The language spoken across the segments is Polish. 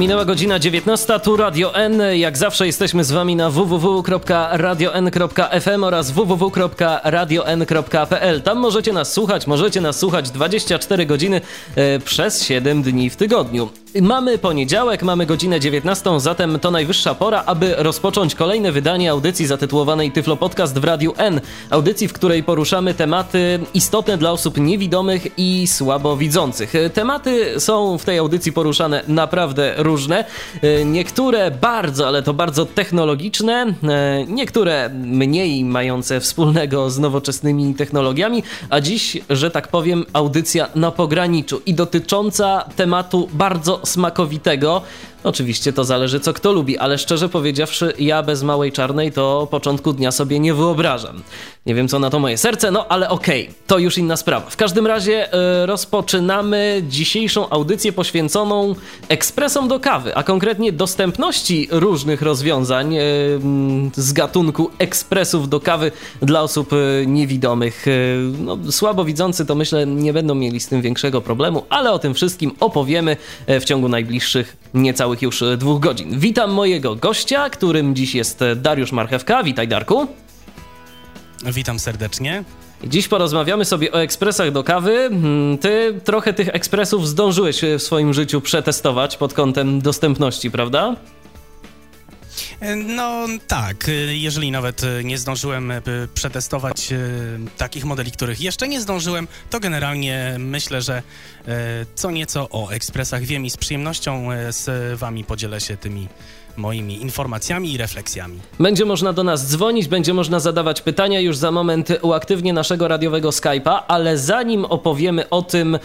Minęła godzina 19, tu Radio N. Jak zawsze jesteśmy z wami na www.radion.fm oraz www.radion.pl. Tam możecie nas słuchać, możecie nas słuchać 24 godziny e, przez 7 dni w tygodniu. Mamy poniedziałek, mamy godzinę 19, zatem to najwyższa pora, aby rozpocząć kolejne wydanie audycji zatytułowanej Tyflo Podcast w Radiu N. Audycji, w której poruszamy tematy istotne dla osób niewidomych i słabowidzących. Tematy są w tej audycji poruszane naprawdę różne. Niektóre bardzo, ale to bardzo technologiczne, niektóre mniej mające wspólnego z nowoczesnymi technologiami, a dziś, że tak powiem, audycja na pograniczu i dotycząca tematu bardzo smakowitego. Oczywiście to zależy, co kto lubi, ale szczerze powiedziawszy, ja bez małej czarnej to początku dnia sobie nie wyobrażam. Nie wiem, co na to moje serce, no ale okej, okay, to już inna sprawa. W każdym razie yy, rozpoczynamy dzisiejszą audycję poświęconą ekspresom do kawy, a konkretnie dostępności różnych rozwiązań yy, z gatunku ekspresów do kawy dla osób yy, niewidomych. No, słabowidzący to myślę nie będą mieli z tym większego problemu, ale o tym wszystkim opowiemy w ciągu najbliższych niecałych już dwóch godzin. Witam mojego gościa, którym dziś jest Dariusz Marchewka. Witaj Darku. Witam serdecznie. Dziś porozmawiamy sobie o ekspresach do kawy. Hmm, ty trochę tych ekspresów zdążyłeś w swoim życiu przetestować pod kątem dostępności, prawda? No tak, jeżeli nawet nie zdążyłem przetestować takich modeli, których jeszcze nie zdążyłem, to generalnie myślę, że co nieco o ekspresach. Wiem i z przyjemnością z Wami podzielę się tymi moimi informacjami i refleksjami. Będzie można do nas dzwonić, będzie można zadawać pytania. Już za moment uaktywnię naszego radiowego Skype'a, ale zanim opowiemy o tym e,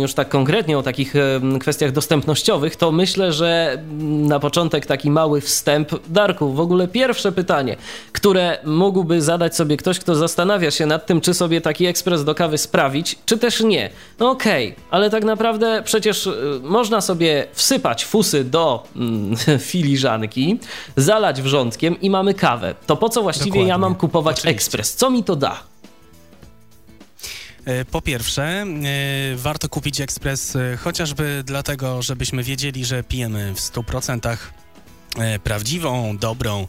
już tak konkretnie, o takich e, kwestiach dostępnościowych, to myślę, że na początek taki mały wstęp. Darku, w ogóle pierwsze pytanie, które mógłby zadać sobie ktoś, kto zastanawia się nad tym, czy sobie taki ekspres do kawy sprawić, czy też nie. No okej, okay, ale tak naprawdę przecież e, można sobie wsypać fusy do mm, filiżanki, zalać wrzątkiem i mamy kawę. To po co właściwie Dokładnie. ja mam kupować Oczywiście. ekspres? Co mi to da? E, po pierwsze, e, warto kupić ekspres e, chociażby dlatego, żebyśmy wiedzieli, że pijemy w 100% prawdziwą, dobrą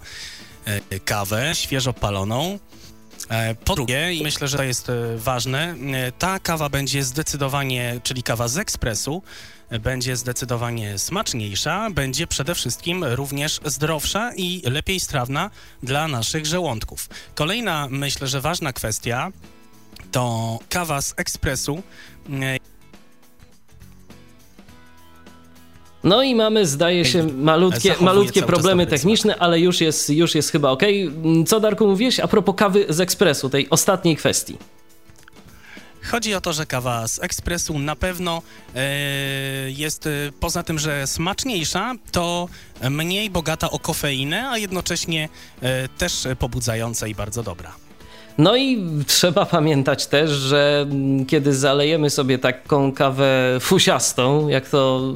kawę, świeżo paloną. Po drugie, i myślę, że to jest ważne, ta kawa będzie zdecydowanie, czyli kawa z ekspresu, będzie zdecydowanie smaczniejsza, będzie przede wszystkim również zdrowsza i lepiej strawna dla naszych żołądków. Kolejna, myślę, że ważna kwestia to kawa z ekspresu. No i mamy, zdaje się, malutkie, malutkie problemy techniczne, ale już jest, już jest chyba ok. Co, Darku, mówiłeś a propos kawy z ekspresu, tej ostatniej kwestii? Chodzi o to, że kawa z ekspresu na pewno e, jest, e, poza tym, że smaczniejsza, to mniej bogata o kofeinę, a jednocześnie e, też pobudzająca i bardzo dobra. No i trzeba pamiętać też, że kiedy zalejemy sobie taką kawę fusiastą, jak to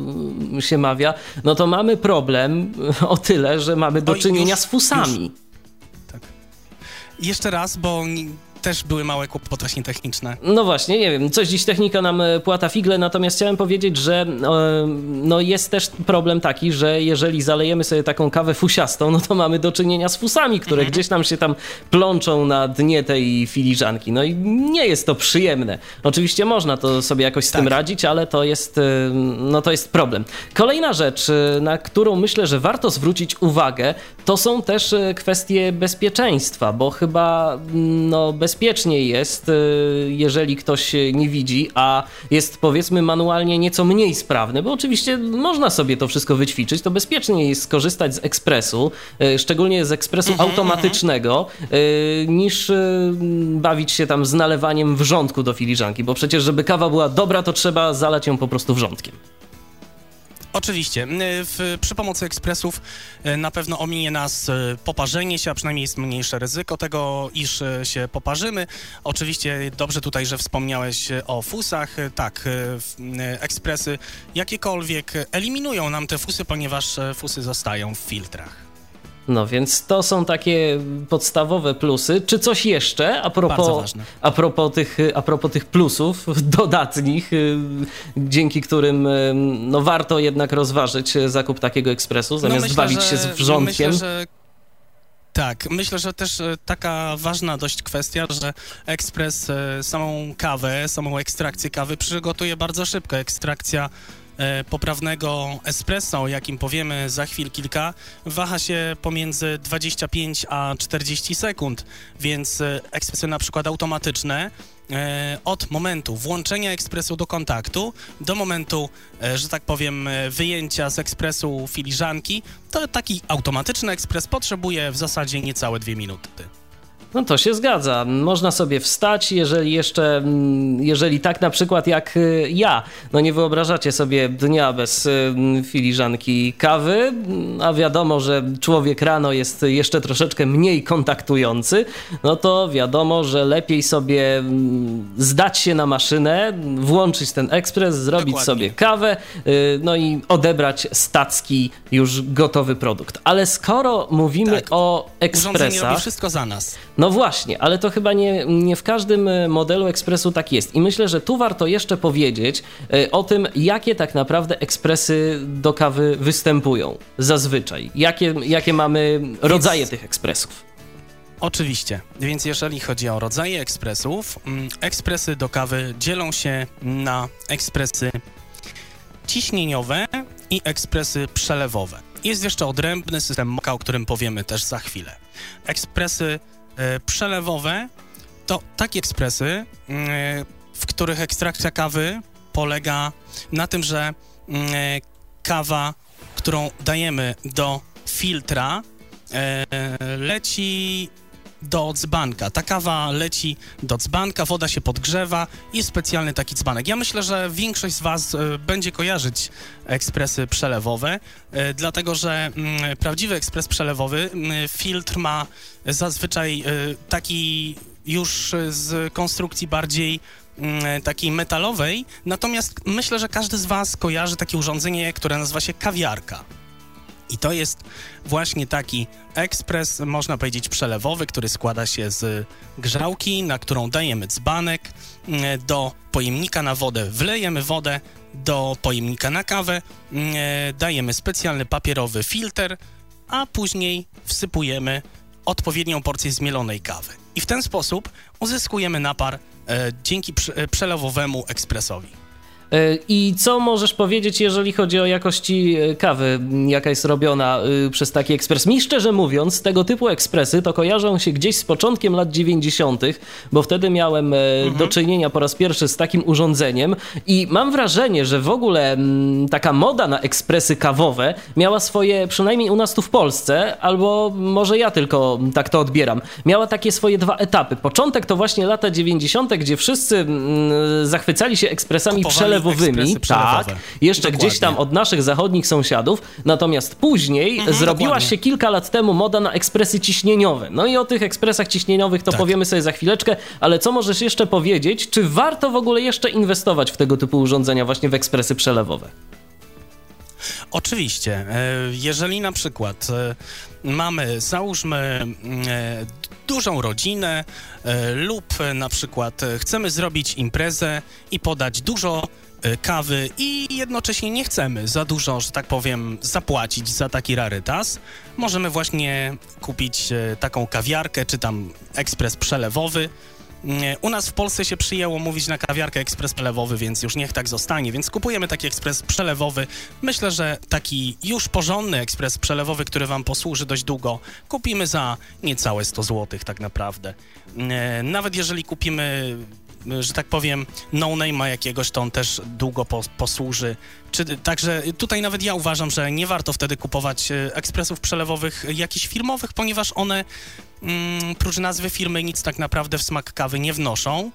się mawia, no to mamy problem o tyle, że mamy do czynienia już, z fusami. Już. Tak. Jeszcze raz, bo też były małe kłopoty właśnie techniczne. No właśnie, nie wiem, coś dziś technika nam e, płata figle, natomiast chciałem powiedzieć, że e, no jest też problem taki, że jeżeli zalejemy sobie taką kawę fusiastą, no to mamy do czynienia z fusami, które mhm. gdzieś nam się tam plączą na dnie tej filiżanki. No i nie jest to przyjemne. Oczywiście można to sobie jakoś z tak. tym radzić, ale to jest, e, no to jest problem. Kolejna rzecz, na którą myślę, że warto zwrócić uwagę, to są też kwestie bezpieczeństwa, bo chyba no, bez bezpieczniej jest, y, jeżeli ktoś nie widzi, a jest powiedzmy manualnie nieco mniej sprawny, bo oczywiście można sobie to wszystko wyćwiczyć, to bezpieczniej jest skorzystać z ekspresu, y, szczególnie z ekspresu mhm, automatycznego, y, niż bawić się tam z nalewaniem wrzątku do filiżanki, bo przecież żeby kawa była dobra, to trzeba zalać ją po prostu wrzątkiem. Oczywiście. W, przy pomocy ekspresów na pewno ominie nas poparzenie się, a przynajmniej jest mniejsze ryzyko tego, iż się poparzymy. Oczywiście dobrze tutaj, że wspomniałeś o fusach. Tak, ekspresy jakiekolwiek eliminują nam te fusy, ponieważ fusy zostają w filtrach. No więc to są takie podstawowe plusy. Czy coś jeszcze a propos, a propos, tych, a propos tych plusów dodatnich, y, dzięki którym y, no, warto jednak rozważyć zakup takiego ekspresu, no zamiast no myślę, bawić się z wrzątkiem? Myślę, że... Tak, myślę, że też y, taka ważna dość kwestia, że ekspres samą kawę, samą ekstrakcję kawy przygotuje bardzo szybko. Ekstrakcja poprawnego espresso, o jakim powiemy za chwil kilka, waha się pomiędzy 25 a 40 sekund, więc e, ekspresy na przykład automatyczne e, od momentu włączenia ekspresu do kontaktu do momentu, że tak powiem, wyjęcia z ekspresu filiżanki, to taki automatyczny ekspres potrzebuje w zasadzie niecałe dwie minuty. No to się zgadza. Można sobie wstać, jeżeli jeszcze, mm, jeżeli tak na przykład jak y, ja, no nie wyobrażacie sobie dnia bez y, filiżanki kawy, mm, a wiadomo, że człowiek rano jest jeszcze troszeczkę mniej kontaktujący, no to wiadomo, że lepiej sobie mm, zdać się na maszynę, włączyć ten ekspres, zrobić Dokładnie. sobie kawę, y, no i odebrać stacki już gotowy produkt. Ale skoro mówimy tak. o ekspresach... Urządzenie robi wszystko za nas. No właśnie, ale to chyba nie, nie w każdym e, modelu ekspresu tak jest. I myślę, że tu warto jeszcze powiedzieć e, o tym, jakie tak naprawdę ekspresy do kawy występują zazwyczaj. Jakie, jakie mamy rodzaje Więc... tych ekspresów. Oczywiście, więc jeżeli chodzi o rodzaje ekspresów, mm, ekspresy do kawy dzielą się na ekspresy ciśnieniowe i ekspresy przelewowe. Jest jeszcze odrębny system moka, o którym powiemy też za chwilę. Ekspresy przelewowe to takie ekspresy, e, w których ekstrakcja kawy polega na tym, że e, kawa, którą dajemy do filtra, leci do dzbanka. Ta kawa leci do dzbanka, woda się podgrzewa i specjalny taki dzbanek. Ja myślę, że większość z Was e, będzie kojarzyć ekspresy przelewowe, e, dlatego że mm, prawdziwy ekspres przelewowy, mm, filtr ma zazwyczaj e, taki już z konstrukcji bardziej mm, takiej metalowej, natomiast myślę, że każdy z Was kojarzy takie urządzenie, które nazywa się kawiarka. I to jest właśnie taki ekspres, można powiedzieć przelewowy, który składa się z grzałki, na którą dajemy dzbanek, mm, do pojemnika na wodę wlejemy wodę, do pojemnika na kawę mm, dajemy specjalny papierowy filtr, a później wsypujemy odpowiednią porcję zmielonej kawy. I w ten sposób uzyskujemy napar e, dzięki przelewowemu ekspresowi. E, I co możesz powiedzieć, jeżeli chodzi o jakości e, kawy, jaka jest robiona e, przez taki ekspres? Mi szczerze mówiąc, tego typu ekspresy to kojarzą się gdzieś z początkiem lat 90., bo wtedy miałem mhm. do czynienia po raz pierwszy z takim urządzeniem i mam wrażenie, że w ogóle taka moda na ekspresy kawowe miała swoje, przynajmniej u nas tu w Polsce, albo może ja tylko tak to odbieram, miała takie swoje dwa etapy. Początek to właśnie lata 90., gdzie wszyscy zachwycali się ekspresami przelewowymi przelewowymi, tak, jeszcze dokładnie. gdzieś tam od naszych zachodnich sąsiadów, natomiast później mhm, zrobiła dokładnie. się kilka lat temu moda na ekspresy ciśnieniowe. No i o tych ekspresach ciśnieniowych to tak. powiemy sobie za chwileczkę, ale co możesz jeszcze powiedzieć, czy warto w ogóle jeszcze inwestować w tego typu urządzenia właśnie w ekspresy przelewowe? Oczywiście. E, jeżeli na przykład e, mamy, załóżmy, e, dużą rodzinę lub na przykład chcemy zrobić imprezę i podać dużo kawy i jednocześnie nie chcemy za dużo, że tak powiem, zapłacić za taki rarytas, możemy właśnie kupić e, taką kawiarkę czy tam ekspres przelewowy. E, u nas w Polsce się przyjęło mówić na kawiarkę ekspres przelewowy, więc już niech tak zostanie, więc kupujemy taki ekspres przelewowy. Myślę, że taki już porządny ekspres przelewowy, który wam posłuży dość długo, kupimy za niecałe 100 zł tak naprawdę. Nawet jeżeli kupimy że tak powiem, no-name'a jakiegoś, to on też długo po, posłuży. Czy, także tutaj nawet ja uważam, że nie warto wtedy kupować e, ekspresów przelewowych jakichś firmowych, ponieważ one mm, prócz nazwy firmy nic tak naprawdę w smak kawy nie wnoszą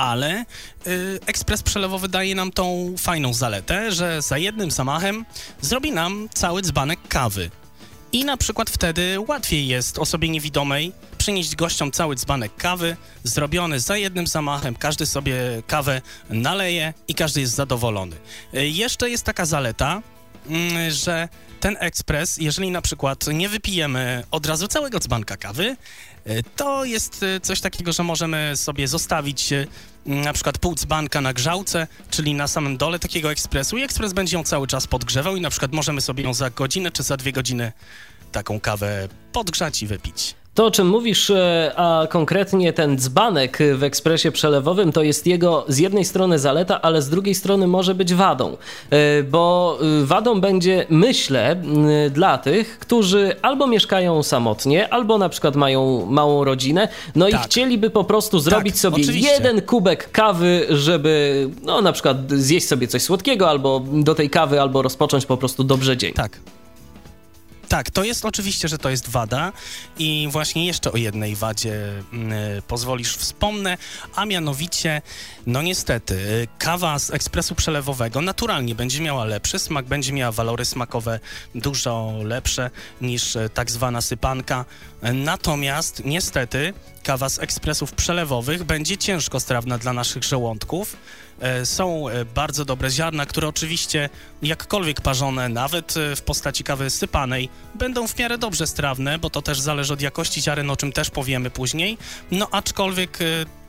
ale y, ekspres przelewowy daje nam tą fajną zaletę, że za jednym zamachem zrobi nam cały dzbanek kawy. I na przykład wtedy łatwiej jest osobie niewidomej przynieść gościom cały dzbanek kawy, zrobiony za jednym zamachem, każdy sobie kawę naleje i każdy jest zadowolony. Y, jeszcze jest taka zaleta, mm, że ten ekspres, jeżeli na przykład nie wypijemy od razu całego dzbanka kawy, y, to jest y, coś takiego, że możemy sobie zostawić na przykład pół dzbanka na grzałce, czyli na samym dole takiego ekspresu i ekspres będzie ją cały czas podgrzewał i na przykład możemy sobie ją za godzinę czy za dwie godziny taką kawę podgrzać i wypić. To, o czym mówisz, e, a konkretnie ten dzbanek w ekspresie przelewowym, to jest jego z jednej strony zaleta, ale z drugiej strony może być wadą. E, bo e, wadą będzie, myślę, dla tych, którzy albo mieszkają samotnie, albo na przykład mają małą rodzinę, no tak. i chcieliby po prostu zrobić tak, sobie oczywiście. jeden kubek kawy, żeby no na przykład zjeść sobie coś słodkiego, albo do tej kawy, albo rozpocząć po prostu dobrze dzień. Tak. Tak, to jest oczywiście, że to jest wada i właśnie jeszcze o jednej wadzie y, pozwolisz wspomnę, a mianowicie, no niestety, kawa z ekspresu przelewowego naturalnie będzie miała lepszy smak, będzie miała walory smakowe dużo lepsze niż y, tak zwana sypanka, natomiast niestety kawa z ekspresów przelewowych będzie ciężko strawna dla naszych żołądków, E, są e, bardzo dobre ziarna, które oczywiście jakkolwiek parzone, nawet e, w postaci kawy sypanej, będą w miarę dobrze strawne, bo to też zależy od jakości ziaren, o czym też powiemy później. No aczkolwiek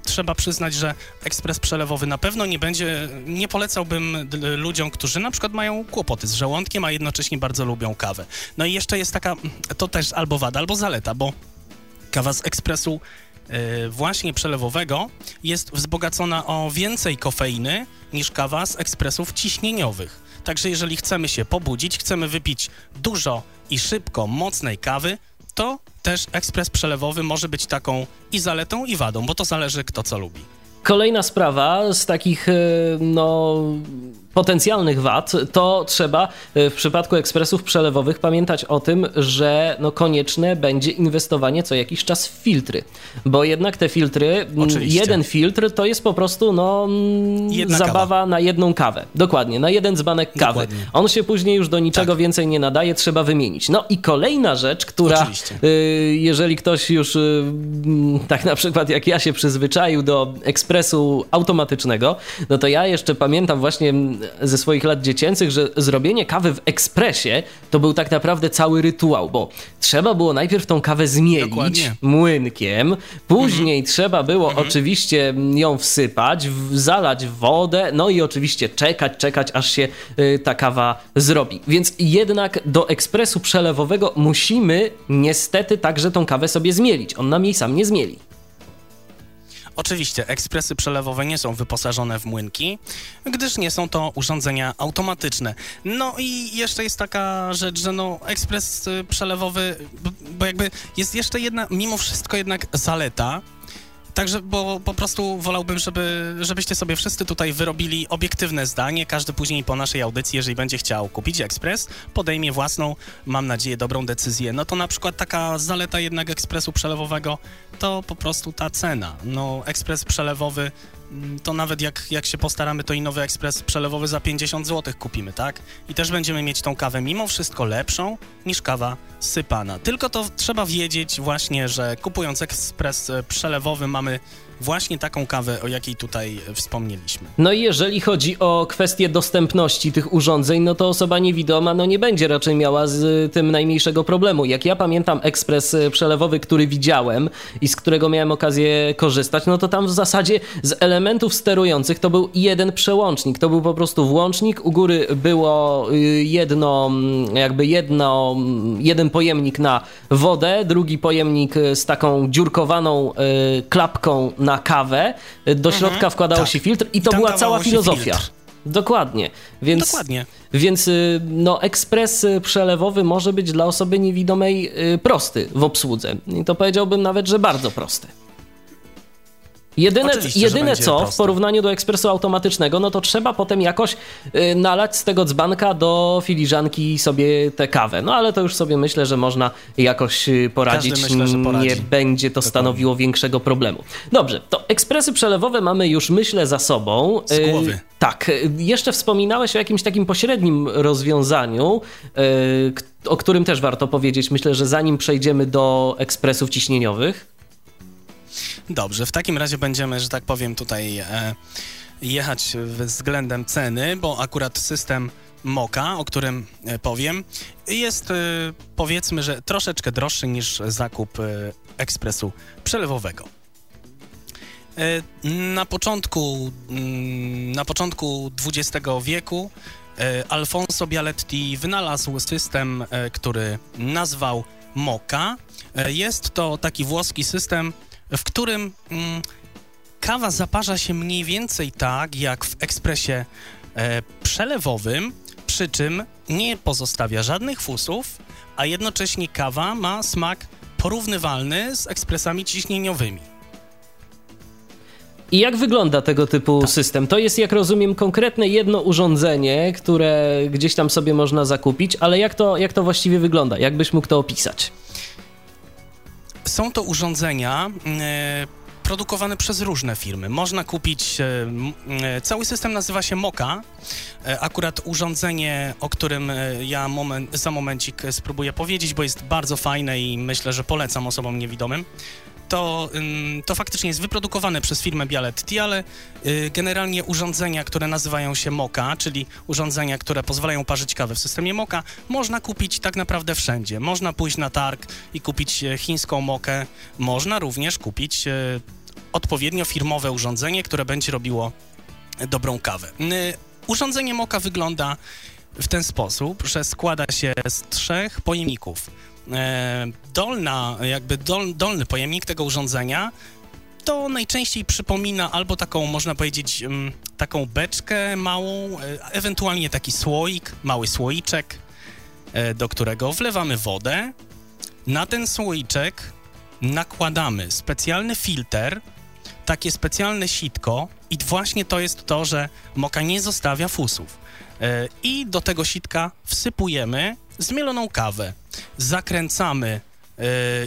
trzeba przyznać, że ekspres przelewowy na pewno nie będzie, nie polecałbym ludziom, którzy na przykład mają kłopoty z żołądkiem, a jednocześnie bardzo lubią kawę. No i jeszcze jest taka, to też albo wada, albo zaleta, bo kawa z ekspresu E, właśnie przelewowego jest wzbogacona o więcej kofeiny niż kawa z ekspresów ciśnieniowych. Także jeżeli chcemy się pobudzić, chcemy wypić dużo i szybko mocnej kawy, to też ekspres przelewowy może być taką i zaletą, i wadą, bo to zależy kto co lubi. Kolejna sprawa z takich e, no, potencjalnych wad, to trzeba e, w przypadku ekspresów przelewowych pamiętać o tym, że no konieczne będzie inwestowanie co jakiś czas w filtry, bo jednak te filtry, Oczywiście. jeden filtr to jest po prostu no, zabawa kawa. na jedną kawę. Dokładnie, na jeden dzbanek kawy. Dokładnie. On się później już do niczego tak. więcej nie nadaje, trzeba wymienić. No i kolejna rzecz, która y, jeżeli ktoś już y, tak na przykład jak ja się przyzwyczaił do ekspresu automatycznego, no to ja jeszcze pamiętam właśnie ze swoich lat dziecięcych, że zrobienie kawy w ekspresie to był tak naprawdę cały rytuał, bo trzeba było najpierw tą kawę zmielić Dokładnie. młynkiem, później mhm. trzeba było mhm. oczywiście ją wsypać, zalać wodę, no i oczywiście czekać, czekać, aż się y, ta kawa zrobi. Więc jednak do ekspresu przelewowego musimy niestety także tą kawę sobie zmielić. On nam jej sam nie zmieli. Oczywiście ekspresy przelewowe nie są wyposażone w młynki, gdyż nie są to urządzenia automatyczne. No i jeszcze jest taka rzecz, że no ekspres y, przelewowy, bo jakby jest jeszcze jedna, mimo wszystko jednak zaleta, Także, bo po prostu wolałbym, żeby, żebyście sobie wszyscy tutaj wyrobili obiektywne zdanie. Każdy później po naszej audycji, jeżeli będzie chciał kupić ekspres, podejmie własną, mam nadzieję, dobrą decyzję. No to na przykład taka zaleta jednak ekspresu przelewowego to po prostu ta cena. No, ekspres przelewowy to nawet jak, jak się postaramy, to i nowy ekspres przelewowy za 50 zł kupimy, tak? I też będziemy mieć tą kawę mimo wszystko lepszą niż kawa sypana. Tylko to trzeba wiedzieć właśnie, że kupując ekspres przelewowy mamy właśnie taką kawę, o jakiej tutaj wspomnieliśmy. No i jeżeli chodzi o kwestię dostępności tych urządzeń, no to osoba niewidoma no nie będzie raczej miała z tym najmniejszego problemu. Jak ja pamiętam ekspres przelewowy, który widziałem i z którego miałem okazję korzystać, no to tam w zasadzie z elementów sterujących to był jeden przełącznik. To był po prostu włącznik. U góry było y, jedno, jakby jedno, jeden pojemnik na wodę, drugi pojemnik z taką dziurkowaną y, klapką na na kawę, do mhm. środka mhm, wkładało tak. się filtr i to była cała filozofia. Filtr. Dokładnie. Więc, Dokładnie. Więc y, no, ekspres przelewowy może być dla osoby niewidomej y, prosty w obsłudze. I to powiedziałbym nawet, że bardzo prosty. Jedyne, jedyne co w porównaniu do ekspresu automatycznego, no to trzeba potem jakoś y, nalać z tego dzbanka do filiżanki sobie tę kawę. No ale to już sobie myślę, że można jakoś y, poradzić. Myślę, poradzi. Nie będzie to stanowiło większego problemu. Dobrze, to ekspresy przelewowe mamy już myślę za sobą. Z głowy. tak, jeszcze wspominałeś o jakimś takim pośrednim rozwiązaniu, o którym też warto powiedzieć. Myślę, że zanim przejdziemy do ekspresów ciśnieniowych. Dobrze, w takim razie będziemy, że tak powiem, tutaj e, jechać względem ceny, bo akurat system Moka, o którym e, powiem, jest e, powiedzmy, że troszeczkę droższy niż zakup ekspresu przelewowego. Na początku, mm, na początku XX wieku Alfonso Bialetti wynalazł system, który nazwał Moka. Jest to taki włoski system, w którym mm, kawa zaparza się mniej więcej tak jak w ekspresie e, przelewowym, przy czym nie pozostawia żadnych fusów, a jednocześnie kawa ma smak porównywalny z ekspresami ciśnieniowymi. I jak wygląda tego typu tak. system? To jest, jak rozumiem, konkretne jedno urządzenie, które gdzieś tam sobie można zakupić, ale jak to, jak to właściwie wygląda? Jak byś mógł to opisać? Są to urządzenia e, produkowane przez różne firmy. Można kupić, e, e, cały system nazywa się Moka. Akurat urządzenie, o którym ja moment, za momencik spróbuję powiedzieć, bo jest bardzo fajne i myślę, że polecam osobom niewidomym to, to faktycznie jest wyprodukowane przez firmę Bialetti, ale y, generalnie urządzenia, które nazywają się Moka, czyli urządzenia, które pozwalają parzyć kawę w systemie Moka, można kupić tak naprawdę wszędzie. Można pójść na targ i kupić e, chińską mokę, można również kupić e, odpowiednio firmowe urządzenie, które będzie robiło dobrą kawę. Urządzenie Moka wygląda w ten sposób, że składa się z trzech pojemników E, dolna, jakby dol, dolny pojemnik tego urządzenia to najczęściej przypomina albo taką, można powiedzieć, mm, taką beczkę małą, e, ewentualnie taki słoik, mały słoiczek, e, do którego wlewamy wodę. Na ten słoiczek nakładamy specjalny filtr, takie specjalne sitko i właśnie to jest to, że moka nie zostawia fusów. I do tego sitka wsypujemy zmieloną kawę zakręcamy yy,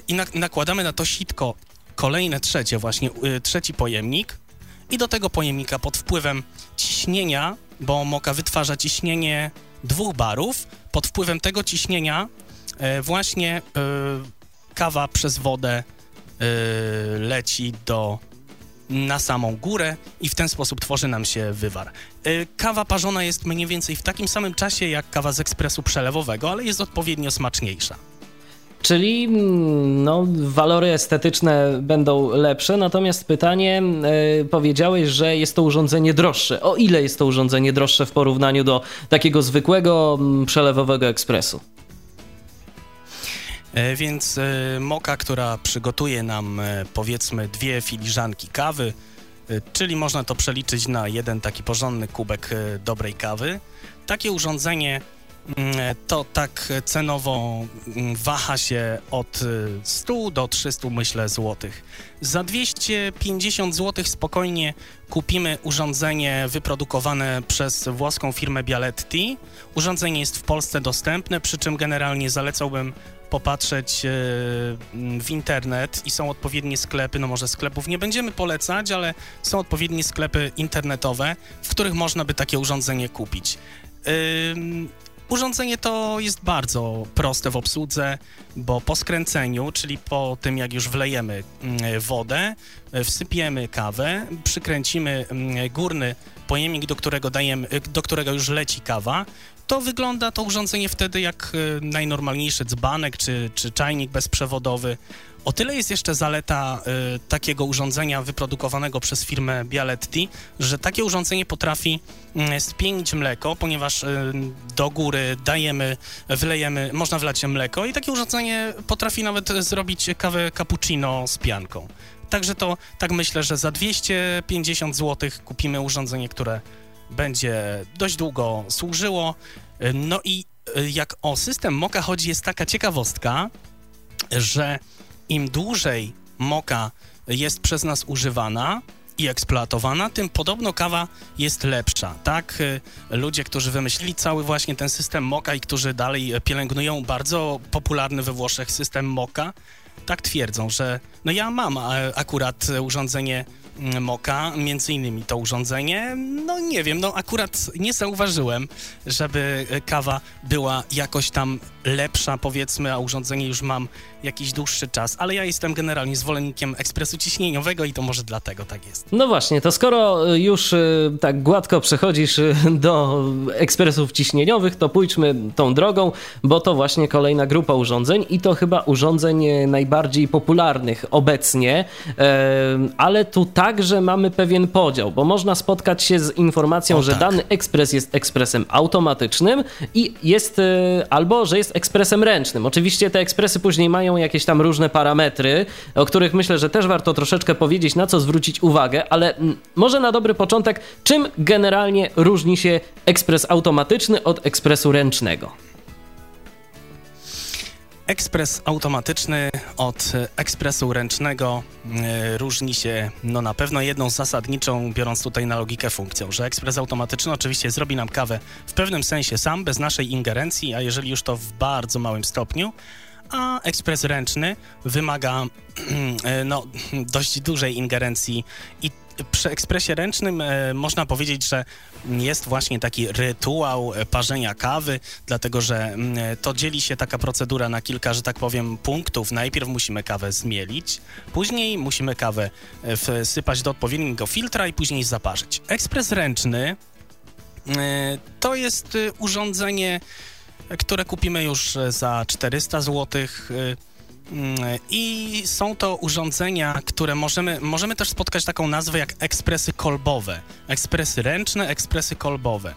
i na, nakładamy na to sitko kolejne trzecie, właśnie yy, trzeci pojemnik. I do tego pojemnika pod wpływem ciśnienia, bo moka wytwarza ciśnienie dwóch barów, pod wpływem tego ciśnienia yy, właśnie kawa przez wodę leci do na samą górę i w ten sposób tworzy nam się wywar. Y, kawa parzona jest mniej więcej w takim samym czasie jak kawa z ekspresu przelewowego, ale jest odpowiednio smaczniejsza. Czyli mm, no, walory estetyczne będą lepsze, natomiast pytanie, yy, powiedziałeś, że jest to urządzenie droższe. O ile jest to urządzenie droższe w porównaniu do takiego zwykłego mm, przelewowego ekspresu? E, więc e, moka, która przygotuje nam e, powiedzmy dwie filiżanki kawy, czyli można to przeliczyć na jeden taki porządny kubek dobrej kawy. Takie urządzenie mm, to tak cenowo mm, waha się od 100 do 300 myślę złotych. Za 250 zł spokojnie kupimy urządzenie wyprodukowane przez włoską firmę Bialetti. Urządzenie jest w Polsce dostępne, przy czym generalnie zalecałbym popatrzeć e, w internet i są odpowiednie sklepy, no może sklepów nie będziemy polecać, ale są odpowiednie sklepy internetowe, w których można by takie urządzenie kupić. Urządzenie to jest bardzo proste w obsłudze, bo po skręceniu, czyli po tym jak już wlejemy wodę, e, wsypiemy kawę, przykręcimy górny pojemnik, do którego, dajemy, do którego już leci kawa, to wygląda to urządzenie wtedy jak e, najnormalniejszy dzbanek czy, czy czajnik bezprzewodowy. O tyle jest jeszcze zaleta y, takiego urządzenia wyprodukowanego przez firmę Bialetti, że takie urządzenie potrafi y, spienić mleko, ponieważ y, do góry dajemy, wlejemy, można wlać mleko i takie urządzenie potrafi nawet zrobić kawę cappuccino z pianką. Także to, tak myślę, że za 250 zł kupimy urządzenie, które będzie dość długo służyło. No i jak o system Moka chodzi, jest taka ciekawostka, że im dłużej moka jest przez nas używana i eksploatowana, tym podobno kawa jest lepsza. Tak, y, ludzie, którzy wymyślili cały właśnie ten system Moka i którzy dalej pielęgnują bardzo popularny we Włoszech system Moka, tak twierdzą, że no ja mam akurat urządzenie Moka, między innymi to urządzenie. No nie wiem, no akurat nie zauważyłem, żeby kawa była jakoś tam lepsza, powiedzmy, a urządzenie już mam jakiś dłuższy czas, ale ja jestem generalnie zwolennikiem ekspresu ciśnieniowego i to może dlatego tak jest. No właśnie, to skoro już y, tak gładko przechodzisz y, do ekspresów ciśnieniowych, to pójdźmy tą drogą, bo to właśnie kolejna grupa urządzeń i to chyba urządzeń y, najbardziej popularnych obecnie, ale tu także mamy pewien podział, bo można spotkać się z informacją, o, że tak. dany ekspres jest ekspresem automatycznym i jest albo, że jest ekspresem ręcznym. Oczywiście te ekspresy później mają jakieś tam różne parametry, o których myślę, że też warto troszeczkę powiedzieć, na co zwrócić uwagę, ale może na dobry początek, czym generalnie różni się ekspres automatyczny od ekspresu ręcznego? Ekspres automatyczny od ekspresu ręcznego e, różni się no na pewno jedną zasadniczą, biorąc tutaj na logikę funkcją, że ekspres automatyczny oczywiście zrobi nam kawę w pewnym sensie sam, bez naszej ingerencji, a jeżeli już to w bardzo małym stopniu, a ekspres ręczny wymaga e, no, dość dużej ingerencji i przy ekspresie ręcznym e, można powiedzieć, że jest właśnie taki rytuał parzenia kawy, dlatego że mm, to dzieli się taka procedura na kilka, że tak powiem, punktów. Najpierw musimy kawę zmielić, później musimy kawę e, wsypać do odpowiedniego filtra i później zaparzyć. Ekspres ręczny e, to jest e, urządzenie, które kupimy już za 400 złotych I są to urządzenia, które możemy, możemy też spotkać taką nazwę jak ekspresy kolbowe. Ekspresy ręczne, ekspresy kolbowe.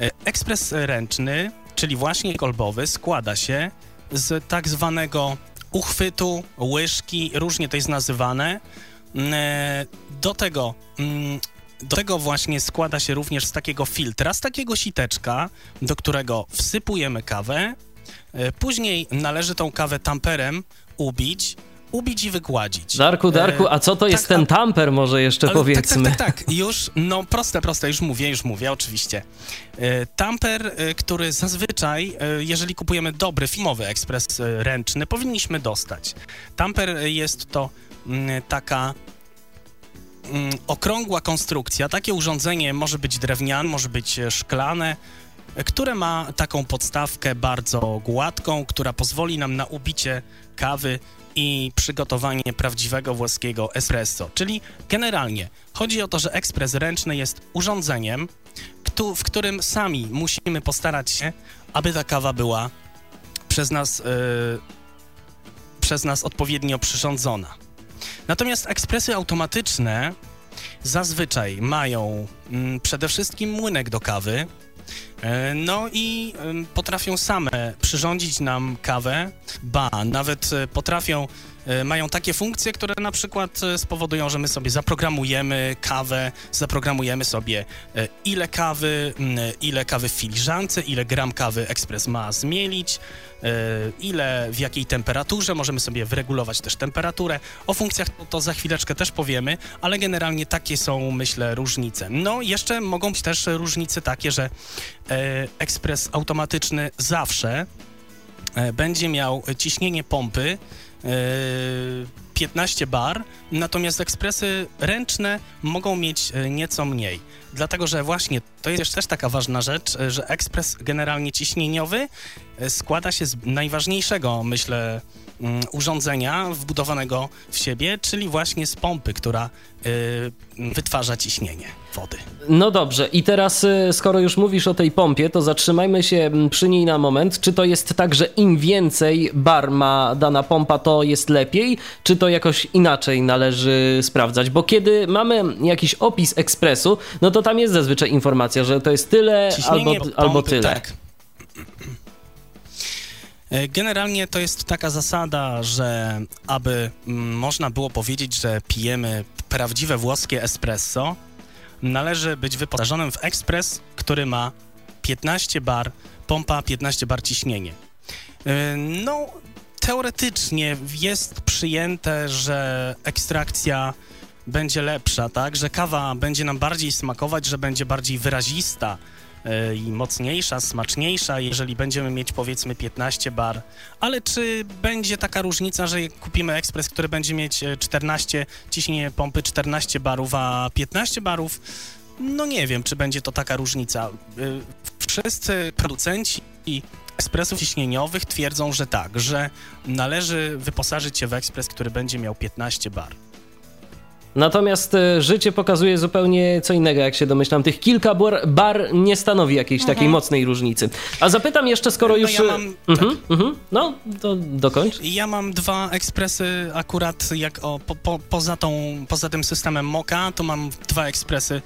E, ekspres ręczny, czyli właśnie kolbowy, składa się z tak zwanego uchwytu, łyżki, różnie to jest nazywane. Mm, e, do tego, mm, do tego właśnie składa się również z takiego filtra, z takiego siteczka, do którego wsypujemy kawę, później należy tą kawę tamperem ubić, ubić i wygładzić. Darku, Darku, a co to jest tak, ten tamper może jeszcze powiedzmy? Tak, tak, tak, tak, już, no proste, proste, już mówię, już mówię, oczywiście. E, tamper, e, który zazwyczaj, jeżeli kupujemy dobry filmowy ekspres ręczny, powinniśmy dostać. Tamper jest to mm, taka mm, okrągła konstrukcja. Takie urządzenie może być drewniane, może być szklane, które ma taką podstawkę bardzo gładką, która pozwoli nam na ubicie kawy i przygotowanie prawdziwego włoskiego espresso. Czyli generalnie chodzi o to, że ekspres ręczny jest urządzeniem, w którym sami musimy postarać się, aby ta kawa była przez nas, yy, przez nas odpowiednio przyrządzona. Natomiast ekspresy automatyczne zazwyczaj mają mm, przede wszystkim młynek do kawy, no i potrafią same przyrządzić nam kawę, ba, nawet e, potrafią E, mają takie funkcje, które na przykład e, spowodują, że my sobie zaprogramujemy kawę, zaprogramujemy sobie e, ile kawy, ile kawy w filiżance, ile gram kawy ekspres ma zmielić, ile, w jakiej temperaturze, możemy sobie wyregulować też temperaturę. O funkcjach to, to za chwileczkę też powiemy, ale generalnie takie są, myślę, różnice. No, jeszcze mogą być też różnice takie, że ekspres automatyczny zawsze będzie miał ciśnienie pompy 15 bar, natomiast ekspresy ręczne mogą mieć e, nieco mniej. Dlatego, że właśnie to jest też taka ważna rzecz, e, że ekspres generalnie ciśnieniowy e, składa się z najważniejszego, myślę, mm, urządzenia wbudowanego w siebie, czyli właśnie z pompy, która wytwarza ciśnienie wody. No dobrze, i teraz y, skoro już mówisz o tej pompie, to zatrzymajmy się mm, przy niej na moment. Czy to jest tak, że im więcej bar ma dana pompa, to jest lepiej, czy to jakoś inaczej należy sprawdzać? Bo kiedy mamy jakiś opis ekspresu, no to tam jest zazwyczaj informacja, że to jest tyle albo, pompy, albo tyle. Tak. E, generalnie to jest taka zasada, że aby mm, można było powiedzieć, że pijemy prawdziwe włoskie espresso, należy być wyposażonym w ekspres, który ma 15 bar, pompa 15 bar ciśnienie. E, no, teoretycznie jest przyjęte, że ekstrakcja będzie lepsza, tak? Że kawa będzie nam bardziej smakować, że będzie bardziej wyrazista i mocniejsza, smaczniejsza, jeżeli będziemy mieć powiedzmy 15 bar. Ale czy będzie taka różnica, że kupimy ekspres, który będzie mieć 14, e, ciśnienie pompy 14 barów, a 15 barów? No nie wiem, czy będzie to taka różnica. E, wszyscy producenci ekspresów ciśnieniowych twierdzą, że tak, że należy wyposażyć się w ekspres, który będzie miał 15 bar. Natomiast e, życie pokazuje zupełnie co innego, jak się domyślam. Tych kilka bar, bar nie stanowi jakiejś mhm. takiej mocnej różnicy. A zapytam jeszcze, skoro no już... Ja mam, mhm, tak. mhm. No, to dokończ. Ja mam dwa ekspresy akurat jak o, po, po, poza, tą, poza tym systemem Moka, to mam dwa ekspresy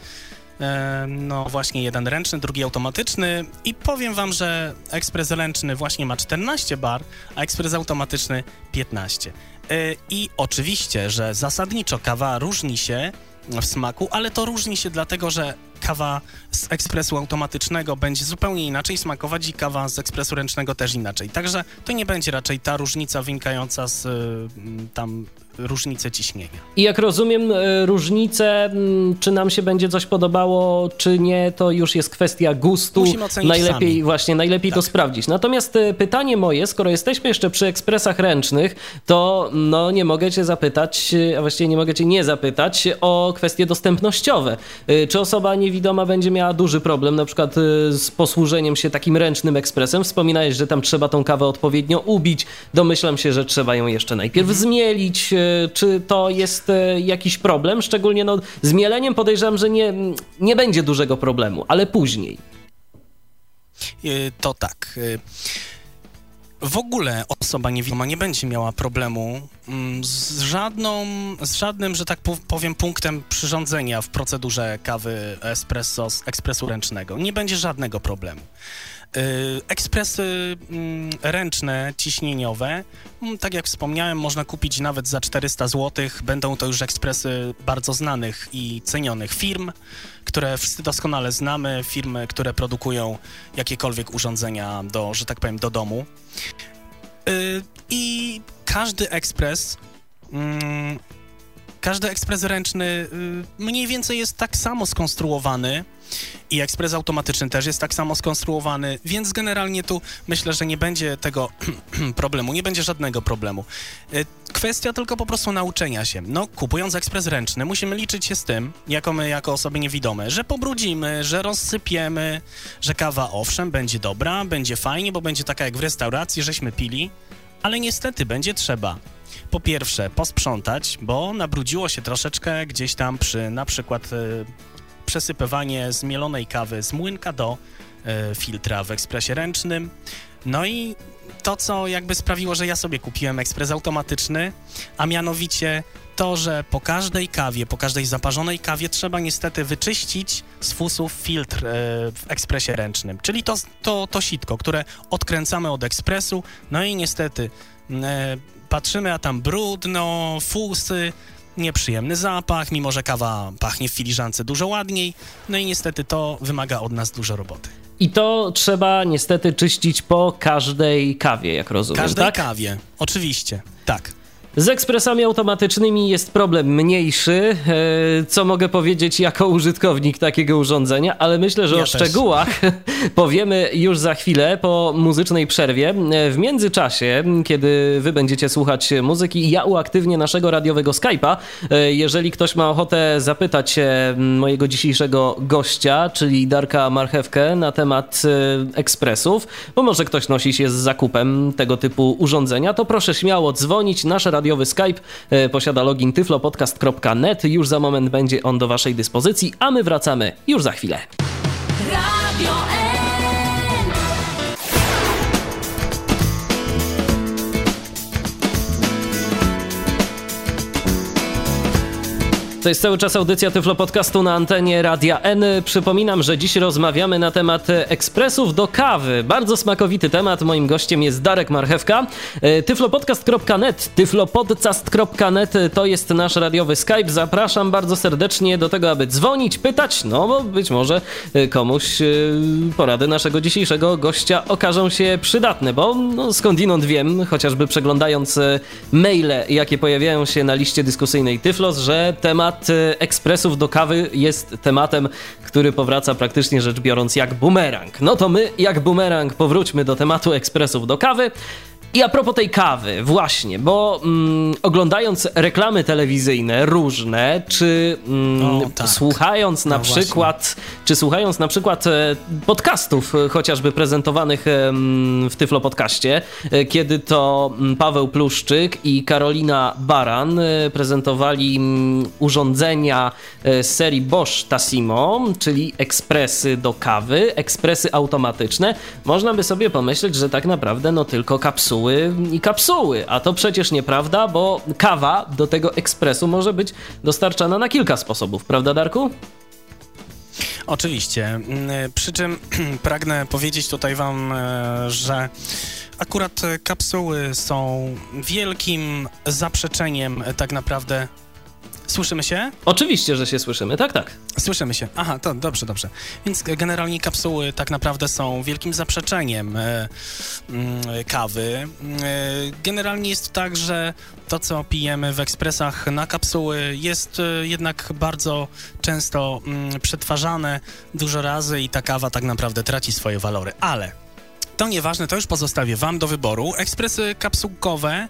E, no właśnie jeden ręczny, drugi automatyczny i powiem wam, że ekspres ręczny właśnie ma 14 bar, a ekspres automatyczny 15. E, I oczywiście, że zasadniczo kawa różni się w smaku, ale to różni się dlatego, że kawa z ekspresu automatycznego będzie zupełnie inaczej smakować i kawa z ekspresu ręcznego też inaczej. Także to nie będzie raczej ta różnica wynikająca z y, tam różnice ciśnienia. I jak rozumiem e, różnicę, mm, czy nam się będzie coś podobało, czy nie, to już jest kwestia gustu. Musimy ocenić najlepiej sami. właśnie, najlepiej tak. to sprawdzić. Natomiast e, pytanie moje, skoro jesteśmy jeszcze przy ekspresach ręcznych, to no nie mogę cię zapytać, e, a właściwie nie mogę cię nie zapytać o kwestie dostępnościowe. Czy osoba niewidoma będzie miała duży problem na przykład z posłużeniem się takim ręcznym ekspresem? Wspominałeś, że tam trzeba tą kawę odpowiednio ubić. Domyślam się, że trzeba ją jeszcze najpierw mhm. zmielić, czy to jest e, jakiś problem? Szczególnie no, z mieleniem podejrzewam, że nie, nie będzie dużego problemu, ale później. E, to tak. E, w ogóle osoba niewidoma nie będzie miała problemu mm, z, żadną, z żadnym, że tak powiem, punktem przyrządzenia w procedurze kawy espresso z ekspresu ręcznego. Nie będzie żadnego problemu. Y, ekspresy mm, ręczne, ciśnieniowe, mm, tak jak wspomniałem, można kupić nawet za 400 zł. Będą to już ekspresy bardzo znanych i cenionych firm, które wszyscy doskonale znamy, firmy, które produkują jakiekolwiek urządzenia do, że tak powiem, do domu. Y, I każdy ekspres mm, każdy ekspres ręczny y, mniej więcej jest tak samo skonstruowany i ekspres automatyczny też jest tak samo skonstruowany, więc generalnie tu myślę, że nie będzie tego problemu, nie będzie żadnego problemu. Y, kwestia tylko po prostu nauczenia się. No, kupując ekspres ręczny, musimy liczyć się z tym, jako my, jako osoby niewidome, że pobrudzimy, że rozsypiemy, że kawa owszem, będzie dobra, będzie fajnie, bo będzie taka jak w restauracji, żeśmy pili, ale niestety będzie trzeba po pierwsze posprzątać, bo nabrudziło się troszeczkę gdzieś tam przy na przykład y, przesypywanie zmielonej kawy z młynka do y, filtra w ekspresie ręcznym. No i to, co jakby sprawiło, że ja sobie kupiłem ekspres automatyczny, a mianowicie to, że po każdej kawie, po każdej zaparzonej kawie trzeba niestety wyczyścić z fusów filtr e, w ekspresie ręcznym, czyli to, to, to sitko, które odkręcamy od ekspresu, no i niestety e, patrzymy, a tam brudno, fusy, nieprzyjemny zapach, mimo że kawa pachnie w filiżance dużo ładniej, no i niestety to wymaga od nas dużo roboty. I to trzeba niestety czyścić po każdej kawie, jak rozumiem. Każdej tak? kawie, oczywiście, tak. Z ekspresami automatycznymi jest problem mniejszy, e, co mogę powiedzieć jako użytkownik takiego urządzenia, ale myślę, że ja o też. szczegółach powiemy już za chwilę po muzycznej przerwie. E, w międzyczasie, kiedy wy będziecie słuchać muzyki, ja uaktywnię naszego radiowego Skype'a. E, jeżeli ktoś ma ochotę zapytać mojego dzisiejszego gościa, czyli Darka Marchewkę na temat ekspresów, bo może ktoś nosi się z zakupem tego typu urządzenia, to proszę śmiało dzwonić. Nasze radiowy Skype e, posiada login tyflopodcast.net. Już za moment będzie on do Waszej dyspozycji, a my wracamy już za chwilę. Radio To jest cały czas audycja Tyflo Podcastu na antenie Radia N. Przypominam, że dziś rozmawiamy na temat ekspresów do kawy. Bardzo smakowity temat. Moim gościem jest Darek Marchewka. E, tyflopodcast.net, tyflopodcast.net to jest nasz radiowy Skype. Zapraszam bardzo serdecznie do tego, aby dzwonić, pytać, no bo być może e, komuś e, porady naszego dzisiejszego gościa okażą się przydatne, bo no, skądinąd wiem, chociażby przeglądając maile, jakie pojawiają się na liście dyskusyjnej Tyflos, że temat temat e, ekspresów do kawy jest tematem, który powraca praktycznie rzecz biorąc jak bumerang. No to my, jak bumerang, powróćmy do tematu ekspresów do kawy. I a propos tej kawy, właśnie, bo mm, oglądając reklamy telewizyjne różne, czy mm, o, tak. słuchając na no przykład, właśnie. czy słuchając na przykład e, podcastów e, chociażby prezentowanych w Tyflo Podcaście, e, kiedy to mm, Paweł Pluszczyk i Karolina Baran prezentowali mm, urządzenia z serii Bosch Tassimo, czyli ekspresy do kawy, ekspresy automatyczne, można by sobie pomyśleć, że tak naprawdę no tylko kapsuły kapsuły i kapsuły. A to przecież nieprawda, bo kawa do tego ekspresu może być dostarczana na kilka sposobów, prawda, Darku? Oczywiście. Mm, przy czym pragnę powiedzieć tutaj Wam, e, że akurat kapsuły są wielkim zaprzeczeniem tak naprawdę Słyszymy się? Oczywiście, że się słyszymy, tak, tak. Słyszymy się. Aha, to dobrze, dobrze. Więc generalnie kapsuły tak naprawdę są wielkim zaprzeczeniem e, mm, kawy. E, generalnie jest tak, że to, co pijemy w ekspresach na kapsuły jest e, jednak bardzo często mm, przetwarzane dużo razy i ta kawa tak naprawdę traci swoje walory. Ale to nieważne, to już pozostawię Wam do wyboru. Ekspresy kapsułkowe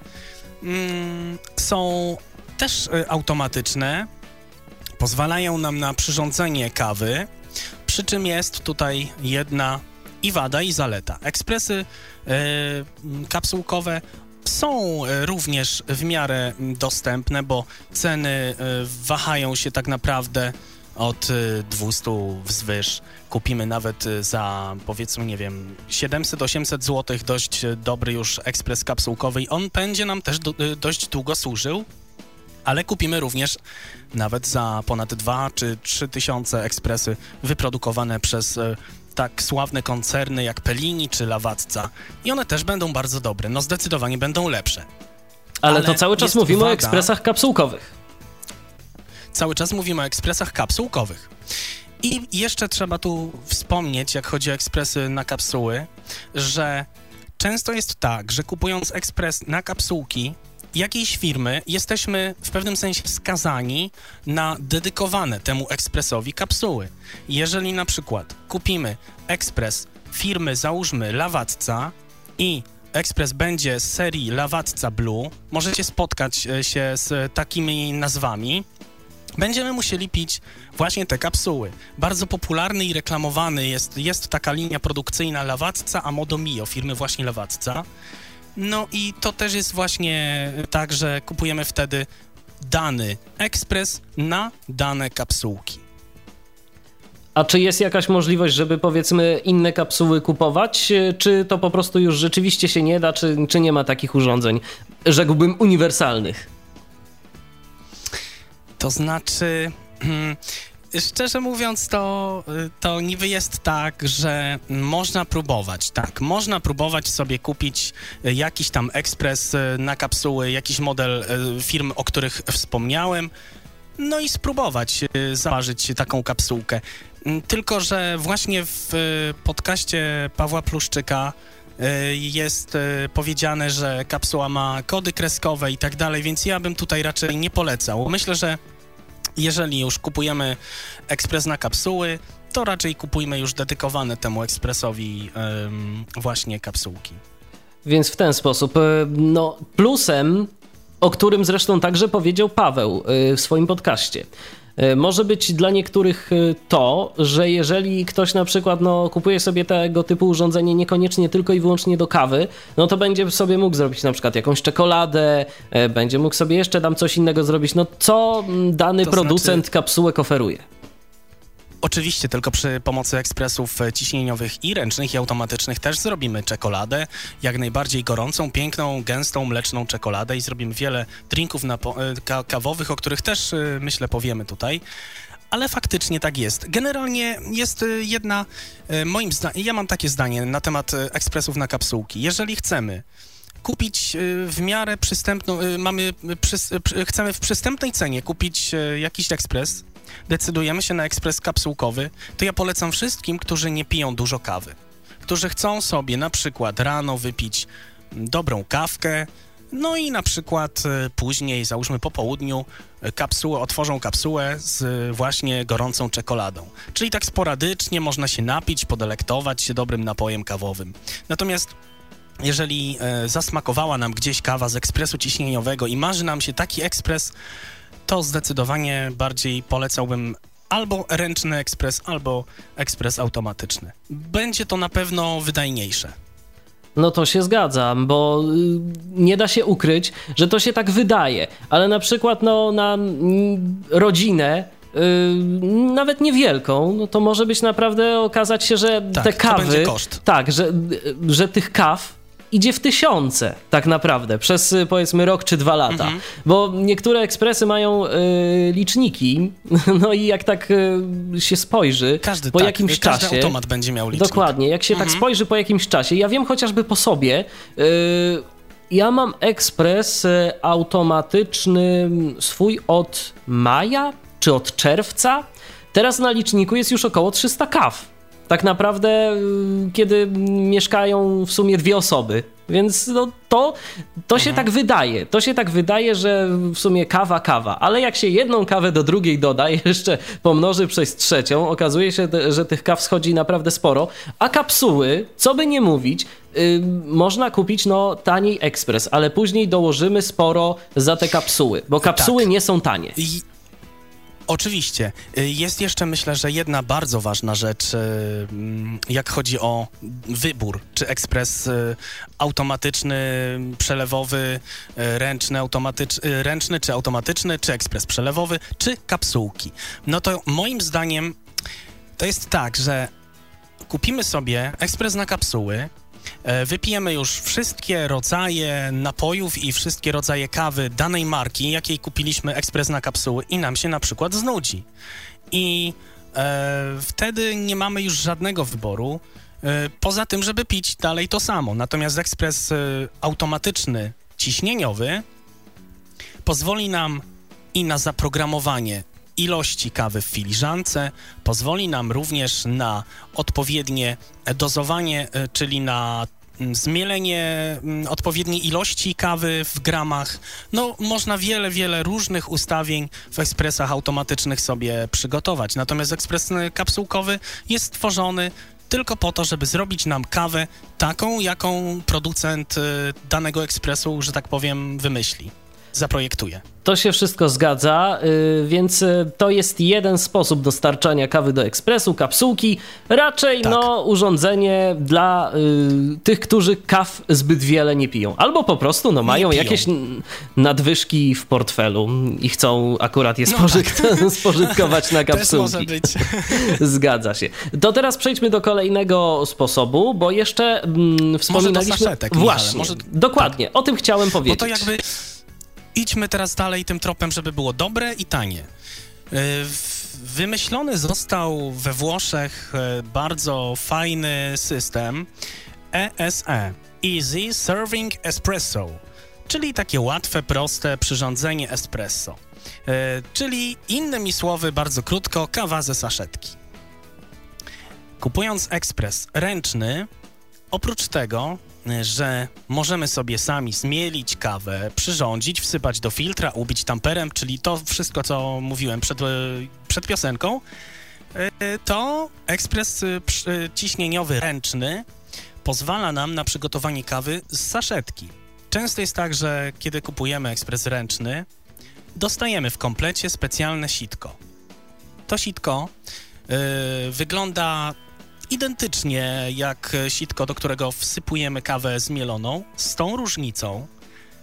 mm, są też y, automatyczne, pozwalają nam na przyrządzenie kawy, przy czym jest tutaj jedna i wada, i zaleta. Ekspresy y, kapsułkowe są y, również w miarę dostępne, bo ceny wahają się tak naprawdę od 200 wzwyż. Kupimy nawet za powiedzmy, nie wiem, 700-800 zł dość dobry już ekspres kapsułkowy i on będzie nam też do, dość długo służył ale kupimy również nawet za ponad 2 czy 3 tysiące ekspresy wyprodukowane przez e, tak sławne koncerny jak Pellini czy Lawatca. I one też będą bardzo dobre, no zdecydowanie będą lepsze. Ale, ale to cały czas mówimy o ekspresach kapsułkowych. Cały czas mówimy o ekspresach kapsułkowych. I jeszcze trzeba tu wspomnieć, jak chodzi o ekspresy na kapsuły, że często jest tak, że kupując ekspres na kapsułki, jakiejś firmy jesteśmy w pewnym sensie skazani na dedykowane temu ekspresowi kapsuły. Jeżeli na przykład kupimy ekspres firmy, załóżmy Lawatca i ekspres będzie z serii Lawatca Blue, możecie spotkać e, się z takimi nazwami, będziemy musieli pić właśnie te kapsuły. Bardzo popularny i reklamowany jest, jest taka linia produkcyjna Lawatca a Modo Mio firmy właśnie Lawatca. No i to też jest właśnie tak, że kupujemy wtedy dany ekspres na dane kapsułki. A czy jest jakaś możliwość, żeby powiedzmy inne kapsuły kupować, czy to po prostu już rzeczywiście się nie da, czy, czy nie ma takich urządzeń, rzekłbym, uniwersalnych? To znaczy, hmm, szczerze mówiąc, to, to niby jest tak, że można próbować, tak, można próbować sobie kupić jakiś tam ekspres na kapsuły, jakiś model e, firm, o których wspomniałem, no i spróbować e, zaważyć taką kapsułkę. Mm, tylko, że właśnie w podcaście Pawła Pluszczyka e, jest powiedziane, że kapsuła ma kody kreskowe i tak dalej, więc ja bym tutaj raczej nie polecał. Myślę, że jeżeli już kupujemy ekspres na kapsuły, to raczej kupujmy już dedykowane temu ekspresowi właśnie kapsułki. Więc w ten sposób, e, no plusem, o którym zresztą także powiedział Paweł e, w swoim podcaście, może być dla niektórych e, to, że jeżeli ktoś na przykład no, kupuje sobie tego typu urządzenie niekoniecznie tylko i wyłącznie do kawy, no to będzie sobie mógł zrobić na przykład jakąś czekoladę, e, będzie mógł sobie jeszcze tam coś innego zrobić. No co dany to producent znaczy... kapsułek oferuje? Oczywiście, tylko przy pomocy ekspresów e, ciśnieniowych i ręcznych i automatycznych też zrobimy czekoladę, jak najbardziej gorącą, piękną, gęstą, mleczną czekoladę i zrobimy wiele drinków e, ka kawowych, o których też e, myślę powiemy tutaj. Ale faktycznie tak jest. Generalnie jest jedna, moim zdaniem, ja mam takie zdanie na temat ekspresów na kapsułki. Jeżeli chcemy kupić w miarę przystępną, mamy, chcemy w przystępnej cenie kupić jakiś ekspres, decydujemy się na ekspres kapsułkowy, to ja polecam wszystkim, którzy nie piją dużo kawy. Którzy chcą sobie na przykład rano wypić dobrą kawkę, no i na przykład e, później, załóżmy po południu, e, kapsułę, otworzą kapsułę z właśnie gorącą czekoladą. Czyli tak sporadycznie można się napić, podelektować się dobrym napojem kawowym. Natomiast jeżeli e, zasmakowała nam gdzieś kawa z ekspresu ciśnieniowego i marzy nam się taki ekspres, to zdecydowanie bardziej polecałbym albo ręczny ekspres, albo ekspres automatyczny. Będzie to na pewno wydajniejsze. No to się zgadza, bo y, nie da się ukryć, że to się tak wydaje, ale na przykład no, na rodzinę Yy, nawet niewielką, no to może być naprawdę okazać się, że tak, te kawy. Tak, że, że tych kaw idzie w tysiące tak naprawdę przez y, powiedzmy rok czy dwa lata, mhm. bo niektóre ekspresy mają y, liczniki, no i jak tak y, się spojrzy każdy, po tak, jakimś każdy czasie... automat będzie miał licznik. Dokładnie, jak się tak mhm. tak spojrzy po jakimś czasie, ja wiem chociażby po sobie... Y, ja mam ekspres y, automatyczny swój od maja czy od czerwca. Teraz na liczniku jest już około 300 kaw tak naprawdę, y, kiedy mieszkają w sumie dwie osoby. Więc no, to, to się mhm. tak wydaje. To się tak wydaje, że w sumie kawa, kawa. Ale jak się jedną kawę do drugiej doda jeszcze pomnoży przez trzecią, okazuje się, że tych kaw schodzi naprawdę sporo. A kapsuły, co by nie mówić, Yy, można kupić no taniej ekspres, ale później dołożymy sporo za te kapsuły, bo kapsuły tak. nie są tanie. I Oczywiście. Y, jest jeszcze, myślę, że jedna bardzo ważna rzecz, y, mm, jak chodzi o wybór, czy ekspres y, automatyczny, przelewowy, ręczny, automatyczny, ręczny czy automatyczny, czy ekspres przelewowy, czy kapsułki. No to moim zdaniem to jest tak, że kupimy sobie ekspres na kapsuły, wypijemy już wszystkie rodzaje napojów i wszystkie rodzaje kawy danej marki, jakiej kupiliśmy ekspres na kapsuły i nam się na przykład znudzi. I e, wtedy nie mamy już żadnego wyboru, e, poza tym, żeby pić dalej to samo. Natomiast ekspres e, automatyczny, ciśnieniowy pozwoli nam i na zaprogramowanie ilości kawy w filiżance, pozwoli nam również na odpowiednie dozowanie, e, czyli na mm, zmielenie mm, odpowiedniej ilości kawy w gramach. No, można wiele, wiele różnych ustawień w ekspresach automatycznych sobie przygotować. Natomiast ekspres kapsułkowy jest stworzony tylko po to, żeby zrobić nam kawę taką, jaką producent e, danego ekspresu, że tak powiem, wymyśli, zaprojektuje. To się wszystko zgadza, y, więc y, to jest jeden sposób dostarczania kawy do ekspresu, kapsułki. Raczej tak. no urządzenie dla y, tych, którzy kaw zbyt wiele nie piją. Albo po prostu no, mają jakieś nadwyżki w portfelu i chcą akurat je spożyt no tak. spożytkować na kapsułki. Też może być. Zgadza się. To teraz przejdźmy do kolejnego sposobu, bo jeszcze mm, wspominaliśmy... Może do saszetek, Właśnie, może... dokładnie. Tak. O tym chciałem powiedzieć. Bo to jakby idźmy teraz dalej tym tropem, żeby było dobre i tanie. E, wymyślony został we Włoszech e, bardzo fajny system ESE Easy Serving Espresso, czyli takie łatwe, proste przyrządzenie espresso. E, czyli innymi słowy, bardzo krótko, kawa ze saszetki. Kupując ekspres ręczny, oprócz tego że możemy sobie sami zmielić kawę, przyrządzić, wsypać do filtra, ubić tamperem, czyli to wszystko, co mówiłem przed, e, przed piosenką, e, to ekspres e, ciśnieniowy ręczny pozwala nam na przygotowanie kawy z saszetki. Często jest tak, że kiedy kupujemy ekspres ręczny, dostajemy w komplecie specjalne sitko. To sitko wygląda identycznie jak sitko, do którego wsypujemy kawę zmieloną, z tą różnicą,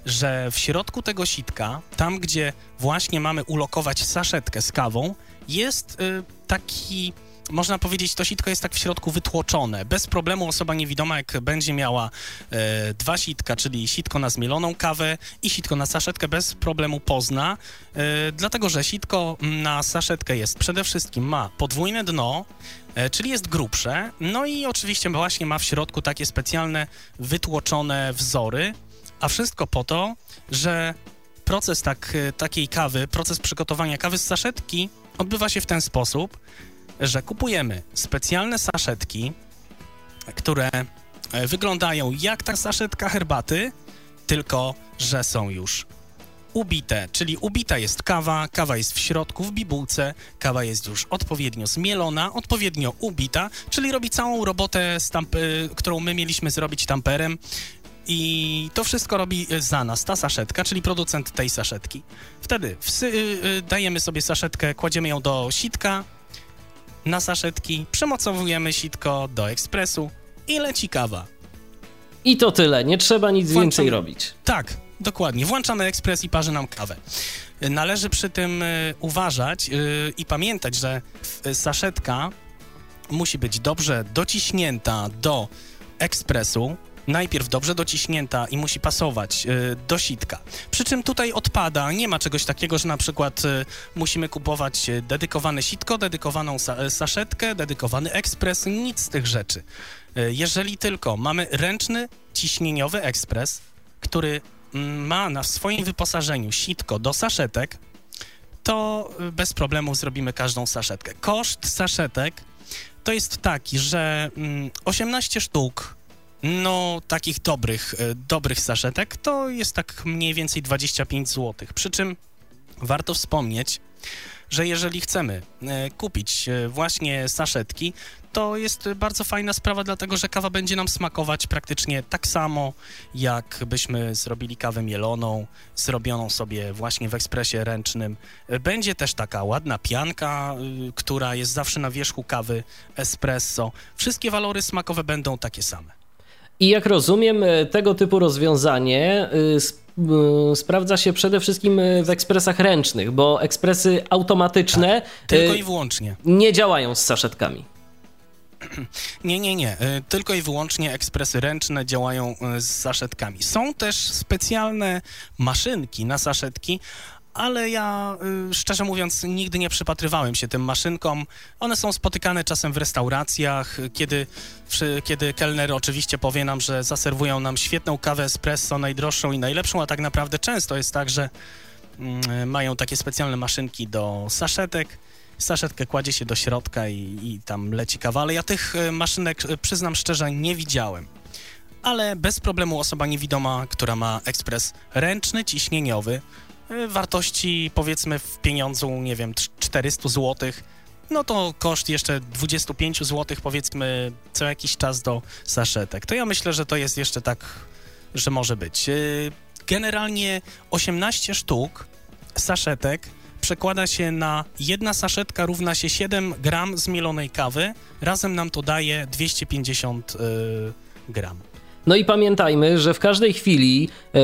że w środku tego sitka, tam gdzie właśnie mamy ulokować saszetkę z kawą, jest y, taki można powiedzieć, to sitko jest tak w środku wytłoczone. Bez problemu osoba niewidoma, jak będzie miała e, dwa sitka, czyli sitko na zmieloną kawę i sitko na saszetkę, bez problemu pozna, e, dlatego że sitko na saszetkę jest przede wszystkim ma podwójne dno, e, czyli jest grubsze, no i oczywiście właśnie ma w środku takie specjalne wytłoczone wzory, a wszystko po to, że proces tak, e, takiej kawy, proces przygotowania kawy z saszetki odbywa się w ten sposób, że kupujemy specjalne saszetki, które e, wyglądają jak ta saszetka herbaty, tylko że są już ubite, czyli ubita jest kawa, kawa jest w środku w bibułce, kawa jest już odpowiednio zmielona, odpowiednio ubita, czyli robi całą robotę, stamp- którą my mieliśmy zrobić tamperem, i to wszystko robi za nas ta saszetka, czyli producent tej saszetki. Wtedy dajemy sobie saszetkę, kładziemy ją do sitka, na saszetki, przemocowujemy sitko do ekspresu i leci kawa. I to tyle, nie trzeba nic Włączamy... więcej robić. Tak, dokładnie. Włączamy ekspres i parzy nam kawę. Należy przy tym y, uważać i pamiętać, że saszetka musi być dobrze dociśnięta do ekspresu, najpierw dobrze dociśnięta i musi pasować y, do sitka. Przy czym tutaj odpada, nie ma czegoś takiego, że na przykład y, musimy kupować y, dedykowane sitko, dedykowaną sa saszetkę, dedykowany ekspres, nic z tych rzeczy. Jeżeli tylko mamy ręczny, ciśnieniowy ekspres, który mm, ma na swoim wyposażeniu sitko do saszetek, to bez problemu zrobimy każdą saszetkę. Koszt saszetek to jest taki, że 18 mm, sztuk no, takich dobrych, e, dobrych saszetek to jest tak mniej więcej 25 zł. Przy czym warto wspomnieć, że jeżeli chcemy e, kupić e, właśnie saszetki, to jest bardzo fajna sprawa, dlatego że kawa będzie nam smakować praktycznie tak samo, jakbyśmy zrobili kawę mieloną, zrobioną sobie właśnie w ekspresie ręcznym. Będzie też taka ładna pianka, która jest zawsze na wierzchu kawy espresso. Wszystkie walory smakowe będą takie same. I jak rozumiem, e, tego typu rozwiązanie e, e, sprawdza się przede wszystkim w ekspresach ręcznych, bo ekspresy automatyczne tak, tylko i wyłącznie nie działają z saszetkami. Nie, nie, nie. Tylko i wyłącznie ekspresy ręczne działają z saszetkami. Są też specjalne maszynki na saszetki, ale ja y, szczerze mówiąc nigdy nie przypatrywałem się tym maszynkom. One są spotykane czasem w restauracjach, kiedy, kiedy kelner oczywiście powie nam, że zaserwują nam świetną kawę espresso, najdroższą i najlepszą, a tak naprawdę często jest tak, że mm, mają takie specjalne maszynki do saszetek. Saszetkę kładzie się do środka i, i tam leci kawa, ale ja tych y, maszynek, y, przyznam szczerze, nie widziałem ale bez problemu osoba niewidoma, która ma ekspres ręczny, ciśnieniowy, wartości powiedzmy w pieniądzu, nie wiem, 400 zł, no to koszt jeszcze 25 zł powiedzmy co jakiś czas do saszetek. To ja myślę, że to jest jeszcze tak, że może być. E, generalnie 18 sztuk saszetek przekłada się na jedna saszetka równa się 7 gram zmielonej kawy. Razem nam to daje 250 y, e, gram. No i pamiętajmy, że w każdej chwili e,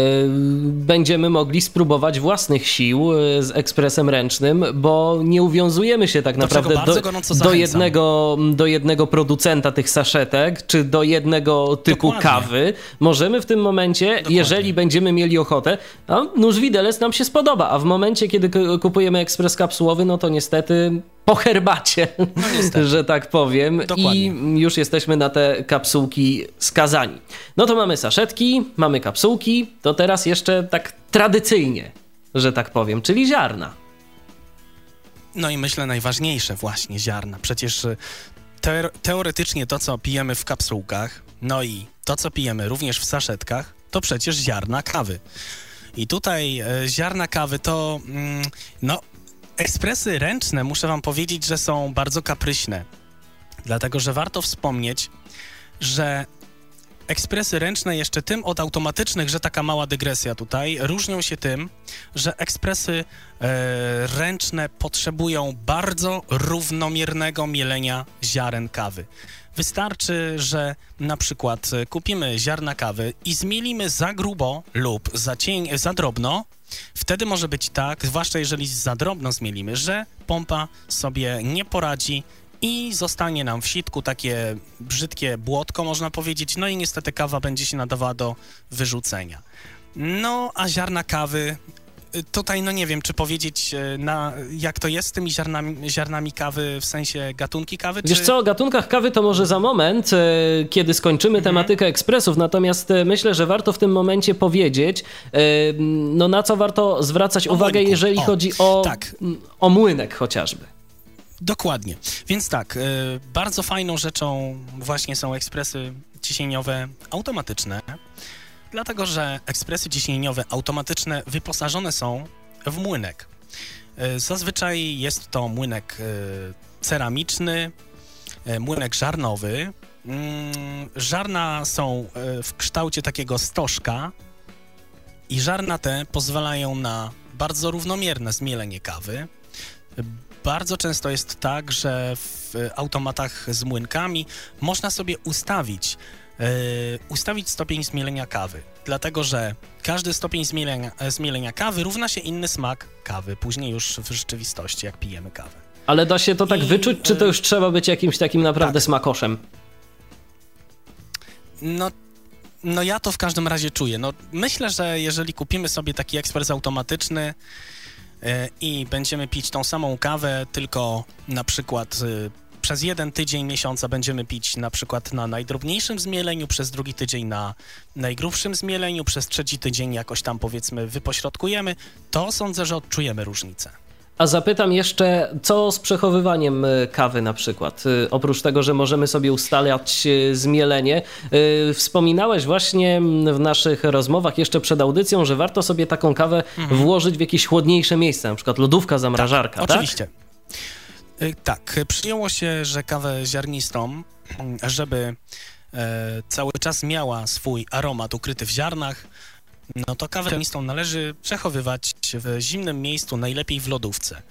będziemy mogli spróbować własnych sił e, z ekspresem ręcznym, bo nie uwiązujemy się tak naprawdę do, do, jednego, do jednego producenta tych saszetek, czy do jednego typu Dokładnie. kawy. Możemy w tym momencie, Dokładnie. jeżeli będziemy mieli ochotę, no, nóż widelec nam się spodoba, a w momencie, kiedy kupujemy ekspres kapsułowy, no to niestety po herbacie, no że tak powiem. Dokładnie. I już jesteśmy na te kapsułki skazani. No to mamy saszetki, mamy kapsułki, to teraz jeszcze tak tradycyjnie, że tak powiem, czyli ziarna. No i myślę najważniejsze właśnie ziarna. Przecież e, teoretycznie to, co pijemy w kapsułkach, no i to, co pijemy również w saszetkach, to przecież ziarna kawy. I tutaj e, ziarna kawy to, mm, no, Ekspresy ręczne, muszę wam powiedzieć, że są bardzo kapryśne. Dlatego, że warto wspomnieć, że ekspresy ręczne jeszcze tym od automatycznych, że taka mała dygresja tutaj, różnią się tym, że ekspresy e, ręczne potrzebują bardzo równomiernego mielenia ziaren kawy. Wystarczy, że na przykład kupimy ziarna kawy i zmielimy za grubo lub za, cień, za drobno, Wtedy może być tak, zwłaszcza jeżeli za drobno zmielimy, że pompa sobie nie poradzi i zostanie nam w sitku takie brzydkie błotko, można powiedzieć, no i niestety kawa będzie się nadawała do wyrzucenia. No, a ziarna kawy tutaj no nie wiem, czy powiedzieć e, na, jak to jest z tymi ziarnami, ziarnami kawy, w sensie gatunki kawy? Wiesz czy... co, o gatunkach kawy to może za moment, e, kiedy skończymy mhm. tematykę ekspresów, natomiast e, myślę, że warto w tym momencie powiedzieć, no na co warto zwracać o uwagę, młynku. jeżeli o, chodzi o, tak. o młynek chociażby. Dokładnie. Więc tak, bardzo fajną rzeczą właśnie są ekspresy ciśnieniowe automatyczne dlatego że ekspresy ciśnieniowe automatyczne wyposażone są w młynek. E, zazwyczaj jest to młynek e, ceramiczny, e, młynek żarnowy. Mm, żarna są w kształcie takiego stożka i żarna te pozwalają na bardzo równomierne zmielenie kawy. Bardzo często jest tak, że w automatach z młynkami można sobie ustawić ustawić stopień zmielenia kawy, dlatego że każdy stopień zmielenia, e, zmielenia kawy równa się inny smak kawy, później już w rzeczywistości, jak pijemy kawę. Ale da się to tak I, wyczuć, czy to już trzeba być jakimś takim naprawdę tak. smakoszem? No, no ja to w każdym razie czuję. No, myślę, że jeżeli kupimy sobie taki ekspres automatyczny, e, i będziemy pić tą samą kawę, tylko na przykład przez jeden tydzień miesiąca będziemy pić na przykład na najdrobniejszym zmieleniu, przez drugi tydzień na najgrubszym zmieleniu, przez trzeci tydzień jakoś tam powiedzmy wypośrodkujemy, to sądzę, że odczujemy różnicę. A zapytam jeszcze, co z przechowywaniem e, kawy na przykład? E, oprócz tego, że możemy sobie ustalać e, zmielenie, wspominałeś właśnie w naszych rozmowach jeszcze przed audycją, że warto sobie taką kawę mhm. włożyć w jakieś chłodniejsze miejsce, na przykład lodówka, zamrażarka, tak? tak? Oczywiście. Y, tak, przyjęło się, że kawę ziarnistą, żeby e, cały czas miała swój aromat ukryty w ziarnach, no to kawę ziarnistą należy przechowywać w zimnym miejscu, najlepiej w lodówce.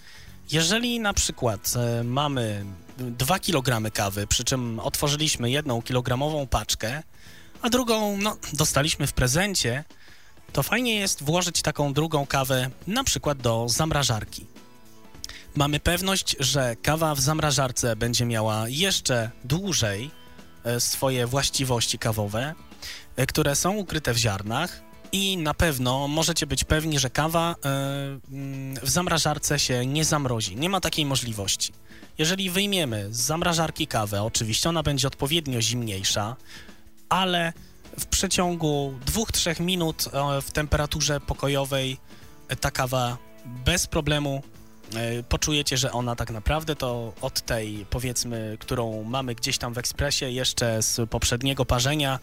Jeżeli na przykład e, mamy 2 kg kawy, przy czym otworzyliśmy jedną kilogramową paczkę, a drugą no, dostaliśmy w prezencie, to fajnie jest włożyć taką drugą kawę na przykład do zamrażarki. Mamy pewność, że kawa w zamrażarce będzie miała jeszcze dłużej e, swoje właściwości kawowe, e, które są ukryte w ziarnach i na pewno możecie być pewni, że kawa e, mm, w zamrażarce się nie zamrozi. Nie ma takiej możliwości. Jeżeli wyjmiemy z zamrażarki kawę, oczywiście ona będzie odpowiednio zimniejsza, ale w przeciągu 2-3 minut w temperaturze pokojowej ta kawa bez problemu poczujecie, że ona tak naprawdę to od tej, powiedzmy, którą mamy gdzieś tam w ekspresie, jeszcze z poprzedniego parzenia,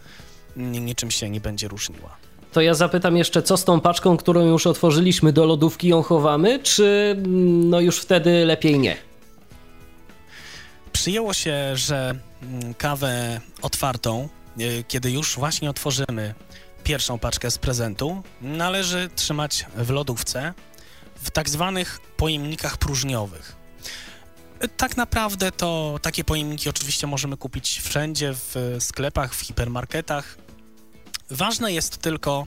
niczym się nie będzie różniła. To ja zapytam jeszcze, co z tą paczką, którą już otworzyliśmy do lodówki, ją chowamy, czy no już wtedy lepiej nie? Przyjęło się, że mm, kawę otwartą, e, kiedy już właśnie otworzymy pierwszą paczkę z prezentu, należy trzymać w lodówce w tak zwanych pojemnikach próżniowych. Tak naprawdę to takie pojemniki oczywiście możemy kupić wszędzie, w sklepach, w hipermarketach. Ważne jest tylko,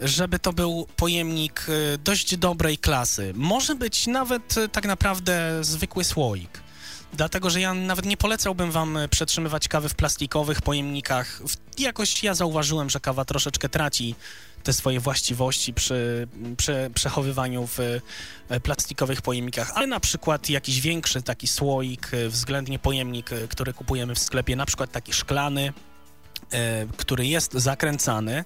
żeby to był pojemnik y, dość dobrej klasy. Może być nawet y, tak naprawdę zwykły słoik. Dlatego, że ja nawet nie polecałbym wam przetrzymywać kawy w plastikowych pojemnikach. Jakoś ja zauważyłem, że kawa troszeczkę traci te swoje właściwości przy, przy przechowywaniu w e, plastikowych pojemnikach, ale na przykład jakiś większy taki słoik, e, względnie pojemnik, e, który kupujemy w sklepie, na przykład taki szklany, który jest zakręcany,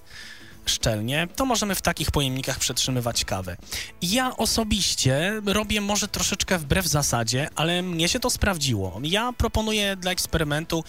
szczelnie, to możemy w takich pojemnikach przetrzymywać kawę. Ja osobiście robię może troszeczkę wbrew zasadzie, ale mnie się to sprawdziło. Ja proponuję dla eksperymentu,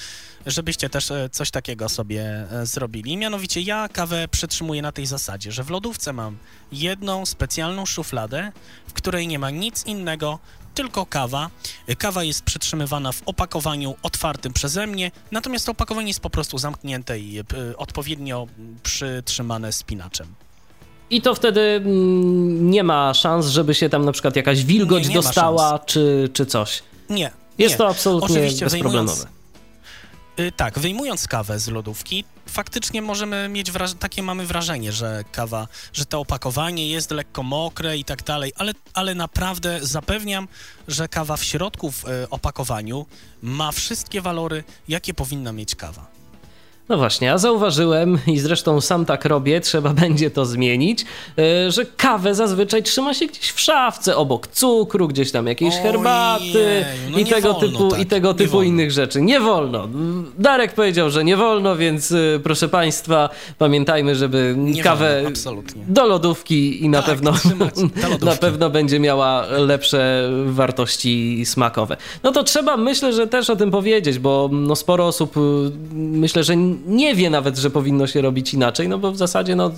żebyście też e, coś takiego sobie e, zrobili. Mianowicie ja kawę przetrzymuję na tej zasadzie, że w lodówce mam jedną specjalną szufladę, w której nie ma nic innego tylko kawa. Kawa jest przetrzymywana w opakowaniu otwartym przeze mnie, natomiast to opakowanie jest po prostu zamknięte i y, odpowiednio przytrzymane spinaczem. I to wtedy mm, nie ma szans, żeby się tam na przykład jakaś wilgoć nie, nie dostała, czy, czy coś. Nie. Jest nie. to absolutnie Oczywiście bezproblemowe. Y, tak, wyjmując kawę z lodówki, faktycznie możemy mieć takie mamy wrażenie, że kawa, że to opakowanie jest lekko mokre i tak dalej, ale, ale naprawdę zapewniam, że kawa w środku w e, opakowaniu ma wszystkie walory, jakie powinna mieć kawa. No właśnie, a zauważyłem i zresztą sam tak robię, trzeba będzie to zmienić, e, że kawę zazwyczaj trzyma się gdzieś w szafce obok cukru, gdzieś tam jakiejś herbaty no i, tego wolno typu, tak, i tego nie typu wolno. innych rzeczy. Nie wolno. Darek powiedział, że nie wolno, więc e, proszę Państwa, pamiętajmy, żeby Nie kawę wolno, do lodówki i na Tak, pewno na pewno będzie miała lepsze wartości smakowe. No to trzeba myślę, że też o tym powiedzieć, bo no sporo osób y, myślę, że nie wie nawet, że powinno się robić inaczej, no bo w zasadzie no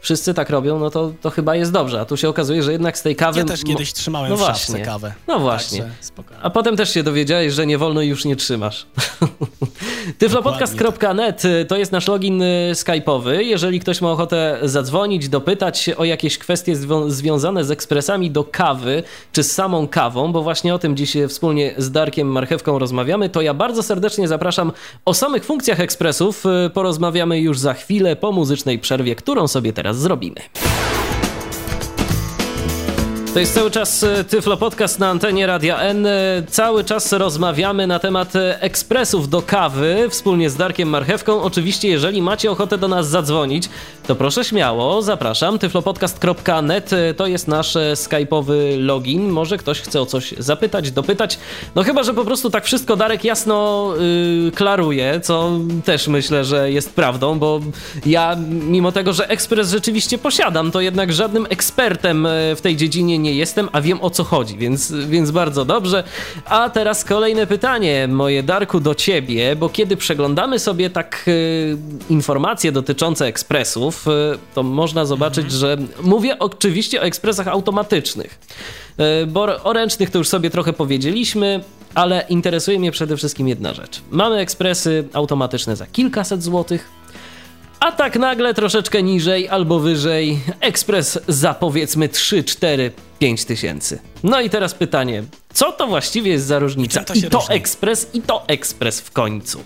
wszyscy tak robią, no to, to chyba jest dobrze, a tu się okazuje, że jednak z tej kawy... Ja też kiedyś trzymałem no w szafce kawę. No właśnie. Także. A potem też się dowiedziałeś, że nie wolno i już nie trzymasz. Tyflopodcast.net y, to jest nasz login y, skype'owy. Jeżeli ktoś ma ochotę zadzwonić, dopytać się o jakieś kwestie zwią- związane z ekspresami do kawy, czy z samą kawą, bo właśnie o tym dziś wspólnie z Darkiem Marchewką rozmawiamy, to ja bardzo serdecznie zapraszam o samych funkcjach ekspresów. y, Porozmawiamy już za chwilę po muzycznej przerwie, którą sobie teraz zrobimy. To jest cały czas e, Tyflo Podcast na antenie Radia N. E, Cały czas rozmawiamy na temat e, ekspresów do kawy wspólnie z Darkiem Marchewką. Oczywiście, jeżeli macie ochotę do nas zadzwonić, to proszę śmiało, zapraszam. tyflopodcast.net to jest nasz skype'owy login. Może ktoś chce o coś zapytać, dopytać. No chyba, że po prostu tak wszystko Darek jasno yy, klaruje, co też myślę, że jest prawdą, bo ja mimo tego, że ekspres rzeczywiście posiadam, to jednak żadnym ekspertem w tej dziedzinie nie jestem, a wiem o co chodzi, więc, więc bardzo dobrze. A teraz kolejne pytanie, moje Darku, do ciebie, bo kiedy przeglądamy sobie tak e, informacje dotyczące ekspresów, e, to można zobaczyć, że mówię oczywiście o ekspresach automatycznych. E, Bo o ręcznych to już sobie trochę powiedzieliśmy, ale interesuje mnie przede wszystkim jedna rzecz. Mamy ekspresy automatyczne za kilkaset złotych, a tak nagle troszeczkę niżej albo wyżej ekspres za powiedzmy 3, 4, 5 tysięcy. No i teraz pytanie, co to właściwie jest za różnica? czym to I to ekspres, i to ekspres w końcu.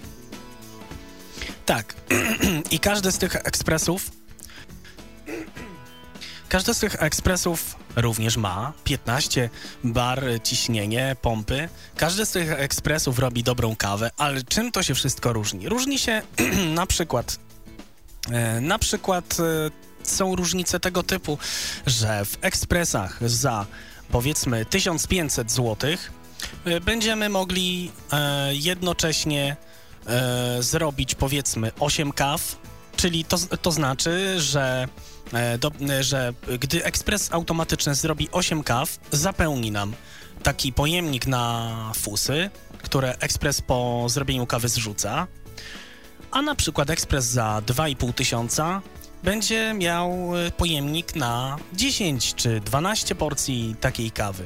Tak. I każdy z tych ekspresów. Każdy z tych ekspresów również ma 15 bar, ciśnienie, pompy. Każdy z tych ekspresów robi dobrą kawę, ale czym to się wszystko różni? Różni się na przykład. E, Na przykład e, są różnice tego typu, że w ekspresach za powiedzmy 1500 zł będziemy mogli e, jednocześnie e, zrobić powiedzmy 8 kaw, czyli to, to znaczy, że, e, do, e, że gdy ekspres automatyczny zrobi 8 kaw, zapełni nam taki pojemnik na fusy, które ekspres po zrobieniu kawy zrzuca, a na przykład ekspres za 2,5 tysiąca będzie miał e, pojemnik na 10 czy 12 porcji takiej kawy.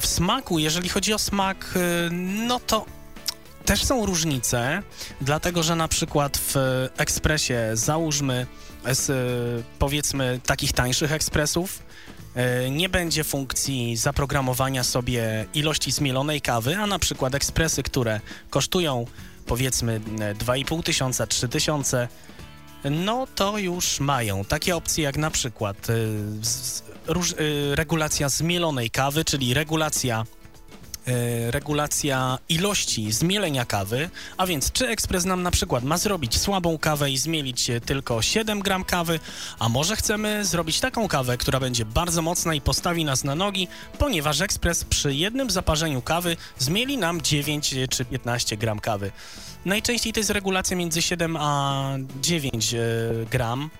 W smaku, jeżeli chodzi o smak, e, no to też są różnice, dlatego że na przykład w ekspresie załóżmy z e, powiedzmy takich tańszych ekspresów nie będzie funkcji zaprogramowania sobie ilości zmielonej kawy, a na przykład ekspresy, które kosztują powiedzmy e, 2,5 tysiąca, 3 tysiące, no to już mają takie opcje jak na przykład róż, y, regulacja zmielonej kawy, czyli regulacja regulacja ilości zmielenia kawy, a więc czy ekspres nam na przykład ma zrobić słabą kawę i zmielić e, tylko 7 gram kawy, a może chcemy zrobić taką kawę, która będzie bardzo mocna i postawi nas na nogi, ponieważ ekspres przy jednym zaparzeniu kawy zmieli nam 9 czy 15 gram kawy. Najczęściej to jest regulacja między 7 a 9 e, gram.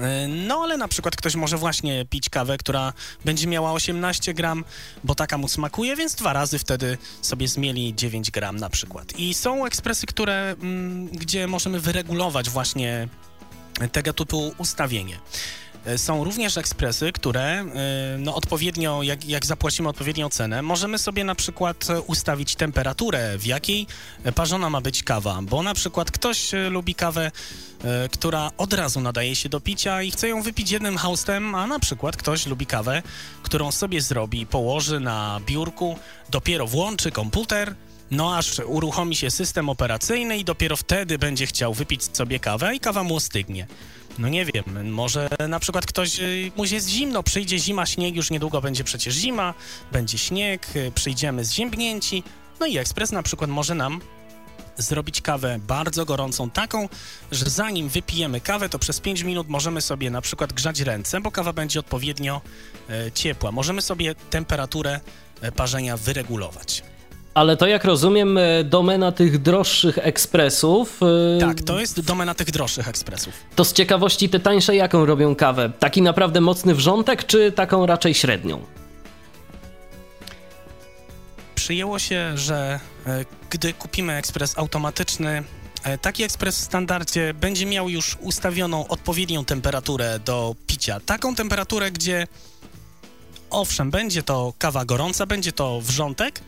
E, No, ale na przykład ktoś może właśnie pić kawę, która będzie miała 18 gram, bo taka mu smakuje, więc dwa razy wtedy sobie zmieli 9 gram na przykład. I są ekspresy, które, mm, gdzie możemy wyregulować właśnie tego typu ustawienie. E, Są również ekspresy, które e, no, odpowiednio, jak, jak zapłacimy odpowiednią cenę, możemy sobie na przykład ustawić temperaturę, w jakiej parzona ma być kawa, bo na przykład ktoś e, lubi kawę, która od razu nadaje się do picia i chce ją wypić jednym haustem, a na przykład ktoś lubi kawę, którą sobie zrobi, położy na biurku, dopiero włączy komputer no aż uruchomi się system operacyjny i dopiero wtedy będzie chciał wypić sobie kawę i kawa mu ostygnie. No nie wiem, może na przykład ktoś, y, mu jest zimno, przyjdzie zima, śnieg, już niedługo będzie przecież zima, będzie śnieg, y, przyjdziemy zziębnięci, no i ekspres na przykład może nam zrobić kawę bardzo gorącą, taką, że zanim wypijemy kawę, to przez 5 minut możemy sobie na przykład grzać ręce, bo kawa będzie odpowiednio e, ciepła. Możemy sobie temperaturę e, parzenia wyregulować. Ale to jak rozumiem, e, domena tych droższych ekspresów. E, tak, to jest domena tych droższych ekspresów. To z ciekawości te tańsze jaką robią kawę? Taki naprawdę mocny wrzątek, czy taką raczej średnią? Przyjęło się, że e, gdy kupimy ekspres automatyczny, taki ekspres w standardzie będzie miał już ustawioną odpowiednią temperaturę do picia. Taką temperaturę, gdzie owszem, będzie to kawa gorąca, będzie to wrzątek,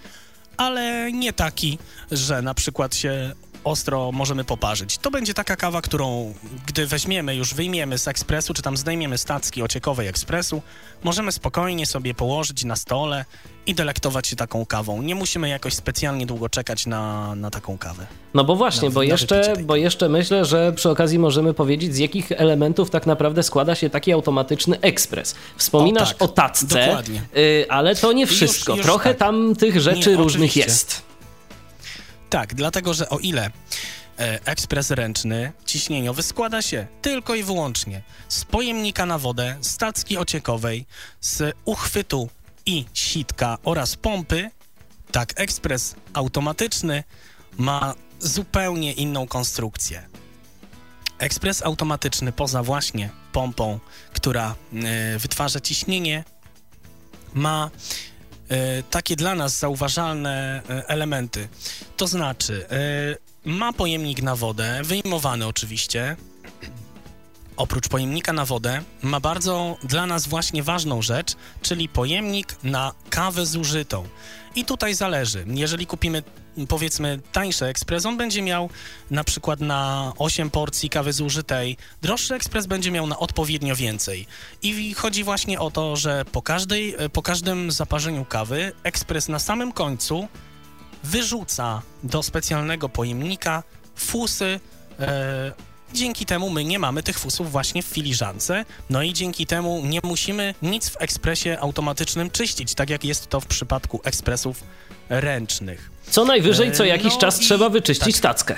ale nie taki, że na przykład się ostro możemy poparzyć. To będzie taka kawa, którą gdy weźmiemy, już wyjmiemy z ekspresu, czy tam zdejmiemy stacki ociekowej ekspresu, możemy spokojnie sobie położyć na stole i delektować się taką kawą. Nie musimy jakoś specjalnie długo czekać na, na taką kawę. No bo właśnie, na, bo, jeszcze, bo jeszcze myślę, że przy okazji możemy powiedzieć, z jakich elementów tak naprawdę składa się taki automatyczny ekspres. Wspominasz o, tak, o tacce, y, ale to nie wszystko. Już, już Trochę tak. tam tych rzeczy nie, różnych oczywiście. jest. Tak, dlatego że o ile e, ekspres ręczny ciśnieniowy składa się tylko i wyłącznie z pojemnika na wodę, stacki ociekowej, z uchwytu i sitka oraz pompy, tak ekspres automatyczny ma zupełnie inną konstrukcję. Ekspres automatyczny poza właśnie pompą, która y, wytwarza ciśnienie, ma takie dla nas zauważalne y, elementy. To znaczy, ma pojemnik na wodę, wyjmowany oczywiście, oprócz pojemnika na wodę, ma bardzo dla nas właśnie ważną rzecz, czyli pojemnik na kawę zużytą. I tutaj zależy. Jeżeli kupimy powiedzmy tańszy ekspres, on będzie miał na przykład na 8 porcji kawy zużytej. Droższy ekspres będzie miał na odpowiednio więcej. I chodzi właśnie o to, że po, każdej, po każdym zaparzeniu kawy ekspres na samym końcu wyrzuca do specjalnego pojemnika fusy e, Dzięki temu my nie mamy tych fusów właśnie w filiżance, no i dzięki temu nie musimy nic w ekspresie automatycznym czyścić, tak jak jest to w przypadku ekspresów ręcznych. Co najwyżej co jakiś no czas i... trzeba wyczyścić tak. tackę.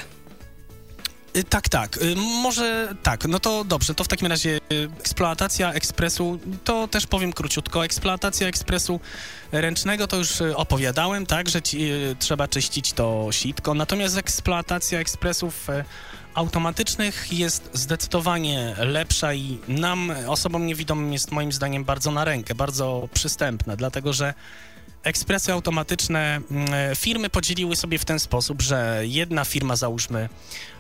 Y, tak, tak. Y, może tak, no to dobrze, to w takim razie y, eksploatacja ekspresu, to też powiem króciutko. Eksploatacja ekspresu ręcznego to już opowiadałem, tak, że ci, trzeba czyścić to sitko. Natomiast eksploatacja ekspresów automatycznych jest zdecydowanie lepsza i nam, osobom niewidomym, jest moim zdaniem bardzo na rękę, bardzo przystępna, dlatego że ekspresy automatyczne mm, firmy podzieliły sobie w ten sposób, że jedna firma, załóżmy,